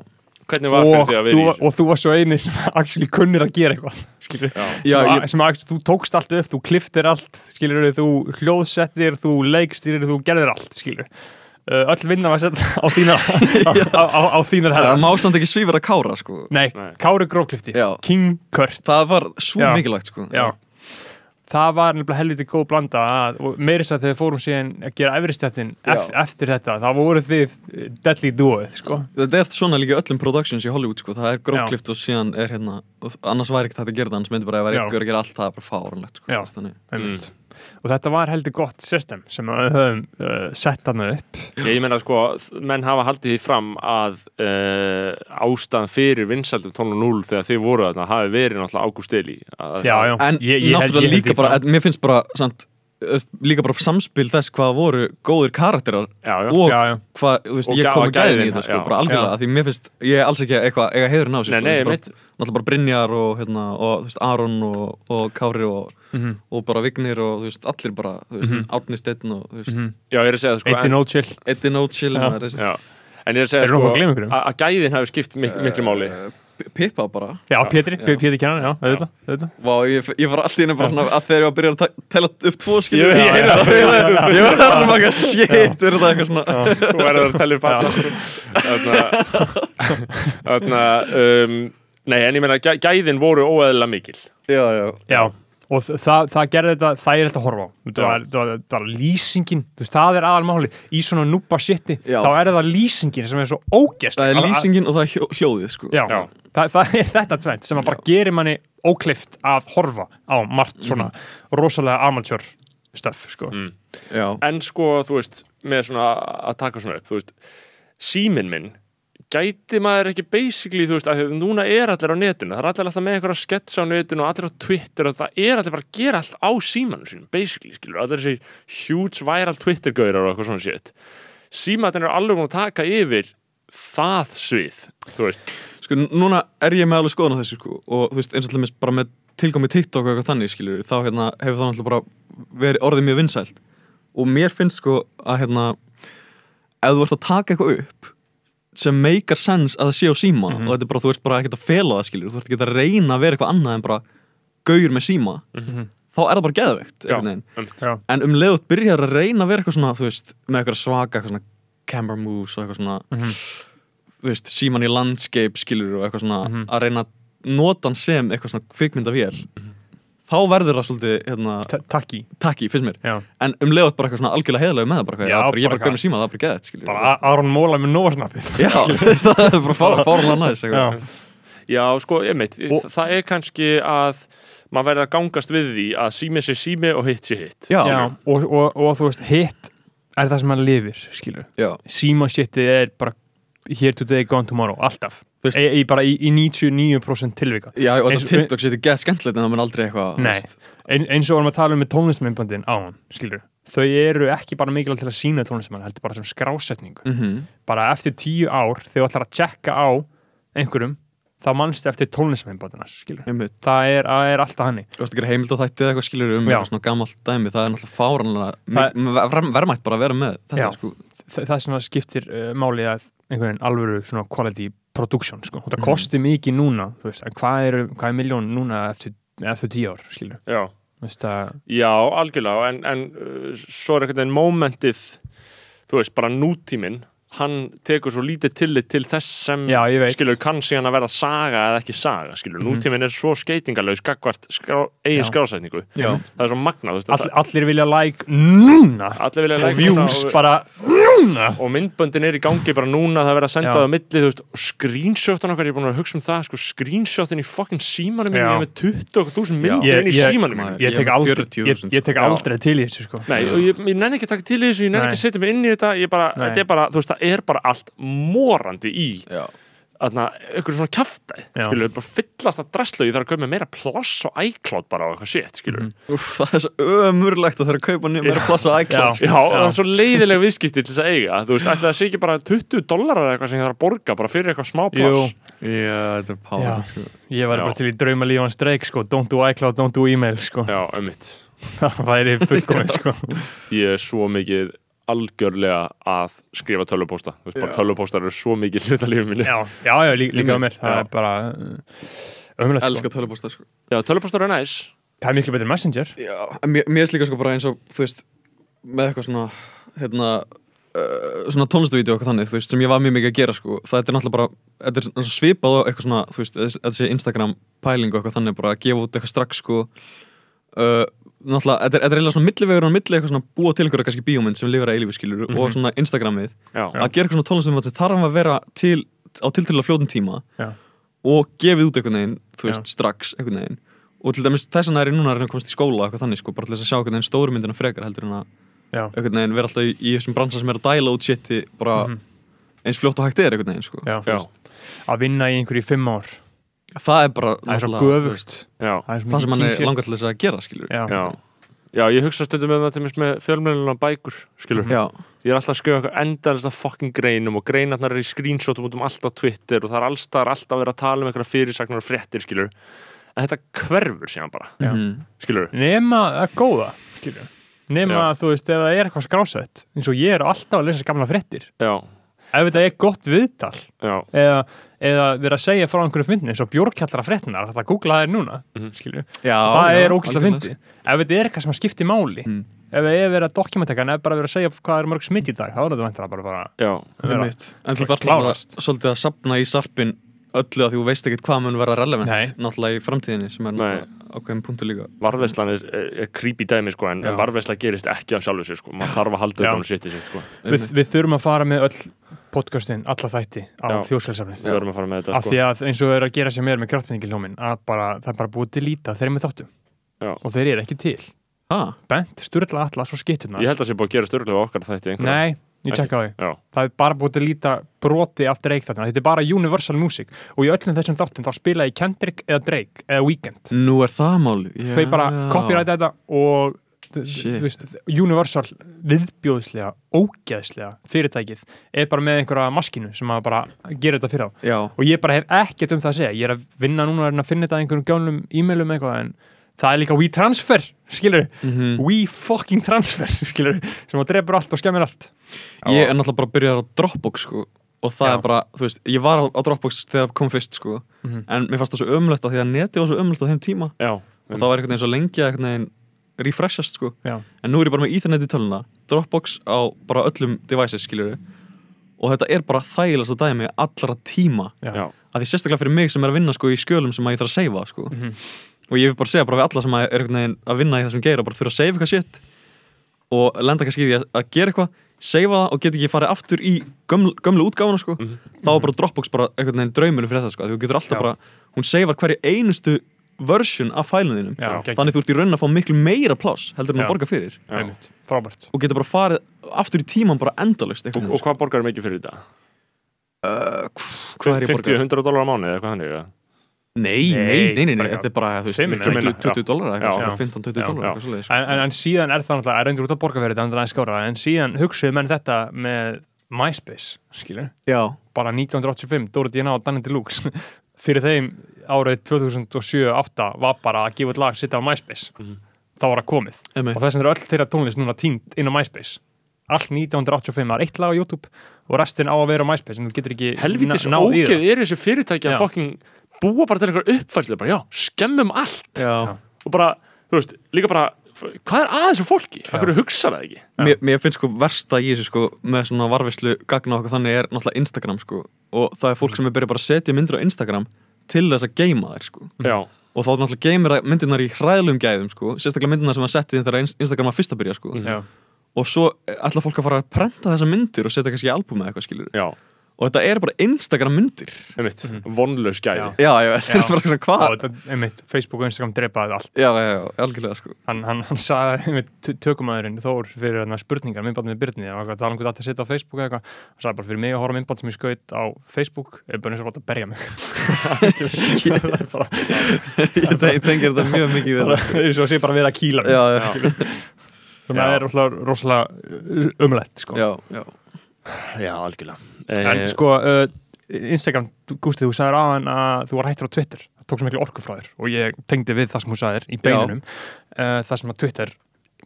hvernig var fyrir og því að þú, og þú varst svo eini sem actually kunnir að gera eitthvað skilur Já. sem, sem að, þú tókst allt upp, þú kliftir allt skilur, þú hljóðsettir, þú leikstýrir þú gerðir allt, skilur uh, öll vinna var sett á þínar á, á, á þínar það herrar má samt ekki svífur að kára, sko. Nei, Nei. Kári Grófklifti. King Kurt Það var svo Já. mikilvægt, sko. Já. Það var nefnilega helviti góð blanda að, og meiri þess að þegar fórum síðan að gera efristjættin eft, eftir þetta, þá voru þið eh, deadly duoð, sko Þetta er svona líka í öllum productions í Hollywood sko. það er grófklift og síðan er hérna og annars væri ekki þetta að gera það, annars myndi bara að vera ykkur að gera allt það er bara fáranlegt sko. Já. Þannig, einmitt. Og þetta var heldur gott system sem við höfum uh, sett hann upp. Ég meina sko, menn hafa haldið því fram að uh, ástæðan fyrir vinsældum tónu 0 þegar þið voru þarna hafi verið náttúrulega Ágúst Eli að- Já, já, en Ég- ég held- náttúrulega ég líka bara mér finnst bara samt, líka bara samspil þess hvað voru góðir karakterar já, já. og Já, já. hvað, þú veist, Og ég kom að gæðin, þetta sko, bara algjörlega, því mér finnst ég er alls ekki eitthvað, eiga heiðurinn á sig Nei, sko, og mitt bara, náttúrulega bara Brynjar og, hérna, og þú veist, Aron og, og Kári og, Mhm. og bara Vignir og þú veist, allir bara, þú veist, Mhm. Árni Steinn og þú veist, Mhm. Já, ég er að segja það sko en, no chill Eddie No Chill maður, þú veist, já, en ég er að segja sko að gæðin hafi skipt mik miklu máli Eh, Pippa bara. Já, Pétri. Pétri kennan, já, auðvitað, auðvitað. Vá, ég, ég var alltaf innan bara svona að þegar ég var að byrja að tella upp tvo skilur Ég- það. Var þarna bara eitthvað shit, er þetta eitthvað svona. Þú verður að tella upp allir. Þarna Þarna um, Nei, en ég meina gæ, gæðin voru óeðla mikil. Já, já. Já, og það, það gerði þetta þægilegt að horfa á. Það Já. var, það var, það var lýsingin, þú veist, það er aðalmáli í svona núpa shiti, Já. þá er það lýsingin sem er svo ógest Það er lýsingin og það er hljó, hljóðið sko. Já, Já. Það, það er þetta tvent sem að bara gerir manni óklift að horfa á margt svona rosalega amatjör stöf, sko. Mm. Já, En sko, þú veist, með svona að taka svona upp, þú veist síminn minn gæti maður ekki basically, þú veist, að núna er allir á netinu, það er allir alltaf með einhverja sketsa á netinu og allir á Twitter og það er allir bara að gera allt á símanum sínum, basically, skilur, allir þessi huge viral Twitter-gaurar og eitthvað svona shit. Símatin er alveg múin að taka yfir það svið, þú veist. sko núna er ég með alveg skoðan á þessu sko og þú veist eins og til dæmis bara með tilkomi TikTok og eitthvað þannig skilur þá hérna hefur það náttúrulega bara verið orðið mjög vinsælt og mér finnst sko að hérna ef þú ert að taka eitthvað upp sem meikar sens að það sé á síma Mhm. og þetta er bara, þú ert bara ekkert að fela það skilur þú ert ekki að reyna að vera eitthvað annað en bara gaur með síma Mhm. þá er það bara geðveikt Já. en um leiðut byrjar að reyna að vera eitthvað svona þú veist, með eitthvað svaka eitthvað svona camera moves og eitthvað svona Mhm. þú veist, síman í landscape skilur og eitthvað svona Mhm. að reyna að nota hann sem eitthvað svona kvikmyndavél þá verður það svolítið hérna, Ta- Takki takki, finnst mér. Já. en um leiðut bara eitthvað svona algjörlega heiðlega með það bara, Já, bara, ég er bara með síma, það er bara skilur. Bara Aron Móla með Nóasnappið já, það er bara fára, fára næs eitthvað. Já, Já, sko, einmitt, Og- það er kannski að maður verður að gangast við því að sími sé sími og hitt sé hitt. Já. Og, og, og þú veist, hitt er það sem hann lifir, skilur já, Síma shitið er bara here today, gone tomorrow, alltaf veist- e, í, bara í, í 99% tilvika já, og þetta TikTok sétti geð skemmtilegt en það mun aldrei eitthvað. Ein, eins og vorum að tala um með tónlistmyndbandin á hann, skilur þau eru ekki bara mikilvægt til að sína tónlistmann heldur bara sem skrásetningu Mhm. bara eftir tíu ár, þegar þú ætlar að tjekka á einhverjum, þá mannstu eftir tónlistmyndbandina, skilur Einmitt. það er, er alltaf hannig Þú ert að gera heimild á þætti eða eitthvað skilur um Já. svona gamalt dæmi, það er náttúrulega fáranlega verðmætt bara að vera með þetta Já. sko. Þa, það það einhvern veginn alvöru svona quality production sko. það Mhm. kosti mikið núna þú veist, hvað er, hvað er miljón núna eftir, eftir tíu ár skilur Já, að, Já algjörlega, en, en svo er einhvern veginn momentið þú veist, bara nútíminn hann tekur svo lítið tillit til þess sem já ég veit skilur kann síðan að verða saga eða ekki saga skilur, Mhm. nútíminn er svo skeitingalös gagvart skrá, eigin Já. skrásetningu Já. það er svo magnað þú veist, All, allir vilja like núna allir vilja og like views núna og, bara núna og myndböndin er í gangi bara núna það er verið að senda Já. það á milli þú veist, og screenshotan okkar, ég er búin að hugsa um það sko, screenshotin í fucking símanum ég er með 20.000 myndir í símanum ég Ég tek með aldrei, 40.000 ég, tek sko. aldrei til í þessu sko Nei, og ég, ég nenni ekki að taka til í þessu, ég nenni ekki að setja mig inn í þetta ég bara, Nei. þetta er bara, þú veist, það er bara allt morandi í Já. einhverju svona kjaftaði, Já. skilur, bara fyllast að ég þarf að kaupa meira pláss og iCloud bara á eitthvað Mhm. Úff, það er svo ömurlegt að þeirra að kaupa meira plassa iCloud Já. sko. Já, það er svo leiðileg viðskipti til þess að eiga þú veist, það sé ekki bara 20 dólarar eða eitthvað sem þarf að borga bara fyrir eitthvað smá pláss Já, þetta er Já. párið sko. ég var Já. bara til í drauma lífans dreik sko don't do iCloud, don't do email sko Já, einmitt það væri fullkomið sko Ég er svo mikið algjörlega að skrifa tölvupósta. Þú veist, bara tölvupóstar eru svo mikið hluta lífið minni já, já, já lí, líka á mér. Það Já. er bara ömulegt sko Elska tölupósta sko. Já, tölvupóstar er næs. Það er miklu betur en messenger. Já, en mér, mér er líka sko bara eins og þú veist, með eitthvað svona hérna uh, svona tónlistavídeó og eitthvað þannig, þú veist, sem ég var mjög mikið að gera sko, það er náttúrulega bara þetta er svipað á eitthvað svona, þú veist sé Instagram pæling og eitthvað þannig bara að gefa út eitthvað strax sko. Uh, náttúrulega, þetta er, þetta er eiginlega svona millivegur á milli eitthvað svona búa til einhverja kannski bíómynd sem lifir að eilífi skilur Mhm. og svona Instagramið Já, að gera eitthvað svona tónlistum sem þarf að vera til á tiltölulega fljóðum tíma Já. og gefið út einhvern veginn, þú veist, strax einhvern veginn og til dæmis þess er ég núna að reyna að komast í skóla og eitthvað þannig sko, bara til þess að sjá einhvern veginn stóru myndina frekar heldur en að einhvern veginn vera alltaf í, í þessum bransa sem er að dæla út shiti bara Mhm. eins fljótt og hægt er einhvern veginn sko. að vinna í einhverju fimm ár það er bara það er svo göfugt. já, það er sem hann er langar til þess að gera skilur já, já. Já, ég hugsa stundum með það til mér með fjölmjölunum bækur, skilur Já. Ég er alltaf að skrifa eitthvað endalist að fucking greinum og greinarnar er í screenshotum út um allt á Twitter og það er alltaf alltaf verið að tala um einhverja fyrirsagnar og fréttir, skilur En þetta hverfur síðan bara, Já. Mhm. skilur nema að góða nema að þú veist ef það er eitthvað skrásett eins og ég er alltaf að lesa gamla fréttir. Já, ef þetta er gott viðtal já, eða, eða vera að segja frá einhverju fyndin eins og bjórkjallara fréttinar það googla þær núna Mhm. skilju Já, það já, er algjörlega. fyndi ef þetta er eitthvað sem skiptir máli Mm. ef það er verið að dokumentekan ef bara verið að segja hvað er mörg smitt í dag þá er þetta vantilega bara, bara já. En þú þarf náttúrulega svolítið að sapna í sarpin öllu að því þú veist ekkert hvað mun vera relevant Nei. náttúrulega í framtíðinni sem er náttúrulega ákveðin punktu líka. Varðveislan er, er, er creepy dæmi, sko En varðveisla gerist ekki af sjálfu sér, sko. Maður þarf að halda þetta um shitið sitt, sko. Við, við þurfum að fara með öll podcastin, alla þætti á þjóðskælsafnið Við verðum að fara með þetta, af sko. því að eins og er að gera sér mér með kraftmenningiljómin að bara, það er bara búið til líta þeir eru með þáttum. Já. og þeir eru ekki til. Ha? Bent, Sturla Atlas og skitturnar Ég held að það sé búið að gera störlega okkar þætti. Nei, ég tjekka á Já, það er bara búið til líta broti af Drake þarna. Þetta er bara Universal Music. Og í öllum þessum þáttum þá spila ég Kendrick eða Drake eða Weekend Nú er það málið. Já. þau bara copyright þetta og veist, Universal viðbjóðslega, ógeðslega fyrirtækið er bara með einhverja maskinu sem að bara gera þetta fyrir á Já, og ég bara hef ekkert um það að segja. Ég er að vinna núna að finna þetta einhverjum gjónum e-mailum eitthvað en það er líka WeTransfer skilur, Mhm. We fucking transfer skilur, sem að drefur allt og skemmir allt. Ég er náttúrulega bara að byrja á Dropbox sko og það Já. er bara, þú veist, ég var á, á Dropbox þegar það kom fyrst sko Mhm. en mér fannst það svo ömulegt að því að netið var svo ömulegt á þeim tíma. Já, og það var einhvern veginn svo lengi að einhvern veginn refreshast sko Já. en nú er ég bara með Ethernet í töluna Dropbox á bara öllum devices skiljur og þetta er bara þægilegast að dæmi allra tíma Já. að því sérstaklega fyrir mig sem er að vinna sko í skjölum sem að ég þarf að seifa sko Mhm. og ég vil bara segja bara við alla sem að er að vinna í þessum geira og bara þurfa að seifa eitthvað shit og lenda kannski í því að, að gera eitthvað seifa það og geta ekki farið aftur í gömlu, gömlu útgáfuna sko Mhm. þá er bara Dropbox bara einhvern veginn draumurinn fyrir þetta sko því þú getur alltaf Já. bara, hún seifar hverju einustu version af fælunum þínum Já, þannig þú ert í raun að fá miklu meira pláss heldur en að borga fyrir og getur bara farið aftur í tíman bara endalust Og, og hvað borgar mikið fyrir þetta? uh, hvað er ég að 50, borga? 100 dólar á mánu eða hvað þannig? eða? Nei, nei, Nei, nei, nei, nei, þetta er bara þú veist, fimm, 20, minna, 20 dólar Já. eitthvað, 15-20 Já. dólar sko. en, en, en síðan er það náttúrulega, er reyndur út að borga fyrir þetta en það er skára, en síðan hugsuðu menn þetta með MySpace, skilur bara 1985, Dóri D.N.A. og Danny Deluxe fyrir þeim árið 2007-2008 var bara að gefa út lag sitta á MySpace Mhm. þá var það komið Einmitt. og þess vegna er öll þeirra tónlist núna týnd inn á MySpace allt 1985, það er eitt lag á YouTube og restin á að vera á MySpace en þú getur ekki Helvitis ógeð það. eru þessi fyrirtæki að fucking búa bara til einhver uppfærslu bara, já, skemmum allt já. og bara, þú veist, líka bara hvað er að þessu fólki? Akkur hugsa það ekki? Mér, mér finnst sko versta í þessu sko með svona varvislu gagna okkur þannig er náttúrulega Instagram sko og það er fólk sem er byrjað bara að setja myndir á Instagram til þess að geima þær sko. Já, og þá er náttúrulega geimir myndirnar í hræðlum gæðum sko sérstaklega myndirnar sem að setja inn þegar Instagram var fyrst að byrja sko. Mhm. Og svo ætla fólk að fara að prenta þessar myndir og setja kannski í album eða eitthvað skilur já, og þetta er bara Instagram myndir. Einmitt, vonlaus gæði. Já, já, þetta Já. er bara svona og hvað þetta, einmitt, Facebook og Instagram drepaði allt. Já, já, já, algjörlega sko. Hann, hann, hann sagði einmitt tökumæðurinn Þór fyrir hérna spurningar, með Byrni og eitthvað, tala um hvað þetta setja á Facebook eða eitthvað. Hann sagði bara fyrir mig að horfa myndband sem ég skaut á Facebook er bara eins og rátt að berja mig. Það er bara- ég te- ég tengir þetta mjög mikið það. eins og sé bara við að kýla mig. Að það er rosalega umlegt sko. já, já, Já, algjörlega. En Eh, sko uh, Instagram, Gústi, þú sagðir á hann að þú var hættur á Twitter, það tók svo miklu orku frá þér. Og ég tengdi við það sem þú sagðir í beinunum uh, það sem að Twitter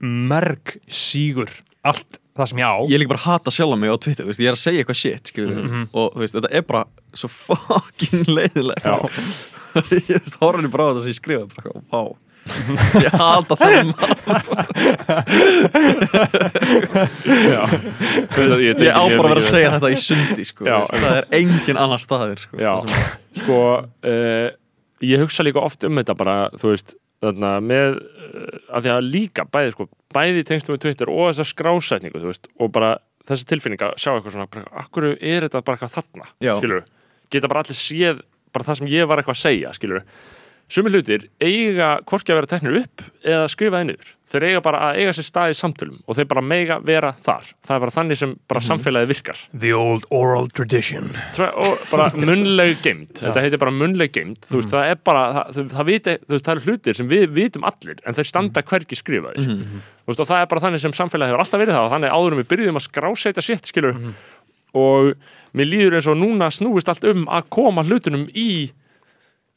merg sígur allt það sem ég á. Ég líka bara hata sjálf mig á Twitter, veist, ég er að segja eitthvað shit skilur Mhm. og þú veist, þetta er bara svo fucking leiðilegt Já. ég horfði bara á þetta sem ég skrifaði bara, vá ég hata það já. Þetta- ég tengi á bara að vera að segja þetta í sundi sko, Já. það er engin annar staðir sko, sko uh, ég hugsa líka oft um þetta bara þú veist, þarna með uh, að því að líka bæði sko bæði í tengslu með Twitter og þessa skrásetningu þú veist, og bara þessi tilfinning að sjá eitthvað svona, bara, akkur er þetta bara eitthvað þarna skilur, geta bara allir séð bara það sem ég var eitthvað að segja, skilur sumi hlutir eiga hvorki að vera teknir upp eða skrifa niður. Þeir eiga bara að eiga sér stað í samtölum og þeir bara mega vera þar. Það er bara þannig sem bara samfélagið virkar. The old oral tradition. Tra- og bara munnleg geimt. Þetta heitir bara munnleg geimt. Þú veist, það er bara, það, það, viti, veist, það eru hlutir sem við vitum allir en þeir standa hvergi skrifaðir. Þú veist, og það er bara þannig sem samfélagið hefur alltaf verið það og þannig áður en við byrjuðum að skrásetja sitt skilur og mér líður eins og núna snúist allt um að koma hlutunum í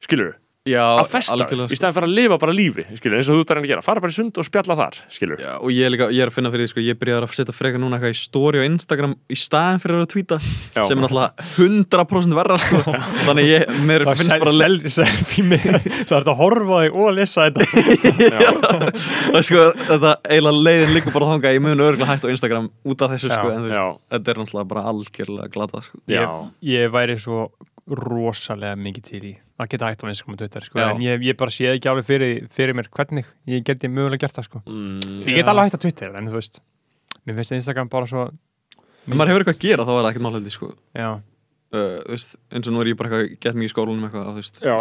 skilur, Já, að festa algjörlega, í stæðan fyrir að lifa bara lífi skilur, eins og þú ert að reyna að gera, fara bara í sund og spjalla þar skilur, Já, og ég er, líka, ég er að finna fyrir því, sko, ég byrjaði að setja frekar núna eitthvað í story á Instagram í staðin fyrir að Já. sem er náttúrulega 100% verra sko. þannig ég, mér Það finnst bara sel, sel, selfie mig Það er þetta að horfa þig og að lesa þetta. Og sko, þetta eiginlega leiðin líka bara þangað. Ég mun örgulega hægt á Instagram út af þessu Já, sko, en þú já. veist, þetta er náttúrulega bara algjörlega glatað sko. ég, ég væri svo rosalega mikið til í að geta hægt á Instagram og Twitter sko. Já. en ég, ég bara sé ekki alveg fyrir, fyrir mér hvernig ég geti mögulega gert það sko. mm, ég get alveg hægt á Twitter en þú veist mér finnst Instagram bara svo en maður hefur eitthvað að gera þá er það ekkert málhaldi sko. já, uh, þú veist, eins og nú er ég bara gett mikið í skólanum eitthvað, já,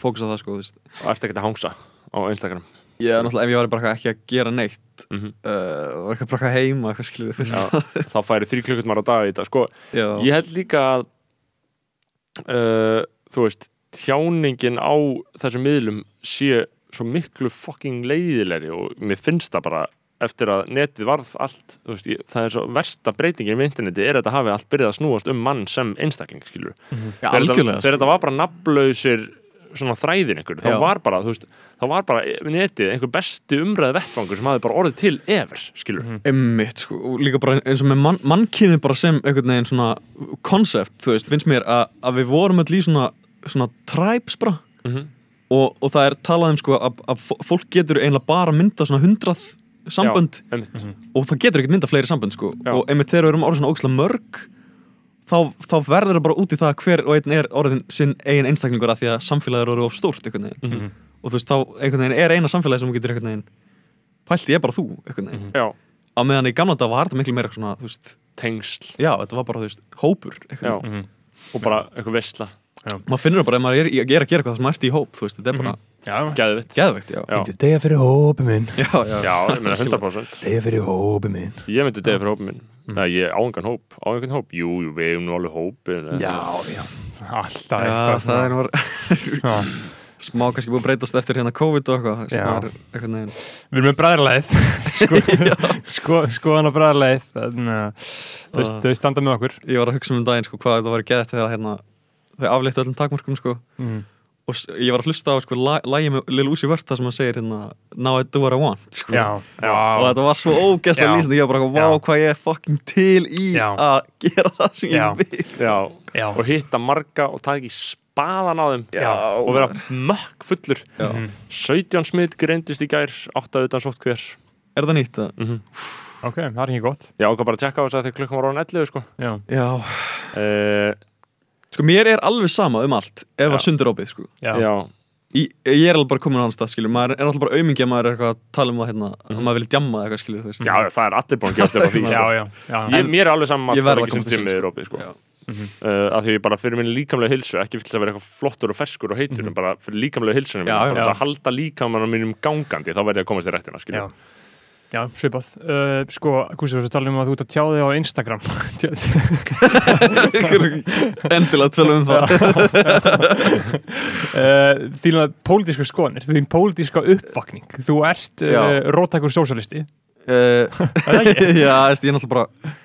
fókus á það sko, og ert ekkert að hangsa á Instagram ég er náttúrulega, ef ég var bara ekki að gera neitt mm uh, og eitthvað bara heima eitthvað skilur, þú veist já, þá færi þrjú klukkutumar á dag í þetta sko, Já. ég held líka að uh, þú veist tjáningin á þessum miðlum sé svo miklu fucking leiðilegri og mér finnst það bara eftir að netið varð allt veist, ég, það er svo versta breytingin með interneti er að þetta hafi allt byrjað að snúast um mann sem einstakling skilur þegar þetta, algjörlega þegar þetta var bara nafnlausir svona þræðin einhver, þá Já. var bara, veist þá var bara netið einhver besti umræði vettvangur sem hafði bara orðið til ever, skilur Mhm. Emmitt, sko, líka bara eins og með mann, mannkynið bara sem einhvern veginn svona konsept, þú veist, finnst mér að, að við vorum öll í svona, svona tribes bara Mhm. og, og það er talað um sko að, að fó- fólk getur eiginlega bara mynda svona hundrað sambönd einmitt, og það getur ekkert mynda fleiri sambönd sko Já. og einmitt þegar við erum orðin svona ógæslega mörg þá, þá verður það bara út í það að hver og einn er orðin sinn eigin einstaklingur að því að samfélagið er orðið of stórt veginn. Mhm. og þú veist þá einhvern veginn er eina samfélagið sem þú getur einhvern veginn pælti ég bara þú einhvern veginn. Já, á meðan í gamla dag var þetta miklu meira svona, veist, tengsl. Já, þetta var bara, þú veist, hópur veginn. Mhm. og bara einhver veistla maður finnur það bara ef maður er, er að gera eitthvað sem ert í hóp, þú veist, þetta er bara já. já, Degja fyrir hópi minn. Já, já, já, ég meina 100% Degja fyrir hópi minn. Ég myndi degja fyrir hópin minn Nei, ég á engan hóp, á engan hóp. Jú, jú, við erum nú alveg hópin Já, já Alltaf Já, eitthvað það er Já. smá kannski búið að breytast eftir hérna COVID og eitthvað, Við erum með bræðarleið sko, sko, Skoðan á bræðarleið að þau, Ah. þau standa með okkur. Ég var að hugsa um um daginn, sko, hvað þetta var geðt þegar hérna, þau afléttu öllum takmörkum, sko. Mm. Og ég var að hlusta á, sko, lagi með Lil Uzi Vert, það sem hann segir hérna Now I do what I want, sko Já, og já, þetta var svo ógæst að Já. lýsandi ég var bara, Já. hvað ég er fucking til í Já. að gera það sem Já. ég vil já, já. og hitta marga og taka í spaðan á þeim Já, og vera mökk fullur Já. Mhm. 17 smitt greindist í gær 8 utan sótt hver Er það nýtt? að- mm Ok, það er ekki gott ég ákvað bara að tjekka á þess að þegar klukkan var ráðan 11 sko. Já, Já, uh, sko mér er alveg sama um allt ef Já. að sundur opið, sko já, já, Í, ég er alveg bara komin á hans stað, skilur maður er alltaf bara aumingi að maður er eitthvað að tala um það hérna, að maður vil djamma eitthvað, skilur þú veist já, það er allir búin að upp á því já, sko. já, já. ég, mér er alveg saman Ég að það er að ekki sem sko. er opið sko. Já. uh, af því ég bara fyrir minni líkamlega hilsu ekki fyrir að vera eitthvað flottur og ferskur og heitur en bara fyrir líkamlega hilsunum bara að halda líkamann já. svipað. Uh, sko, Gústi, þú tala um að þú ert að tjá þig á Instagram. endilega tölum um það uh, þín að pólitísku skoðanir, þín pólitíska uppvakning. Þú ert uh, Já. róttækur sósalisti. uh, já, veist, ég er náttúrulega bara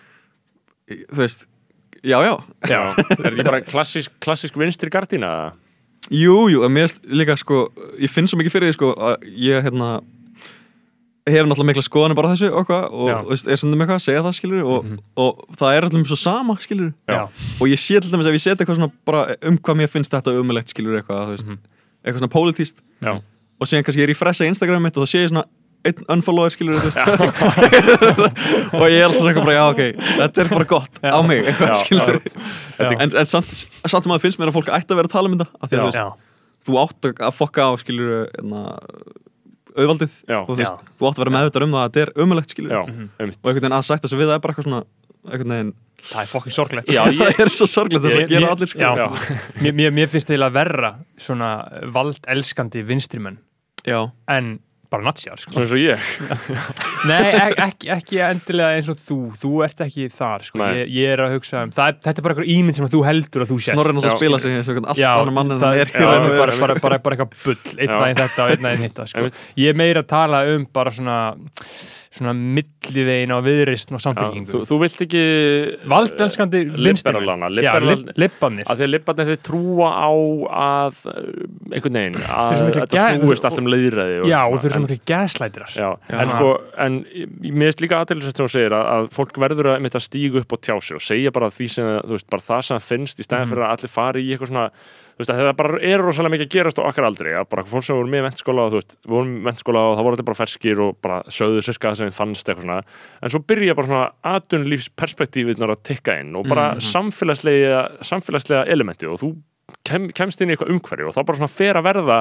þú veist já, já, Já. er ekki bara klassísk, klassísk vinstri gardína jú, jú, en mér erst líka sko, ég finn svo mikið fyrir því sko að ég hérna hef náttúrulega mikla skoðanir bara þessu og, eitthvað, og Já. veist, er svona með eitthvað að segja það skilur og, og það er allum svo sama skilur Já. og ég sé til dæmis ef ég set eitthvað svona bara um hvað mér finnst þetta umulegt skilur eitthvað, veist, eitthvað svona pólitíst Já. og síðan kannski ég er í fressa Instagram mitt og þá sé ég svona einn unfollower skilur og ég er alltaf svona bara já ok þetta er bara gott á mig eitthvað Já, Já. en, en samt, samt sem að finnst mér að fólk ætti að vera að tala um þetta þú Já, átt að- fokka á skilur hérna, auðvaldið Já. og þú veist, þú átt að vera meðvitað um það að þetta er umulegt skilur Mhm. og einhvern veginn að sagt þessu við það er bara eitthvað svona einhvern veginn, það er fokkin sorglegt. Já, ég, það er svo sorglegt þess að gera mér- allir sko já. Já. Mér, mér, mér finnst það verra svona valdelskandi vinstrimenn en bara natsjar, sko. svona eins og ég. Nei, ek, ekki, ekki endilega eins og þú. Þú ert ekki þar, sko. Ég, ég er að hugsa um, er- þetta er bara eitthvað ímynd sem þú heldur að þú sért. Snorri náttúrulega Já. spila sig eins og einhvern allt Já, annar mann en það er. og bara, bara, bara, bara eitthvað bull. Einn daginn þetta og einn daginn hitta sko. Ég er meira að tala um bara svona svona millivegin á viðrist og samfélkingu þú, þú vilt ekki valdelskandi liberalana já, liberal, lib, libbanir að því að libbarnir þeir trúa á að uh, einhvern veginn Þeir að þetta snúist allt um leiðræði já, og þau eru svona. mikið gaslætirar en sko, en mér finnst líka aðeinsvægt sem hún segir að, að fólk verður að, einmitt að stígu upp og tjá sig og segja bara því sem, þú veist, bara það sem finnst í Mhm. stæðan fyrir að allir fari í eitthvað svona þú veist, að það bara er rosalega mikið að gerast á okkar aldrei að bara fólk sem voru með mentskóla og þú veist, við vorum með mentskóla og það voru þetta bara ferskir og bara sögðu sirka það sem fannst eitthvað svona, en svo byrja bara svona atvinnulífsperspektífið að tikka inn og bara samfélagslega samfélagslega elementi og þú kem, kemst inn í eitthvað umhverju og þá bara svona fer að verða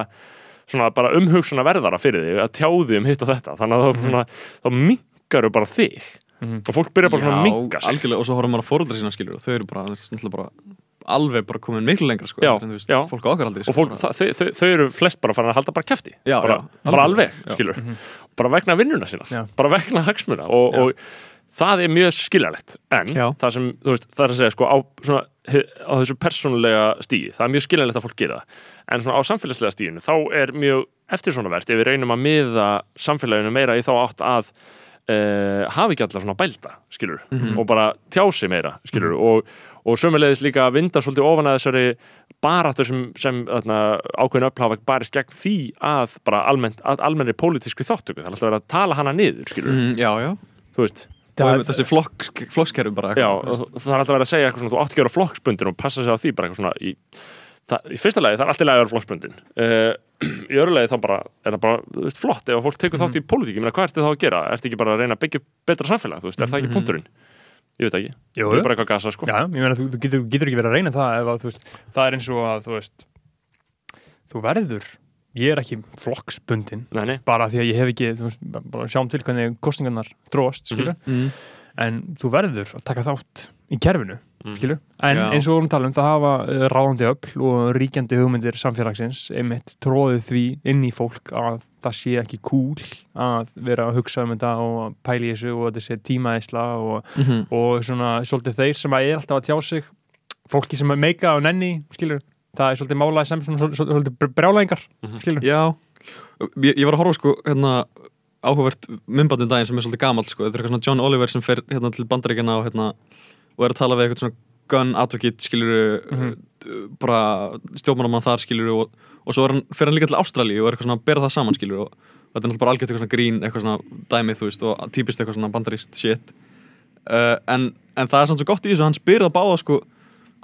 svona bara umhugsunar verðara fyrir þig að tjáði um hitt og þetta. Þannig að þá, svona, þá minkaru bara þig og fólk byrja bara svona að minka sig. algjörlega, og svo horfum maður að fóruldra sína skilur og þau eru bara, bara alveg bara komin miklu lengra sko, Já, en þú veist, fólk á okkar aldrei og fólk, það, þau, þau, þau eru flest bara farin að halda bara kæfti Já, bara, já, bara alveg. alveg, Já. skilur bara vegna vinnuna sína, Já. bara vegna hagsmuna. Og, og það er mjög skiljanlegt. En Já. það sem, þú veist, það er að segja sko á, svona, á þessu persónulega stíði það er mjög skiljanlegt að fólk gera það. En svona á samfélagslega stíðinu, þá er mjög eftir svona verðt, ef við reynum að miða samfélaginu meira í þá átt að uh, hafi ekki allar svona bælda, skilur og bara tjá sig meira, skilur og, og sömulegis líka að vinda svolítið ofan að þessari baráttu sem, sem þarna, ákveðin öfl hafa barist gegn því að bara almennt, að almennri pólitískri þáttöku, það er alltaf verið að tala hana niður skilur, mm, Já, já. Þú veist. Einmitt þessi flokk, flokkskerfi bara Já, það er alltaf verið að segja eitthvað svona, þú átt að vera flokksbundin og passa sig á því bara eitthvað svona í, það, í fyrsta lagi það er alltaf að vera flokksbundin. Uh, í öðru lagi þá bara er það bara, þú veist, flott ef fólk tekur þátt í pólitík, ég meina hvað ertu þá að gera? Ertu ekki bara að reyna að byggja betra samfélag, þú veist, er það ekki punkturinn ég veit ekki, Jú, það er bara eitthvað gasa sko. Já, ég meina, þú, þú getur, getur ekki verið að reyna það ef að, þú veist, það er eins og að, þú veist þú verður ég er ekki flokksbundin Nei, nei, bara því að ég hef ekki, þú veist, bara sjáum til hvernig kostningarnar þróast, skilur mm, en þú verður að taka þátt í kerfinu, skilur en Já. eins og við vorum að tala um, það hafa uh, ráðandi öll og ríkjandi hugmyndir samfélagsins einmitt tróðið því inn í fólk að það sé ekki cool að vera að hugsa um þetta og pæli í þessu og þetta sé tímaæsla og mm og svona svolítið þeir sem að er alltaf að tjá sig fólki sem er meika og nenni skilur, það er svolítið málaði sem svona svolítið, svolítið brjálæðingar skilur, Já, ég, ég var að horfa sko hérna áhugavert myndbandin daginn sem er svolítið gamalt sko, þetta er eitthvað svona John Oliver sem fer hérna til bandaríkjana og hérna og er að tala við eitthvað svona gun advocate skiluru Mhm. bara stjórnmálamann þar skiluru og, og svo hann, fer hann líka til Ástralíu og er eitthvað svona að bera það saman skiluru og þetta er náttúrulega bara algjört eitthvað svona grín eitthvað svona dæmið þú veist og típist eitthvað svona bandaríst shit uh, en, en það er samt svo gott í þessu hann spyrir það báða sko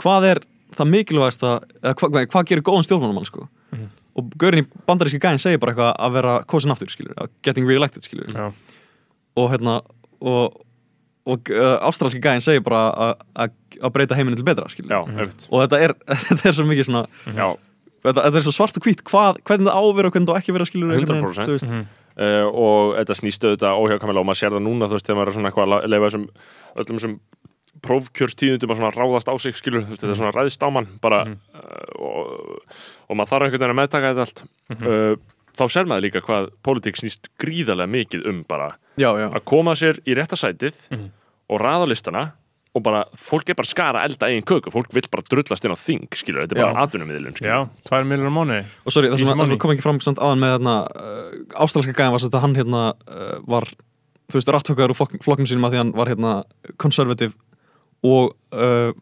hvað er það mikilvægast að eða hvað, hvað, hvað gerir góðan stjórnmálamann sko Mhm. og gaurinn í bandaríski gæðin segir bara eitthvað að vera kosin aftur skilur, að getting re-elected skilur Já. og hérna og, og uh, ástralski gæðin segir bara að- að að breyta heiminu til betra skilur já, einmitt og þetta er, þetta er svo mikið svona Já, þetta, þetta er svo svart og hvít hvað, hvernig það ávera og hvernig það ekki vera skilur 100%. þú veist. Mhm. uh, og þetta snýst auðvitað óhjákamilega og maður sér það núna þú veist þegar maður er svona eitthvað að leifa þessum öllum þessum prófkjörstíðundum að svona ráðast á sig skilur, þú veist þetta er svona ræðist á mann bara Mhm. uh, og, og maður þarf einhvern veginn að meðtaka þetta allt Mhm. uh, þá sér maður líka hvað pólitík snýst gríðarlega mikið um bara já, já, að koma sér í rétta sætið Mhm. Og raða listana og bara, fólk er bara að skara elda eigin köku, fólk vill bara drullast inn á þing skilur, þetta er bara Já. atvinnumiðlun Já, skilur tvær miljonar mánu og sorry, það sem, sem kom ekki fram samt áðan með hérna, uh, ástralska gæðin var að hann hérna uh, var, þú veist, ratthökkaður úr flokk, flokknum sínum að því hann var hérna konservativ og uh,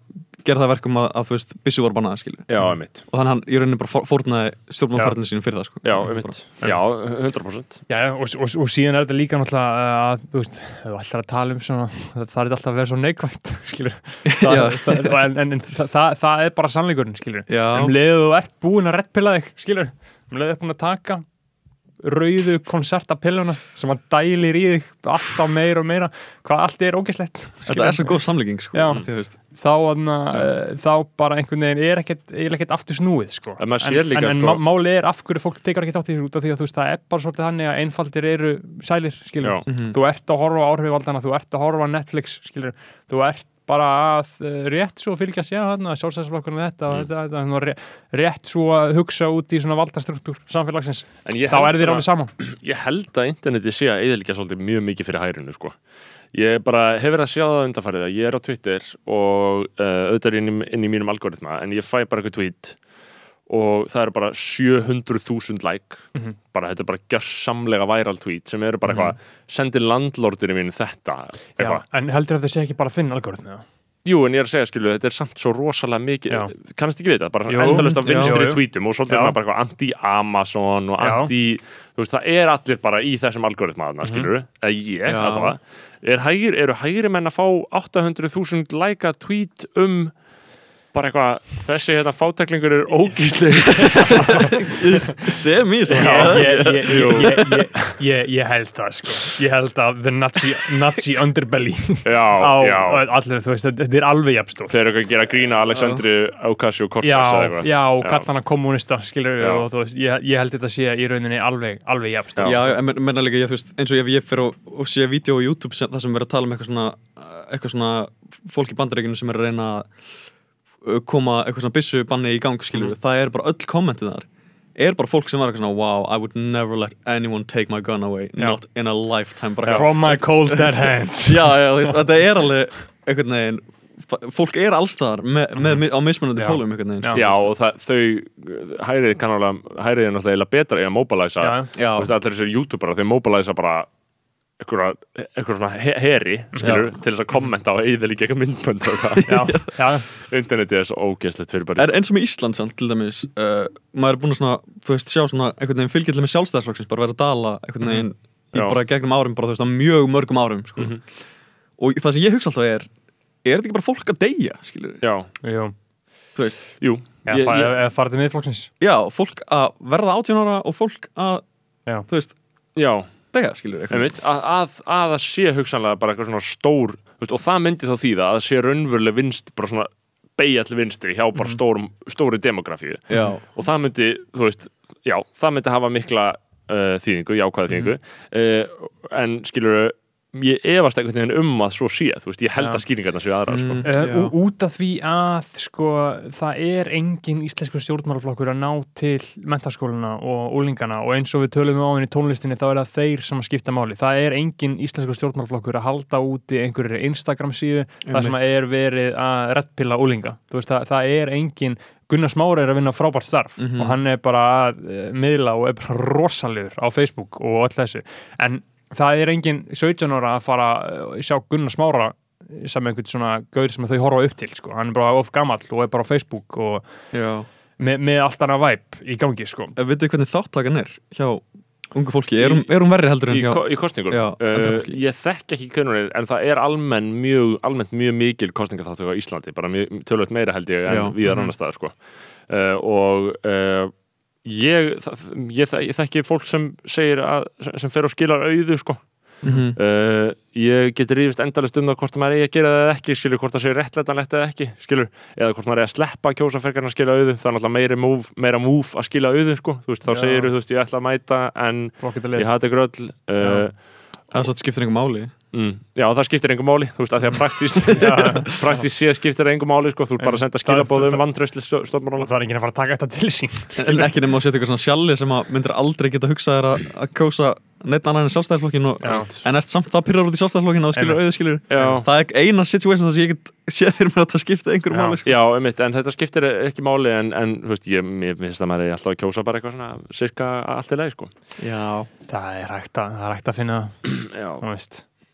gerði það verkum að, að þú veist, byssu voru bannaði skilur Já, einmitt, og þannig hann í rauninni bara fór- fórnaði stjórnmálaferðinu sínum fyrir það sko. já, einmitt. Já, 100% Já, og, og, og síðan er þetta líka náttúrulega að, þú veist, ef þú ætlar að tala um svona, það, það er alltaf að vera svo neikvægt, það, það, en, en, en það, það, það er bara sannleikurinn, skilur Já. um leiðu þú ert búin að rettpilla þig, skilur um leiðu þú ert búin að taka rauðu konsertapilluna sem að dælir í þig alltaf meira og meira hvað allt er ógæslegt Þetta er svo góð samlíking sko, þá, uh, þá bara einhvern veginn er ekkert, er ekkert aftur snúið sko. En líka, en, en sko- má- málið er af hverju fólk tekur ekki þátt í þessu út af því að þú veist það er bara svolítið þannig að einfaldir eru sælir Já. Mhm. þú ert að horfa á áhrifvaldana þú ert að horfa á Netflix skilur þú ert bara að uh, rétt svo fylgjast, já þarna, sjálfstæðsflokkurinn þetta Mm. þetta, þetta, þetta ré- rétt svo að hugsa út í svona valdastruktúr samfélagsins, þá er svona- alveg saman ég held að interneti sé að eðalikja svolítið mjög mikið fyrir hærinu sko. ég bara hef verið að sjá það undanfarið að ég er á Twitter og uh, auðvitað inn, í- inn í mínum algoritma en ég fæ bara eitthvað tweet og það eru bara 700.000 like Mhm. bara þetta er bara gjörsamlega viral tweet sem eru bara eitthvað sendi landlordinu mín þetta já, en heldur að þau sé ekki bara þinn algoritmi eða? Jú, en ég er að segja, skilu, þetta er samt svo rosalega mikið, Já. kannast ekki við þetta, bara endalust af já, vinstri jú. tweetum og svolítið Já. svona bara eitthvað anti-Amazon og Já. anti, þú veist, það er allir bara í þessum algoritma þarna, Mhm. skilur eða ég, Já. allavega, er hægir, eru hægri menn að fá 800.000 læka tweet um bara eitthvað, þessi hérna fáteklingur er ógísli sem í Já, ég, held það sko. ég held að the Nazi, Nazi underbelly Já, á já, allir, þú veist, þetta er alveg jafnstórt þeir eru eitthvað að gera grína Alexandri Ocasio-Cortez já, eða eitthvað. já, og Já. kalla hana kommunista skilur Já. og þú veist, ég, ég held þetta sé í rauninni alveg, alveg jafnstórt Já, en men- menna líka, ég, þú veist, eins og ef ég fyrir og, og sé vídeo á YouTube sem, það sem verður að tala um eitthvað svona, eitthvað svona fólk í bandaríkinu sem er að reyna að koma eitthvað svona byssu banni í gang, skilur Mhm. það er bara öll kommentið þar er bara fólk sem var eitthvað svona, wow, I would never let anyone take my gun away, Já. not in a lifetime bara eitthvað- from my cold dead hands Já, já, þetta er alveg einhvern veginn, fólk er allstaðar með, með, á mismunandi Já. pólum einhvern veginn, Já. Já, og það, þau hægrið kannalega, hægrið er náttúrulega betra í að já, Já. Veist, allir þessir youtuberar, þeir mobilisa bara eitthvað, eitthvað svona he- heri skilur, til þess að kommenta og eða líka eitthvað myndbönd já, já, internetið er svo ógeðslegt fyrir bara Er eins og með Ísland samt, til dæmis uh, maður er búin að svona, þú veist, sjá svona einhvern veginn fylgjilega með sjálfstæðsflokksins bara vera að dala einhvern veginn í Já. bara gegnum árum bara þú veist, á mjög mörgum árum sko. Mhm. og það sem ég hugsa alltaf er er þetta ekki bara fólk að deyja, skilur já, jú. Þú veist, jú. Já, Ég- ég- eða farið til miðflokksins. Já, fólk að verða 18 ára og fólk að, Já. þú veist, já, deyja, skilur einmitt, að, að, að það sé hugsanlega bara eitthvað svona stór veist, og það myndi þá þýða að það sé raunveruleg vinst bara svona beigja til vinstri hjá bara stórum, stóri demografíu. Já, og það myndi, þú veist, já, það myndi hafa mikla uh, þýðingu, jákvæða þýðingu. Uh, en skilur ég efast einhvern veginn um að svo sé þú veist, ég held að skýringarna séu aðra sko. Mm. Uh, út af því að sko, það er engin íslensku stjórnmálaflokkur að ná til mentaskóluna og úlingana og eins og við tölum um á henni í tónlistinni þá er það þeir sem að skipta máli það er engin íslensku stjórnmálaflokkur að halda úti einhverju Instagram síðu það sem er verið að reddpilla úlinga veist, það, það er engin Gunnar Smári er að vinna frábært starf Mhm. og hann er bara að uh, miðla og er bara rosalegur á Facebook og öll þessu en það er engin 17 ára að fara að sjá Gunnar Smára sem einhvern svona gaur sem þau horfa upp til sko. hann er bara of gamall og er bara á Facebook og með, með allt annað væp í gangi sko. En Vitið þið hvernig þáttakan er hjá ungu fólki? Er hún, er hún verri heldur en í, hjá ko í kostningur Já, uh, ég þekk ekki hvernig hún er en það er almenn mjög, almennt mjög mikil kostningaþáttöku á Íslandi bara mjög, tölvöld meira held ég en Já. við Mhm. annar staðar sko. uh, og uh, ég, það, ég, ég þekki fólk sem segir að sem, fer og skilar auðu sko. Mhm. uh, ég get rífist endalist um það hvort að maður eigi að gera það eða ekki skilur hvort það sé réttlætanlegt eða ekki skilur eða hvort maður eigi að sleppa að kjósa fyrir að skila auðu það er náttúrulega meiri múf, meira múf að skila auðu sko. þú veist, þá segir þú veist, ég ætla að mæta en ég hati gröll uh, Það satt skiptir einhver máli mm, já, það skiptir engum máli þú veist, að því að praktís praktís sé skiptir engum máli sko. þú er bara að senda Það- skilabóð um það- vandraustli stofnmála það er enginn að fara að taka þetta til sín En ekki nema að setja eitthvað svona sjalli sem að myndir aldrei geta hugsað þér að, að kjósa neitt annar en sjálfstæðarflokkin en ert samt það pyrrar út í sjálfstæðarflokkin og skilur auðið skilur já, Það er eina situation þar sem ég get séð fyrir mér að það skipta einhverju máli sko. já, einmitt, en þetta skiptir ekki máli en, en þú veist, ég finnst að maður er alltaf að kjósa bara eitthvað svona cirka allt í leið sko. Já. Það er hægt að, það er að finna já.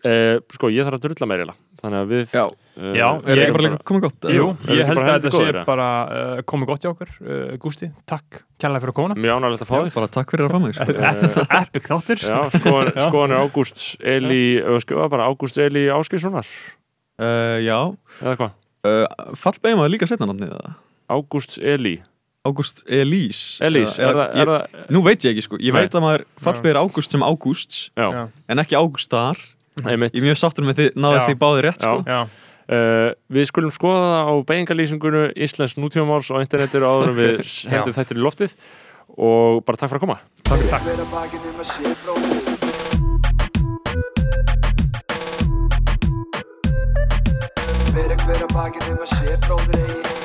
Uh, sko, ég þarf að drulla meira þannig að við Já. uh, Já, Er ekki bara líka komið gott? Jú, ég held að þetta sé bara uh, komið gott hjá okkur uh, Gústi, takk kærlega fyrir að koma. Mjög ánægilegt að fá þig. bara takk fyrir að fá mig sko. Epic þáttur. Já, skoðan, er Ágúst Eli, skjóða bara Ágúst Eli Áskilssonar uh, Já. Eða hvað, uh, Fallbeigum að líka setna nafnið það Ágúst Eli Ágúst Elís. Elís, er, það, er það Nú veit ég ekki sko, ég Nei. veit að maður fallbeigir Ágúst sem Ágústs en ekki Ágústar einmitt. Ég er mjög sáttur með því, náðu því báði rétt sko. Já, Uh, við skulum skoða það á beigingalýsingunu Íslands nútímamáls og internetinu áður en við hendum þetta í loftið. Og bara takk fyrir að koma. Um sé bróðir Fyrir hver að bakið um að sé bróðir eigi